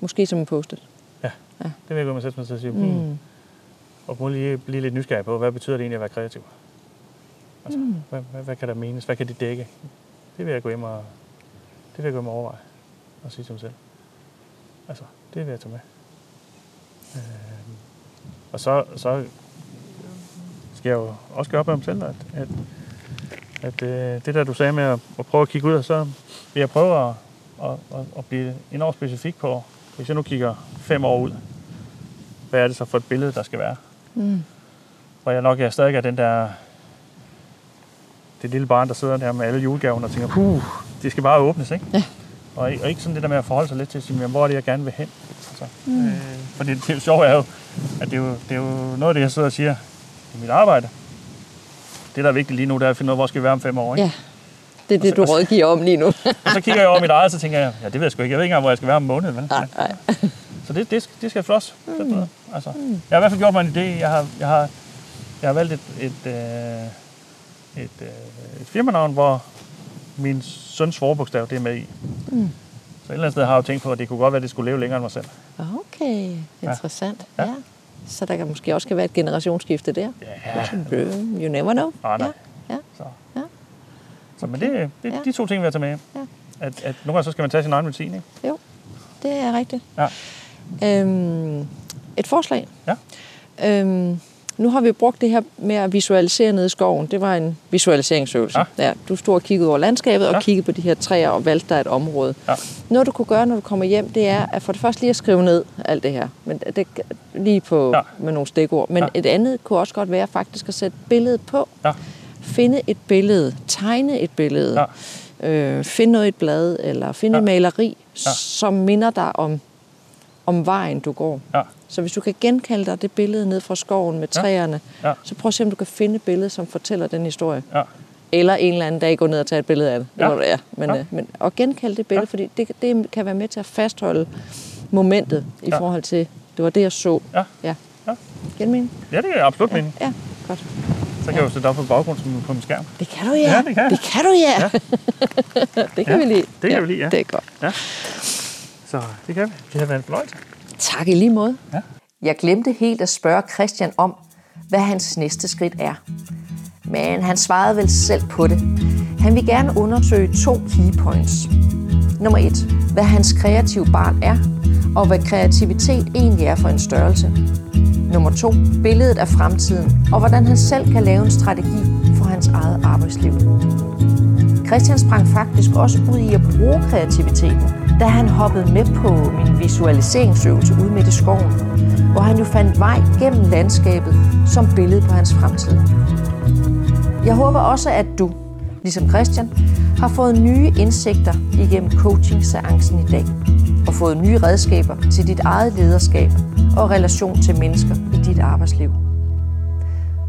Måske som en postet? Ja, ja. det vil jeg gå hjem og sætte mig til at sige, mm. og må lige blive lidt nysgerrig på, hvad betyder det egentlig at være kreativ? Altså, mm. hvad, hvad, hvad kan der menes? Hvad kan det dække? Det vil jeg gå hjem og, det vil jeg gå hjem og overveje og sige til mig selv. Altså, det vil jeg tage med. Øh, og så, så skal jeg jo også gøre op med mig selv, at, at, at øh, det der, du sagde med at, at prøve at kigge ud, så vil jeg prøve at, at, at, at blive enormt specifik på, hvis jeg nu kigger fem år ud, hvad er det så for et billede, der skal være? Mm. Hvor jeg nok er stadig er den der, det lille barn, der sidder der med alle julegaverne og tænker, puh, det skal bare åbnes, ikke? Ja. Og, ikke- og ikke sådan det der med at forholde sig lidt til at sige, "Men hvor er det, jeg gerne vil hen? Altså, mm. øh, for det, det jo sjovt er jo, at det er jo, det er jo noget af det, jeg sidder og siger i mit arbejde. Det, der er vigtigt lige nu, det er at finde ud af, hvor skal vi være om fem år, ikke? Ja, det er det, du rådgiver om lige nu. Og så kigger jeg over mit eget, og så tænker jeg, ja, det ved jeg sgu ikke. Jeg ved ikke engang, hvor jeg skal være om måneden. Vel? Nej, nej. Så det, det, det skal flot. Mm. Altså, jeg har i hvert fald gjort mig en idé. Jeg har, jeg har, jeg har valgt et, et, øh, et, øh, et firmanavn, hvor min søns forbogstav det er med i. Mm. Så et eller andet sted har jeg jo tænkt på, at det kunne godt være, at det skulle leve længere end mig selv. Okay, interessant. Ja. Ja. Så der kan måske også kan være et generationsskifte der. Ja. You never know. Ah, nej. Ja. Ja. Så, Ja. så men det, det, Ja. de to ting vil jeg tage med. Ja. At, at nogle gange så skal man tage sin egen medicin. Ikke? Jo, det er rigtigt. Ja. Øhm, et forslag. Ja. Øhm, nu har vi brugt det her med at visualisere nede i skoven. Det var en visualiseringsøvelse. Ja. Ja, du stod og kiggede over landskabet og Ja. kiggede på de her træer og valgte dig et område. Ja. Noget du kunne gøre, når du kommer hjem, det er at for det første lige at skrive ned alt det her. Men det, lige på, Ja. med nogle stikord. Men ja. et andet kunne også godt være faktisk at sætte billedet på. Ja. Finde et billede. Tegne et billede. Ja. Øh, finde noget i et blad, eller finde Ja. et maleri, Ja. som minder dig om, om vejen, du går. Ja. Så hvis du kan genkalde dig det billede ned fra skoven med Ja. træerne, Ja. så prøv at se, om du kan finde et billede, som fortæller den historie. Ja. Eller en eller anden dag gå ned og tage et billede af det. Ja. Ja. ja. Men, Ja. ja. Øh, men at genkalde det billede, Ja. ja. fordi det, det kan være med til at fastholde momentet i Ja. forhold til, det var det, jeg så. Ja. ja. Ja. Genmening? Ja, det er absolut Ja. mening. ja, godt. Så kan jeg jo sætte op på baggrund som- på min skærm. Det kan du, ja. Ja, det kan jeg. det kan du, ja. ja. det kan Ja, vi lige. det kan vi lide, ja. Det er godt. Så det kan vi. Det har været en fornøjelse. Tak i lige måde. Jeg glemte helt at spørge Christian om, hvad hans næste skridt er. Men han svarede vel selv på det. Han vil gerne undersøge to key points. Nummer et, hvad hans kreative barn er, og hvad kreativitet egentlig er for en størrelse. Nummer to, billedet af fremtiden, og hvordan han selv kan lave en strategi for hans eget arbejdsliv. Christian sprang faktisk også ud i at bruge kreativiteten, da han hoppede med på min visualiseringsøvelse ude midt i skoven, hvor han jo fandt vej gennem landskabet som billede på hans fremtid. Jeg håber også, at du, ligesom Christian, har fået nye indsigter igennem coaching-seancen i dag, og fået nye redskaber til dit eget lederskab og relation til mennesker i dit arbejdsliv.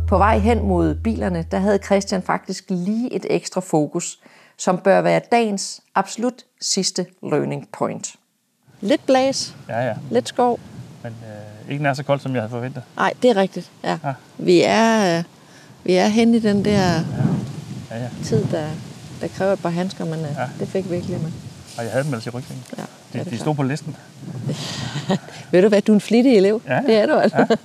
På vej hen mod bilerne, der havde Christian faktisk lige et ekstra fokus, som bør være dagens absolut sidste learning point. Lidt blæs, Ja, ja. lidt skov. Men øh, ikke nær så koldt, som jeg havde forventet. Nej, det er rigtigt. Ja. Ja. Vi er, øh, vi er hen i den der Ja, ja. tid, der, der kræver et par handsker, men ja. Ja. det fik vi ikke lige med. Og jeg havde dem ellers i rygsækken. Ja, De, de stod på listen. Ved du hvad, du er en flittig elev. Ja, ja. Det er du altså.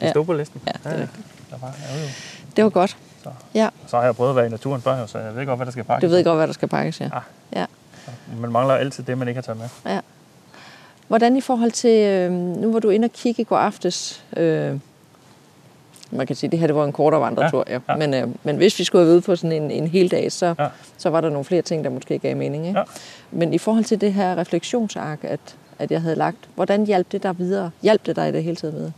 Ja. De stod på listen. Ja, det er rigtigt. Der var, ja, jo, jo. Det var godt. Så. Ja, Så har jeg prøvet at være i naturen før, så jeg ved godt, hvad der skal pakkes. du ved godt, hvad der skal pakkes, ja. Ah. ja. Man mangler altid det, man ikke har taget med. ja. Hvordan i forhold til, øh, nu var du inde og kigge i går aftes, øh, man kan sige, at det her det var en kortere vandretur, ja, Ja. Men, øh, men hvis vi skulle have været på sådan en, en hel dag, så, Ja. så var der nogle flere ting, der måske gav mening. Ikke? Ja. Men i forhold til det her refleksionsark, at, at jeg havde lagt, hvordan hjalp det dig videre? Hjalp det dig i det hele taget videre?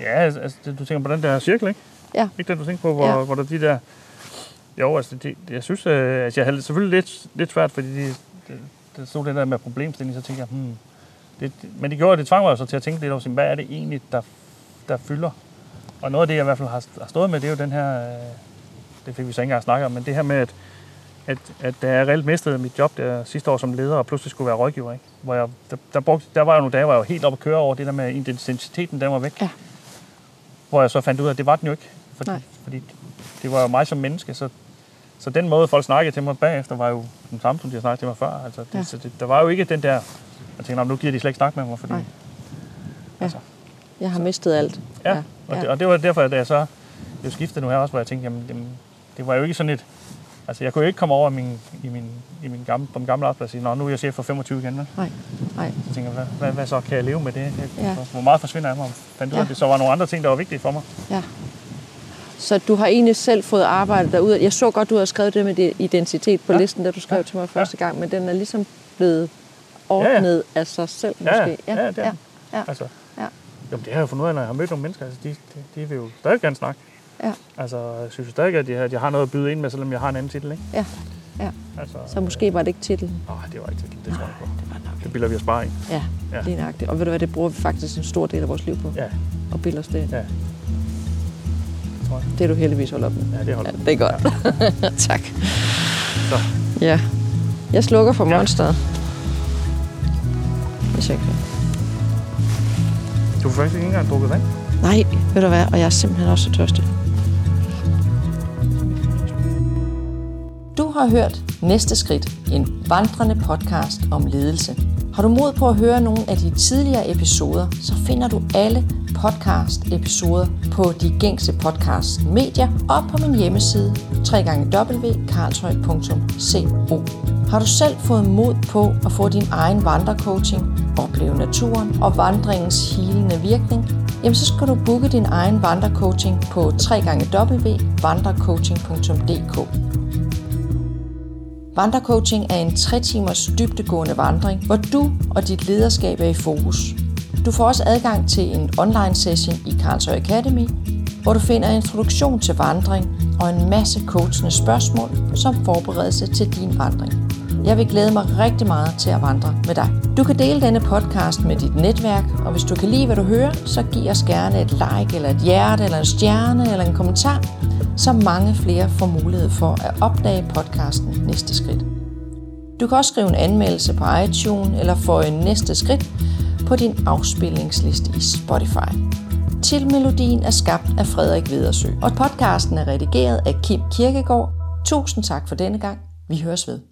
Ja, altså, altså, du tænker på den der cirkel, ikke? Ja. Ikke den, du tænker på, hvor, Ja. hvor der de der... Jo, altså, det, jeg synes, øh, at jeg havde selvfølgelig lidt, lidt svært, fordi de, det, det stod det der med problemstilling, så tænkte jeg, hmm, det, men det gjorde, det tvang mig jo så til at tænke lidt over, hvad er det egentlig, der, der fylder? Og noget af det, jeg i hvert fald har, har stået med, det er jo den her, øh, det fik vi så ikke engang snakket om, men det her med, at, at, at da jeg reelt mistede mit job der sidste år som leder, og pludselig skulle være rådgiver, ikke? Hvor jeg, der, der, brugte, der var jo nogle dage, hvor jeg var helt oppe at køre over det der med identiteten, den var væk. Ja. Hvor jeg så fandt ud af, at det var den jo ikke. Fordi, Nej. fordi det var jo mig som menneske, så, så den måde, folk snakkede til mig bagefter, var jo den samme, som de har snakket til mig før. Altså, det, Ja. så det, der var jo ikke den der, jeg tænkte, "Nå, nu giver de slet ikke snak med mig, fordi... Nej. Ja. Altså, Jeg har mistet alt. ja, ja. Og, det, og det var derfor, at jeg så jo skiftede nu her også, hvor jeg tænkte, jamen, jamen det var jo ikke sådan et... Altså, jeg kunne jo ikke komme over i min, i min, i min gamle, på min gamle arbejdsplads og sige, Nå, nu er jeg chef for 25 igen. Vel? Nej, nej. Så tænker jeg, hvad, hvad, hvad, så kan jeg leve med det? Jeg, Ja. Hvor meget forsvinder af mig? Fandt ud Ja. det så var nogle andre ting, der var vigtige for mig. Ja. Så du har egentlig selv fået arbejdet derude. Jeg så godt, du har skrevet det med identitet på ja. Ja. listen, da du skrev Ja. til mig første gang, men den er ligesom blevet ordnet af sig selv Ja, måske. ja, ja, det er ja, ja, Altså, ja, jamen, det har jeg jo fundet ud af, når jeg har mødt nogle mennesker. Altså, de, de, de vil jo stadig gerne snakke. ja, Altså, jeg synes stadig, at jeg, at jeg har noget at byde ind med, selvom jeg har en anden titel, ikke? ja, ja. Altså, Så måske var det ikke titlen. Nej, det var ikke titel. Det tror jeg på. Det var nok Det bilder vi os bare i. Ja, Ja. lige nøjagtigt. Og ved du hvad, det bruger vi faktisk en stor del af vores liv på. Ja, Og bilder os det. ind. ja. Det tror jeg. Det er du heldigvis holdt op med. Ja, det holder Ja, det er godt. Ja. tak. Så. Ja. Jeg slukker for Ja. monsteret. Hvis jeg kan. Du får faktisk ikke engang drukket vand. Nej, ved du hvad, og jeg er simpelthen også så tørstig. Du har hørt Næste Skridt, en vandrende podcast om ledelse. Har du mod på at høre nogle af de tidligere episoder, så finder du alle podcast-episoder på de gængse podcast-medier og på min hjemmeside www.karlshøj.co. Har du selv fået mod på at få din egen vandrecoaching, opleve naturen og vandringens helende virkning, jamen så skal du booke din egen vandrecoaching på www.vandrecoaching.dk. Vandrecoaching er en 3 timers dybdegående vandring, hvor du og dit lederskab er i fokus. Du får også adgang til en online session i Karlsøj Academy, hvor du finder introduktion til vandring og en masse coachende spørgsmål som forberedelse til din vandring. Jeg vil glæde mig rigtig meget til at vandre med dig. Du kan dele denne podcast med dit netværk, og hvis du kan lide, hvad du hører, så giv os gerne et like, eller et hjerte, eller en stjerne, eller en kommentar, så mange flere får mulighed for at opdage podcasten Næste Skridt. Du kan også skrive en anmeldelse på iTunes, eller få en næste skridt på din afspillingsliste i Spotify. Tilmelodien er skabt af Frederik Vedersø, og podcasten er redigeret af Kim Kirkegaard. Tusind tak for denne gang. Vi høres ved.